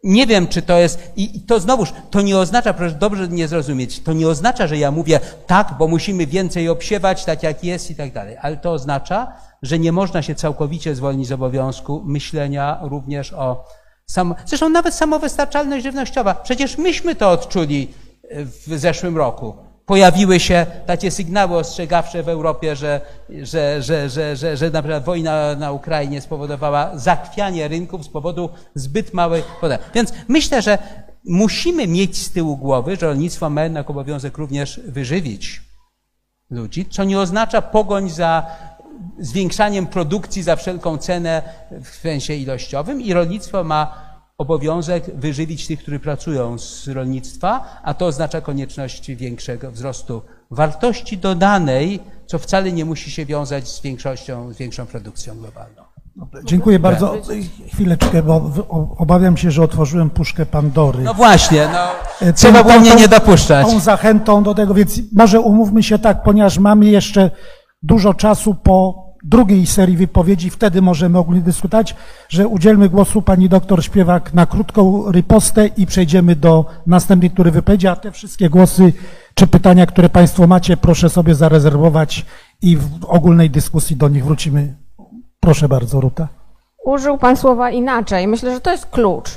H: Nie wiem, czy to jest, i to znowuż, to nie oznacza, proszę dobrze nie zrozumieć, to nie oznacza, że ja mówię tak, bo musimy więcej obsiewać, tak jak jest i tak dalej, ale to oznacza, że nie można się całkowicie zwolnić z obowiązku myślenia również o, sam, zresztą nawet samowystarczalność żywnościowa. Przecież myśmy to odczuli e, w zeszłym roku pojawiły się takie sygnały ostrzegawcze w Europie, że, że, że, że, że, że na przykład wojna na Ukrainie spowodowała zachwianie rynków z powodu zbyt małej podaży. Więc myślę, że musimy mieć z tyłu głowy, że rolnictwo ma jednak obowiązek również wyżywić ludzi, co nie oznacza pogoń za zwiększaniem produkcji za wszelką cenę w sensie ilościowym i rolnictwo ma obowiązek wyżywić tych, którzy pracują z rolnictwa, a to oznacza konieczność większego wzrostu wartości dodanej, co wcale nie musi się wiązać z większością, z większą produkcją globalną.
C: Dziękuję bardzo. Chwileczkę, bo obawiam się, że otworzyłem puszkę Pandory.
H: No właśnie, no,
C: E,
H: trzeba było mnie nie dopuszczać.
C: Tą zachętą do tego, więc może umówmy się tak, ponieważ mamy jeszcze dużo czasu po drugiej serii wypowiedzi, wtedy możemy ogólnie dyskutować, że udzielmy głosu pani doktor Śpiewak na krótką ripostę i przejdziemy do następnej, który wypowiedzi, a te wszystkie głosy czy pytania, które państwo macie, proszę sobie zarezerwować i w ogólnej dyskusji do nich wrócimy. Proszę bardzo, Ruta.
J: Użył Pan słowa inaczej. Myślę, że to jest klucz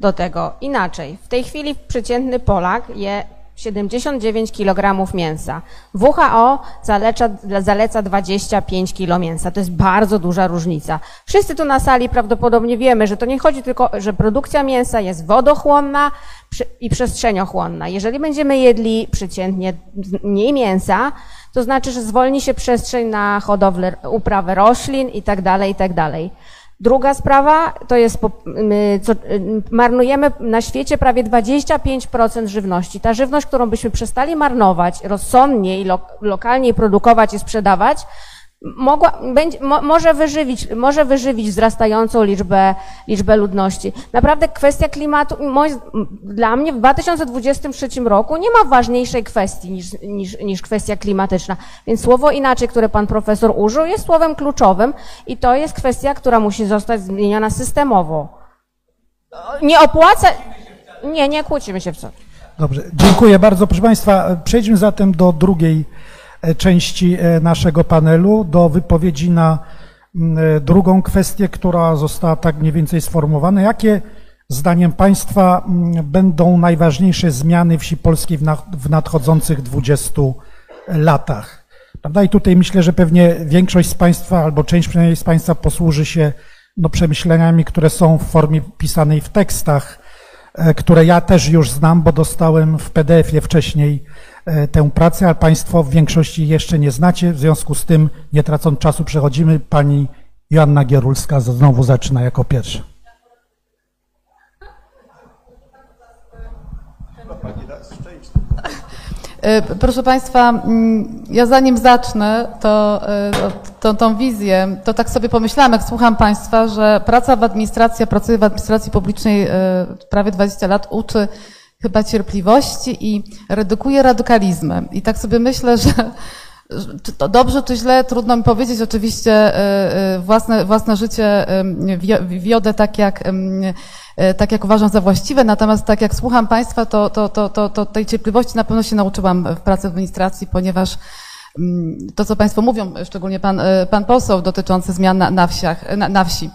J: do tego. Inaczej. W tej chwili przeciętny Polak je 79 kg mięsa. WHO zaleca, zaleca 25 kg mięsa. To jest bardzo duża różnica. Wszyscy tu na sali prawdopodobnie wiemy, że to nie chodzi tylko, że produkcja mięsa jest wodochłonna i przestrzeniochłonna. Jeżeli będziemy jedli przeciętnie mniej mięsa, to znaczy, że zwolni się przestrzeń na hodowlę, uprawę roślin i tak dalej, i tak dalej. Druga sprawa to jest, co, marnujemy na świecie prawie 25% żywności. Ta żywność, którą byśmy przestali marnować, rozsądnie i lo, lokalnie produkować i sprzedawać, mogła, będzie, mo, może, wyżywić, może wyżywić wzrastającą liczbę, liczbę ludności. Naprawdę kwestia klimatu, moim, dla mnie w 2023 roku nie ma ważniejszej kwestii niż, niż, niż kwestia klimatyczna. Więc słowo inaczej, które pan profesor użył, jest słowem kluczowym i to jest kwestia, która musi zostać zmieniona systemowo. Nie opłaca... Nie, nie kłócimy się wcale.
C: Dobrze, dziękuję bardzo. Proszę Państwa, przejdźmy zatem do drugiej części e, naszego panelu, do wypowiedzi na mm, e, drugą kwestię, która została tak mniej więcej sformułowana. Jakie zdaniem Państwa mm, będą najważniejsze zmiany wsi polskiej w na- w nadchodzących 20 latach? Prawda? I tutaj myślę, że pewnie większość z Państwa, albo część przynajmniej z Państwa posłuży się no, przemyśleniami, które są w formie pisanej w tekstach, e, które ja też już znam, bo dostałem w PDF-ie wcześniej e, tę pracę, a Państwo w większości jeszcze nie znacie. W związku z tym, nie tracąc czasu, przechodzimy. Pani Joanna Gierulska znowu zaczyna jako pierwsza.
D: E, Proszę Państwa, mm, ja zanim zacznę to, e, to, tą wizję, to tak sobie pomyślałam, jak słucham Państwa, że praca w administracji, pracuję w administracji publicznej e, prawie 20 lat, uczy chyba cierpliwości i redukuje radykalizmy. I tak sobie myślę, że czy to dobrze, czy źle, trudno mi powiedzieć. Oczywiście e, e, własne, własne życie wio- wiodę tak jak, e, tak jak uważam za właściwe, natomiast tak jak słucham Państwa, to, to, to, to, to tej cierpliwości na pewno się nauczyłam w pracy w administracji, ponieważ mm, to, co Państwo mówią, szczególnie Pan, pan poseł dotyczący zmian na, na, wsiach, na, na wsi.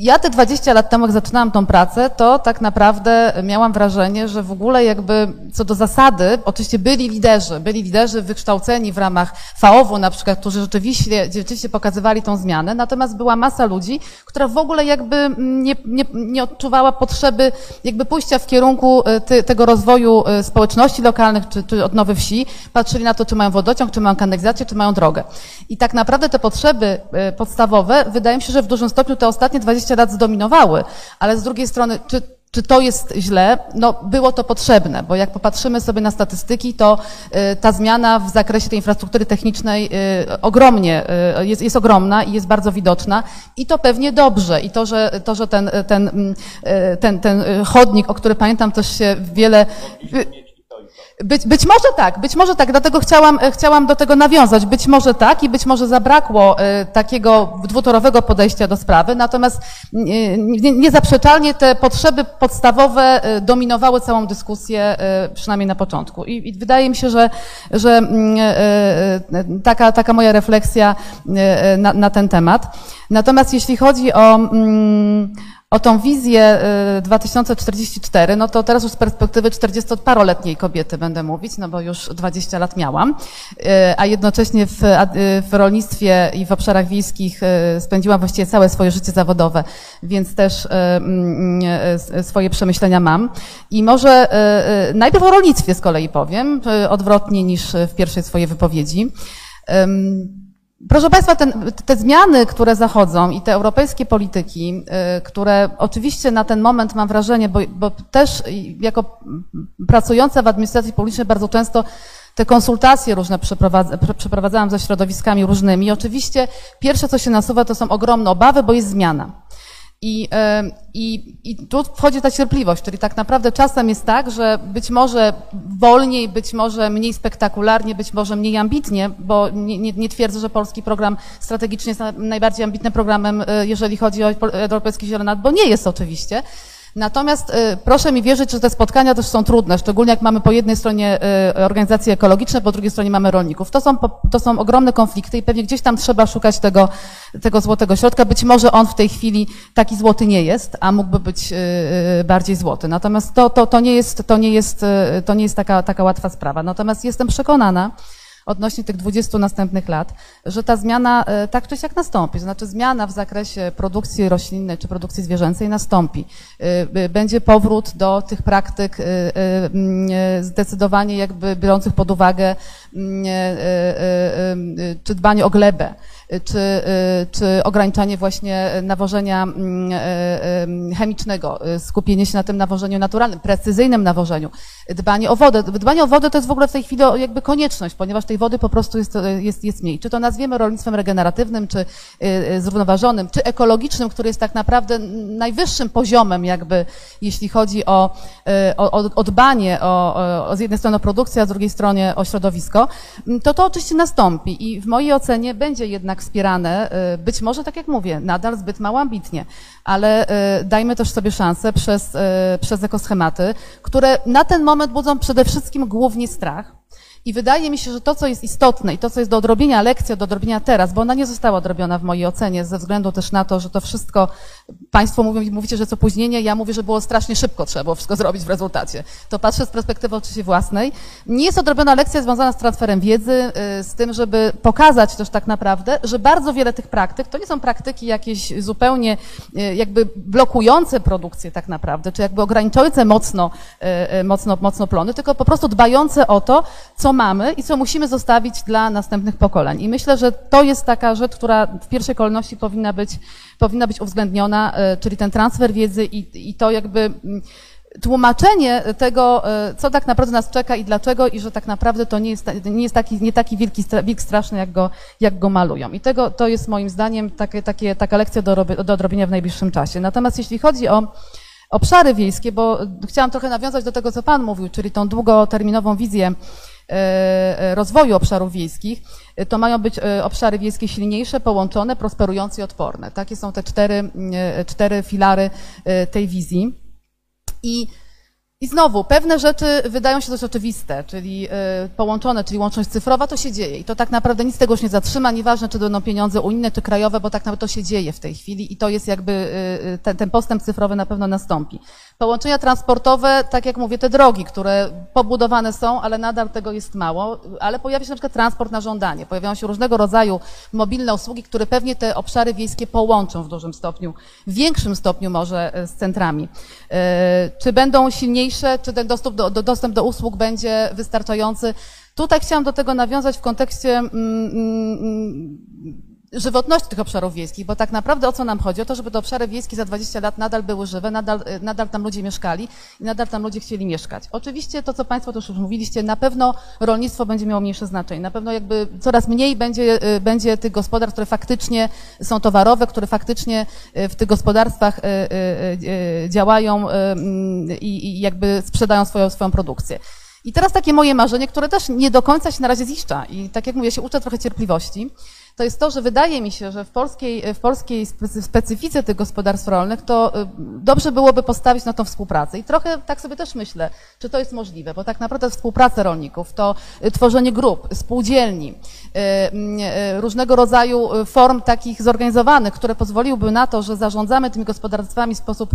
D: Ja te 20 lat temu, jak zaczynałam tą pracę, to tak naprawdę miałam wrażenie, że w ogóle jakby co do zasady, oczywiście byli liderzy, byli liderzy wykształceni w ramach FAOW-u na przykład, którzy rzeczywiście, rzeczywiście pokazywali tą zmianę, natomiast była masa ludzi, która w ogóle jakby nie, nie, nie odczuwała potrzeby jakby pójścia w kierunku e, ty, tego rozwoju e, społeczności lokalnych czy, czy odnowy wsi, patrzyli na to, czy mają wodociąg, czy mają kanalizację, czy mają drogę. I tak naprawdę te potrzeby e, podstawowe, wydaje mi się, że w dużym stopniu te ostatnie 20 lat zdominowały, ale z drugiej strony, czy czy to jest źle? No, było to potrzebne, bo jak popatrzymy sobie na statystyki, to y, ta zmiana w zakresie tej infrastruktury technicznej y, ogromnie y, jest, jest ogromna i jest bardzo widoczna i to pewnie dobrze. I to, że, to, że ten, ten, ten, ten chodnik, o który pamiętam też się wiele... być, być może tak, być może tak, dlatego chciałam, e, chciałam do tego nawiązać. Być może tak i być może zabrakło e, takiego dwutorowego podejścia do sprawy, natomiast e, nie- niezaprzeczalnie te potrzeby podstawowe e, dominowały całą dyskusję, e, przynajmniej na początku. I, i wydaje mi się, że, że mm, e, e, taka, taka moja refleksja e, na, na ten temat. Natomiast jeśli chodzi o, mm, o tą wizję y, 2044, no to teraz już z perspektywy 40-paroletniej kobiety będę mówić, no bo już 20 lat miałam, y, a jednocześnie w, y, w rolnictwie i w obszarach wiejskich y, spędziłam właściwie całe swoje życie zawodowe, więc też y, mm, y, swoje przemyślenia mam. I może y, y, najpierw o rolnictwie z kolei powiem, y, odwrotnie niż w pierwszej swojej wypowiedzi. Proszę Państwa, ten, te zmiany, które zachodzą i te europejskie polityki, y, które oczywiście na ten moment mam wrażenie, bo, bo też jako pracująca w administracji publicznej bardzo często te konsultacje różne przeprowadza, prze- przeprowadzałam ze środowiskami różnymi. Oczywiście pierwsze, co się nasuwa, to są ogromne obawy, bo jest zmiana. I, em, i, I tu wchodzi ta cierpliwość, czyli tak naprawdę czasem jest tak, że być może wolniej, być może mniej spektakularnie, być może mniej ambitnie, bo nie, nie, nie twierdzę, że polski program strategiczny jest na- najbardziej ambitnym programem, e, jeżeli chodzi o Europejski Zielony bo nie jest oczywiście. Natomiast e, proszę mi wierzyć, że te spotkania też są trudne, szczególnie jak mamy po jednej stronie e, organizacje ekologiczne, po drugiej stronie mamy rolników. To są, to są ogromne konflikty i pewnie gdzieś tam trzeba szukać tego, tego złotego środka. Być może on w tej chwili taki złoty nie jest, a mógłby być e, bardziej złoty. Natomiast to, to, to nie jest, to nie jest, to nie jest taka, taka łatwa sprawa. Natomiast jestem przekonana, odnośnie tych 20 następnych lat, że ta zmiana e, tak czy siak nastąpi. To znaczy zmiana w zakresie produkcji roślinnej czy produkcji zwierzęcej nastąpi. E, b- Będzie powrót do tych praktyk e, e, mm, e, zdecydowanie jakby biorących pod uwagę mm, e, e, e, e, czy dbanie o glebę, e, czy, e, czy ograniczanie właśnie nawożenia mm, e, chemicznego, skupienie się na tym nawożeniu naturalnym, precyzyjnym nawożeniu, dbanie o wodę. Dbanie o wodę to jest w ogóle w tej chwili jakby konieczność, ponieważ tej wody po prostu jest, jest, jest mniej. Czy to nazwiemy rolnictwem regeneratywnym, czy y, y, zrównoważonym, czy ekologicznym, który jest tak naprawdę najwyższym poziomem jakby, jeśli chodzi o, y, o, o- dbanie o, o, z jednej strony o produkcję, a z drugiej strony o środowisko, to to oczywiście nastąpi i w mojej ocenie będzie jednak wspierane, y, być może tak jak mówię, nadal zbyt mało ambitnie, ale y, dajmy też sobie szansę przez, y, przez ekoschematy, które na ten moment budzą przede wszystkim głównie strach. I wydaje mi się, że to, co jest istotne i to, co jest do odrobienia lekcja, do odrobienia teraz, bo ona nie została odrobiona w mojej ocenie, ze względu też na to, że to wszystko, Państwo mówią, mówicie, że jest opóźnienie, ja mówię, że było strasznie szybko, trzeba było wszystko zrobić w rezultacie. To patrzę z perspektywy oczywiście własnej. Nie jest odrobiona lekcja związana z transferem wiedzy, y, z tym, żeby pokazać też tak naprawdę, że bardzo wiele tych praktyk, to nie są praktyki jakieś zupełnie y, jakby blokujące produkcję tak naprawdę, czy jakby ograniczające mocno, y, mocno, mocno plony, tylko po prostu dbające o to, co mamy i co musimy zostawić dla następnych pokoleń. I myślę, że to jest taka rzecz, która w pierwszej kolejności powinna być, powinna być uwzględniona, y, czyli ten transfer wiedzy i, i to jakby mm, tłumaczenie tego, y, co tak naprawdę nas czeka i dlaczego i że tak naprawdę to nie jest, nie jest taki, nie taki wielki, wilk straszny, jak go, jak go malują. I tego, to jest moim zdaniem takie, takie, taka lekcja do, do odrobienia w najbliższym czasie. Natomiast jeśli chodzi o obszary wiejskie, bo chciałam trochę nawiązać do tego, co Pan mówił, czyli tą długoterminową wizję e, e, rozwoju obszarów wiejskich, e, to mają być e, obszary wiejskie silniejsze, połączone, prosperujące i odporne. Takie są te cztery, e, cztery filary e, tej wizji. I i znowu, pewne rzeczy wydają się dość oczywiste, czyli y, połączone, czyli łączność cyfrowa, to się dzieje. I to tak naprawdę nic tego już nie zatrzyma, nieważne czy będą pieniądze unijne, czy krajowe, bo tak naprawdę to się dzieje w tej chwili i to jest jakby, y, y, ten, ten postęp cyfrowy na pewno nastąpi. Połączenia transportowe, tak jak mówię, te drogi, które pobudowane są, ale nadal tego jest mało, ale pojawia się na przykład transport na żądanie, pojawiają się różnego rodzaju mobilne usługi, które pewnie te obszary wiejskie połączą w dużym stopniu, w większym stopniu może z centrami. Czy będą silniejsze, czy ten dostęp do, do, dostęp do usług będzie wystarczający? Tutaj chciałam do tego nawiązać w kontekście mm, mm, żywotności tych obszarów wiejskich, bo tak naprawdę o co nam chodzi? O to, żeby te obszary wiejskie za 20 lat nadal były żywe, nadal, y, nadal tam ludzie mieszkali i nadal tam ludzie chcieli mieszkać. Oczywiście to, co Państwo też już mówiliście, na pewno rolnictwo będzie miało mniejsze znaczenie. Na pewno jakby coraz mniej będzie, y, będzie tych gospodarstw, które faktycznie są towarowe, które faktycznie y, w tych gospodarstwach działają i jakby sprzedają swoją, swoją produkcję. I teraz takie moje marzenie, które też nie do końca się na razie ziszcza i tak jak mówię, się uczę trochę cierpliwości, to jest to, że wydaje mi się, że w polskiej, w polskiej specy- specyfice tych gospodarstw rolnych to y, dobrze byłoby postawić na tą współpracę. I trochę tak sobie też myślę, czy to jest możliwe, bo tak naprawdę współpraca rolników, to y, tworzenie grup, spółdzielni, y, y, różnego rodzaju form takich zorganizowanych, które pozwoliłyby na to, że zarządzamy tymi gospodarstwami w sposób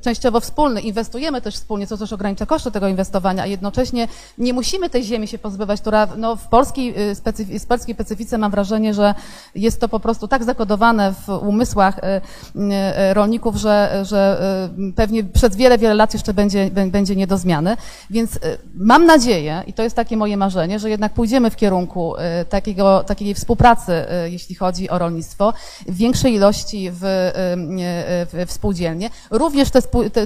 D: częściowo wspólny, inwestujemy też wspólnie, co też ogranicza koszty tego inwestowania, a jednocześnie nie musimy tej ziemi się pozbywać, która no, w polskiej, polskiej specyfice mam wrażenie, że jest to po prostu tak zakodowane w umysłach y, y, rolników, że, że y, pewnie przez wiele, wiele lat jeszcze będzie, będzie nie do zmiany. Więc mam nadzieję, i to jest takie moje marzenie, że jednak pójdziemy w kierunku takiego, takiej współpracy, jeśli chodzi o rolnictwo, większej ilości w, w, w spółdzielnie. Również te,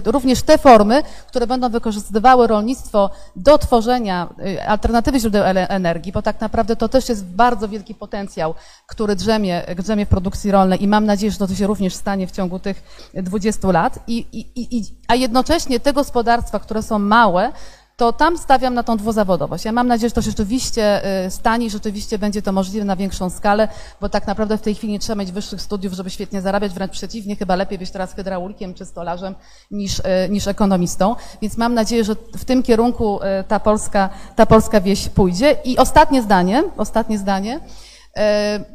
D: również te formy, które będą wykorzystywały rolnictwo do tworzenia alternatywy źródeł energii, bo tak naprawdę to też jest bardzo wielki potencjał, który drzemie, drzemie w produkcji rolnej i mam nadzieję, że to się również stanie w ciągu tych 20 lat. I, i, i, a jednocześnie te gospodarstwa, które są małe, to tam stawiam na tą dwuzawodowość. Ja mam nadzieję, że to rzeczywiście y, stanie i rzeczywiście będzie to możliwe na większą skalę, bo tak naprawdę w tej chwili nie trzeba mieć wyższych studiów, żeby świetnie zarabiać, wręcz przeciwnie, chyba lepiej być teraz hydraulikiem czy stolarzem niż, y, niż ekonomistą. Więc mam nadzieję, że w tym kierunku y, ta polska, ta polska wieś pójdzie. I ostatnie zdanie, ostatnie zdanie.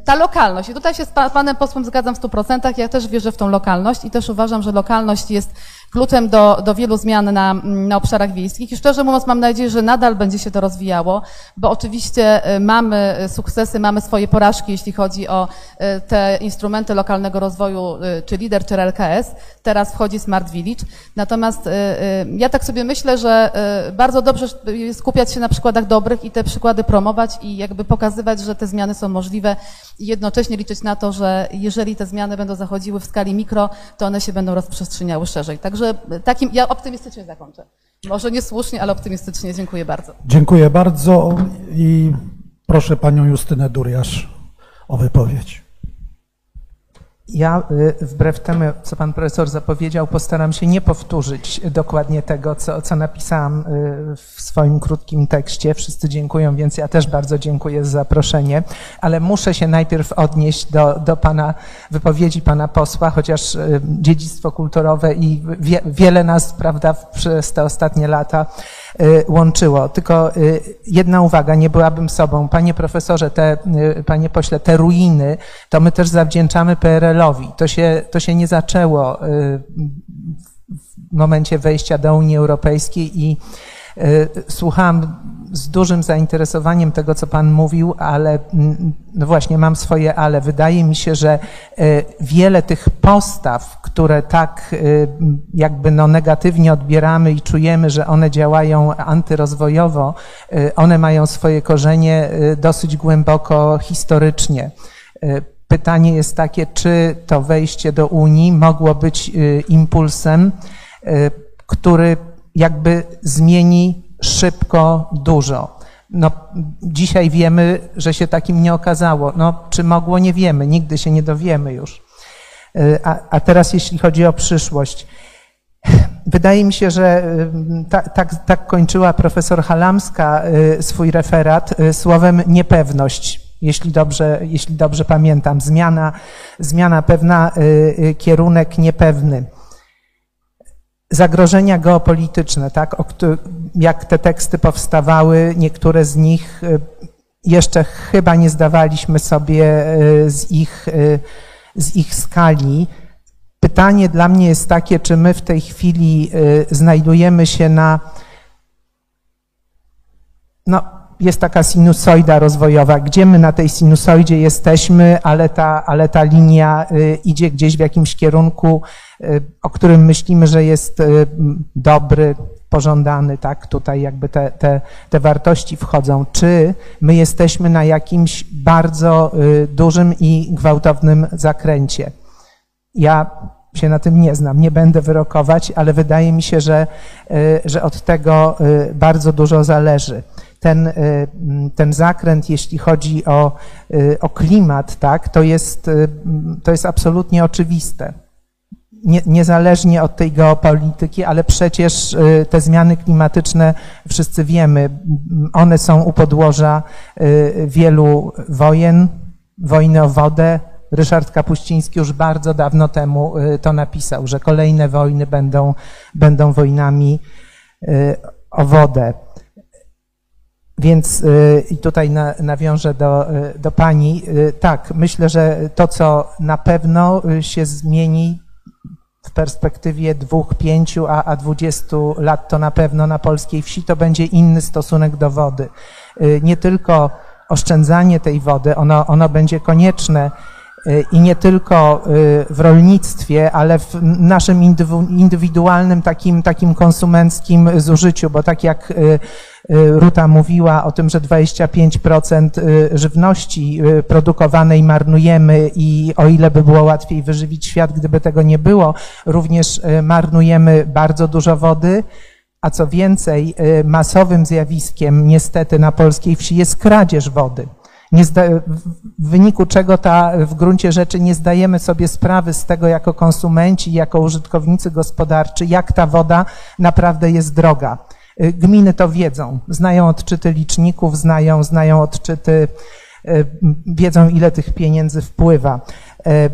D: Ta lokalność, i tutaj się z panem posłem zgadzam w 100%, ja też wierzę w tą lokalność i też uważam, że lokalność jest kluczem do, do wielu zmian na, na obszarach wiejskich i szczerze mówiąc mam nadzieję, że nadal będzie się to rozwijało, bo oczywiście y, mamy sukcesy, mamy swoje porażki, jeśli chodzi o y, te instrumenty lokalnego rozwoju, y, czy LIDER, czy LKS. Teraz wchodzi Smart Village. Natomiast ja tak sobie myślę, że bardzo dobrze skupiać się na przykładach dobrych i te przykłady promować i jakby pokazywać, że te zmiany są możliwe i jednocześnie liczyć na to, że jeżeli te zmiany będą zachodziły w skali mikro, to one się będą rozprzestrzeniały szerzej. Także takim, ja optymistycznie zakończę. Może niesłusznie, ale optymistycznie. Dziękuję bardzo.
C: Dziękuję bardzo i proszę panią Justynę Duriasz o wypowiedź.
E: Ja y, wbrew temu, co pan profesor zapowiedział, postaram się nie powtórzyć dokładnie tego, co, co napisałam y, w swoim krótkim tekście. Wszyscy dziękują, więc ja też bardzo dziękuję za zaproszenie, ale muszę się najpierw odnieść do, do pana wypowiedzi pana posła, chociaż y, dziedzictwo kulturowe i wie, wiele nas, prawda, przez te ostatnie lata łączyło. Tylko y, jedna uwaga, nie byłabym sobą. Panie profesorze, te, y, panie pośle, te ruiny, to my też zawdzięczamy PRL-owi. To się, to się nie zaczęło w momencie wejścia do Unii Europejskiej i słuchałam z dużym zainteresowaniem tego, co Pan mówił, ale mm, no właśnie mam swoje ale. Wydaje mi się, że wiele tych postaw, które tak y, jakby no negatywnie odbieramy i czujemy, że one działają antyrozwojowo, one mają swoje korzenie dosyć głęboko historycznie. Pytanie jest takie, czy to wejście do Unii mogło być impulsem, który jakby zmieni szybko dużo. No, dzisiaj wiemy, że się takim nie okazało. No, czy mogło, nie wiemy, nigdy się nie dowiemy już. E, a, a teraz jeśli chodzi o przyszłość. Wydaje mi się, że tak, tak, tak kończyła profesor Halamska e, swój referat słowem niepewność, jeśli dobrze, jeśli dobrze pamiętam. Zmiana, zmiana pewna, kierunek niepewny. Zagrożenia geopolityczne, tak, jak te teksty powstawały, niektóre z nich jeszcze chyba nie zdawaliśmy sobie z ich z ich skali. Pytanie dla mnie jest takie, czy my w tej chwili y, znajdujemy się na. No, jest taka sinusoida rozwojowa, gdzie my na tej sinusoidzie jesteśmy, ale ta, ale ta linia y, idzie gdzieś w jakimś kierunku, y, o którym myślimy, że jest dobry, pożądany, tak? Tutaj jakby te, te, te wartości wchodzą. Czy my jesteśmy na jakimś bardzo y, dużym i gwałtownym zakręcie? Ja się na tym nie znam, nie będę wyrokować, ale wydaje mi się, że, y, że od tego y, bardzo dużo zależy. Ten, ten zakręt, jeśli chodzi o, o klimat, tak, to jest, to jest absolutnie oczywiste nie, niezależnie od tej geopolityki, ale przecież y, te zmiany klimatyczne wszyscy wiemy, one są u podłoża y, wielu wojen, wojny o wodę. Ryszard Kapuściński już bardzo dawno temu y, to napisał, że kolejne wojny będą, będą wojnami o wodę. Więc i tutaj nawiążę do, do Pani. Tak, myślę, że to, co na pewno się zmieni, w perspektywie dwóch, pięciu, a, a dwudziestu lat to na pewno na polskiej wsi to będzie inny stosunek do wody. Y, nie tylko oszczędzanie tej wody, ono, ono będzie konieczne y, i nie tylko y, w rolnictwie, ale w naszym indywidualnym takim, takim konsumenckim zużyciu, bo tak jak y, Ruta mówiła o tym, że 25% żywności produkowanej marnujemy i o ile by było łatwiej wyżywić świat, gdyby tego nie było, również marnujemy bardzo dużo wody. A co więcej, masowym zjawiskiem niestety na polskiej wsi jest kradzież wody w wyniku czego ta, w gruncie rzeczy nie zdajemy sobie sprawy z tego jako konsumenci, jako użytkownicy gospodarczy, jak ta woda naprawdę jest droga. Y, gminy to wiedzą, znają odczyty liczników, znają, znają odczyty, y, wiedzą ile tych pieniędzy wpływa. Y,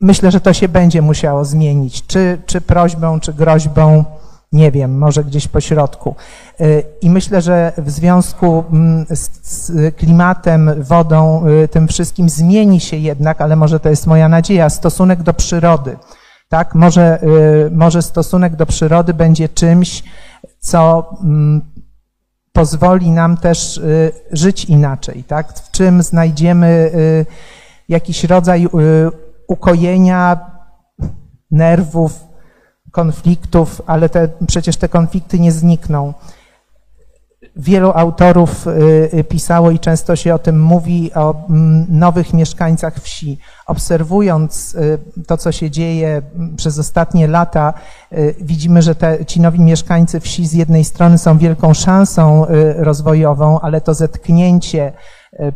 E: myślę, że to się będzie musiało zmienić, czy, czy prośbą, czy groźbą nie wiem, może gdzieś po środku. Y, I myślę, że w związku mm, z klimatem, wodą, y, tym wszystkim zmieni się jednak, ale może to jest moja nadzieja, stosunek do przyrody. Tak? Może, y, może stosunek do przyrody będzie czymś, co mm, pozwoli nam też żyć inaczej. Tak? W czym znajdziemy jakiś rodzaj ukojenia nerwów, konfliktów, ale te, przecież te konflikty nie znikną. Wielu autorów y, y, pisało i często się o tym mówi, o mm, nowych mieszkańcach wsi. Obserwując y, to, co się dzieje mm, przez ostatnie lata, widzimy, że te, ci nowi mieszkańcy wsi z jednej strony są wielką szansą rozwojową, ale to zetknięcie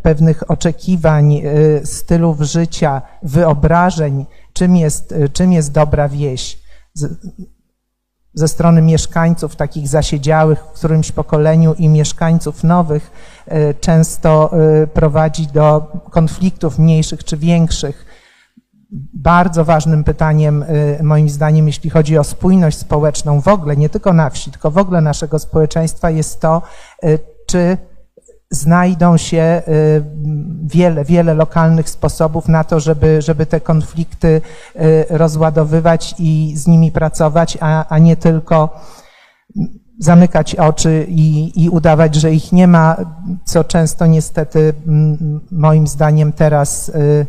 E: pewnych oczekiwań, stylów życia, wyobrażeń, czym jest, czym jest dobra wieś, ze strony mieszkańców takich zasiedziałych w którymś pokoleniu i mieszkańców nowych e, często e, prowadzi do konfliktów mniejszych czy większych. Bardzo ważnym pytaniem, e, moim zdaniem, jeśli chodzi o spójność społeczną w ogóle, nie tylko na wsi, tylko w ogóle naszego społeczeństwa, jest to, czy znajdą się y, wiele, wiele lokalnych sposobów na to, żeby, żeby te konflikty y, rozładowywać i z nimi pracować, a, a nie tylko zamykać oczy i, i udawać, że ich nie ma, co często niestety moim zdaniem teraz, y,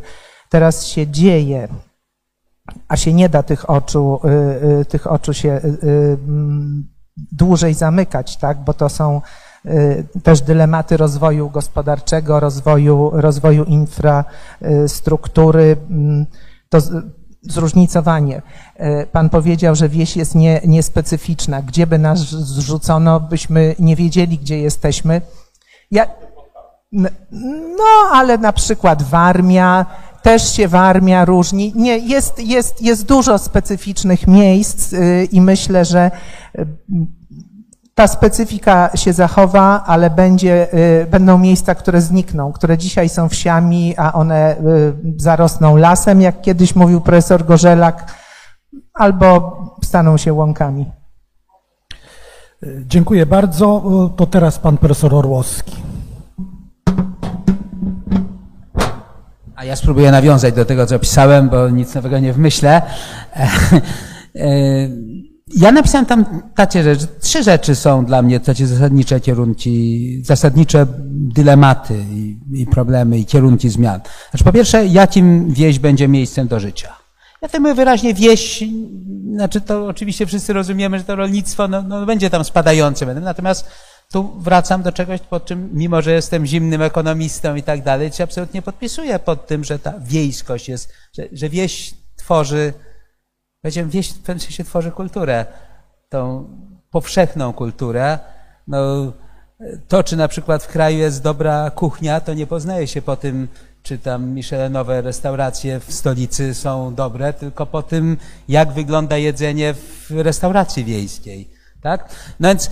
E: teraz się dzieje. A się nie da tych oczu, tych oczu się dłużej zamykać, tak? bo to są też dylematy rozwoju gospodarczego, rozwoju, rozwoju infrastruktury, mm, to zróżnicowanie. Y, pan powiedział, że wieś jest nie, niespecyficzna. Gdzie by nas zrzucono, byśmy nie wiedzieli, gdzie jesteśmy. Ja, no, ale na przykład Warmia, też się Warmia różni. Nie, jest, jest, jest dużo specyficznych miejsc y, i myślę, że ta specyfika się zachowa, ale będzie, y, będą miejsca, które znikną, które dzisiaj są wsiami, a one y, zarosną lasem, jak kiedyś mówił profesor Gorzelak, albo staną się łąkami.
C: Dziękuję bardzo. To teraz pan profesor Orłowski.
H: A ja spróbuję nawiązać do tego, co pisałem, bo nic nowego nie wymyślę. Ja napisałem tam takie rzeczy. Trzy rzeczy są dla mnie takie zasadnicze kierunki, zasadnicze dylematy i, i problemy i kierunki zmian. Znaczy, po pierwsze, jakim wieś będzie miejscem do życia? Ja tutaj mówię wyraźnie wieś, znaczy to oczywiście wszyscy rozumiemy, że to rolnictwo no, no będzie tam spadające. Natomiast tu wracam do czegoś, pod czym, mimo że jestem zimnym ekonomistą i tak dalej, się absolutnie podpisuję pod tym, że ta wiejskość jest, że, że wieś tworzy Powiedziałem, wieś w pewnym sensie tworzy kulturę, tą powszechną kulturę. No, to, czy na przykład w kraju jest dobra kuchnia, to nie poznaje się po tym, czy tam Michelinowe restauracje w stolicy są dobre, tylko po tym, jak wygląda jedzenie w restauracji wiejskiej. Tak? No więc e,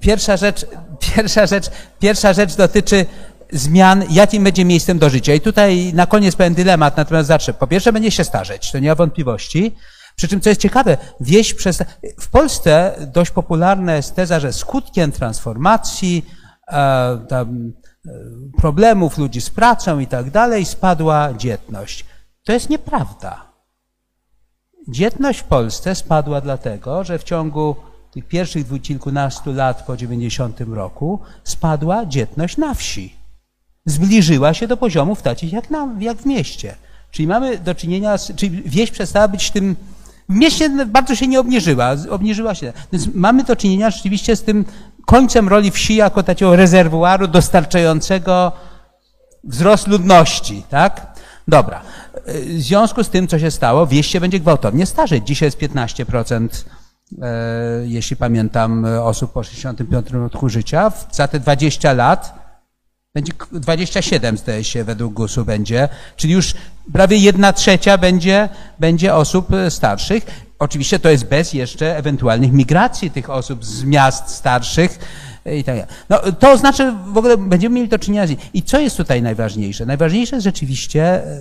H: pierwsza rzecz, pierwsza rzecz, pierwsza rzecz dotyczy zmian, jakim będzie miejscem do życia. I tutaj na koniec pewien dylemat, natomiast zacznę. Po pierwsze, będzie się starzeć, to nie ma wątpliwości. Przy czym, co jest ciekawe, wieś przez... W Polsce dość popularna jest teza, że skutkiem transformacji, e, tam, e, problemów ludzi z pracą i tak dalej spadła dzietność. To jest nieprawda. Dzietność w Polsce spadła dlatego, że w ciągu tych pierwszych dwóch kilkunastu lat po 90 roku spadła dzietność na wsi. zbliżyła się do poziomów takich jak, jak w mieście. Czyli mamy do czynienia, z, czyli wieś przestała być tym, mieście bardzo się nie obniżyła, obniżyła się. Więc mamy do czynienia rzeczywiście z tym końcem roli wsi jako takiego rezerwuaru dostarczającego wzrost ludności, tak? Dobra. W związku z tym, co się stało, wieś się będzie gwałtownie starzeć. Dzisiaj jest 15%, e, jeśli pamiętam, osób po 65 roku życia. Za te 20 lat będzie 27, zdaje się, według GUS-u będzie, czyli już prawie jedna trzecia będzie, będzie osób e, starszych. Oczywiście to jest bez jeszcze ewentualnych migracji tych osób z miast starszych e, i tak. No, to znaczy, w ogóle będziemy mieli do czynienia z... I co jest tutaj najważniejsze? Najważniejsze jest rzeczywiście e,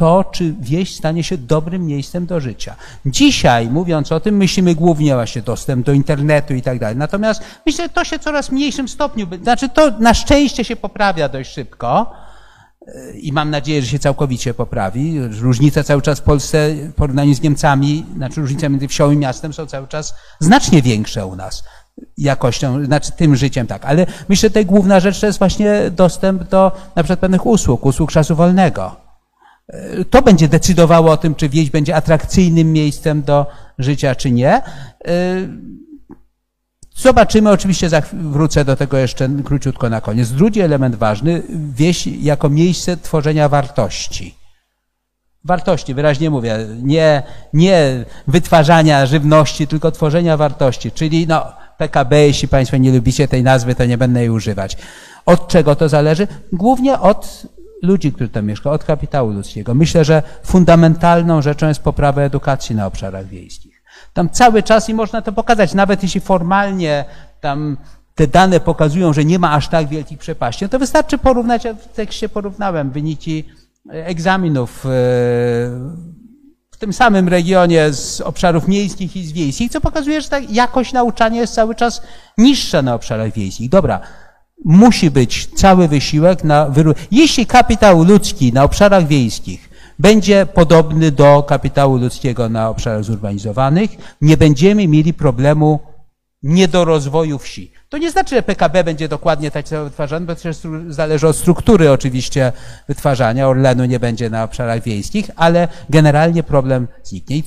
H: to, czy wieś stanie się dobrym miejscem do życia. Dzisiaj, mówiąc o tym, myślimy głównie właśnie dostęp do internetu i tak dalej. Natomiast myślę, że to się coraz mniejszym stopniu, znaczy to na szczęście się poprawia dość szybko i mam nadzieję, że się całkowicie poprawi. Różnice cały czas w Polsce w porównaniu z Niemcami, znaczy różnice między wsią i miastem są cały czas znacznie większe u nas jakością, znaczy tym życiem tak, ale myślę, że tutaj główna rzecz to jest właśnie dostęp do na przykład pewnych usług, usług czasu wolnego. To będzie decydowało o tym, czy wieś będzie atrakcyjnym miejscem do życia, czy nie. Zobaczymy, oczywiście wrócę do tego jeszcze króciutko na koniec. Drugi element ważny, wieś jako miejsce tworzenia wartości. Wartości, wyraźnie mówię, nie, nie wytwarzania żywności, tylko tworzenia wartości, czyli no, PKB, jeśli Państwo nie lubicie tej nazwy, to nie będę jej używać. Od czego to zależy? Głównie od ludzi, którzy tam mieszkają, od kapitału ludzkiego. Myślę, że fundamentalną rzeczą jest poprawa edukacji na obszarach wiejskich. Tam cały czas i można to pokazać, nawet jeśli formalnie tam te dane pokazują, że nie ma aż tak wielkich przepaści, no to wystarczy porównać, ja w tekście porównałem wyniki egzaminów e, w tym samym regionie z obszarów miejskich i z wiejskich, co pokazuje, że ta jakość nauczania jest cały czas niższa na obszarach wiejskich. Dobra, musi być cały wysiłek na. Jeśli kapitał ludzki na obszarach wiejskich będzie podobny do kapitału ludzkiego na obszarach zurbanizowanych, nie będziemy mieli problemu niedorozwoju wsi. To nie znaczy, że PKB będzie dokładnie tak samo wytwarzane, bo też zależy od struktury oczywiście wytwarzania. Orlenu nie będzie na obszarach wiejskich, ale generalnie problem zniknie.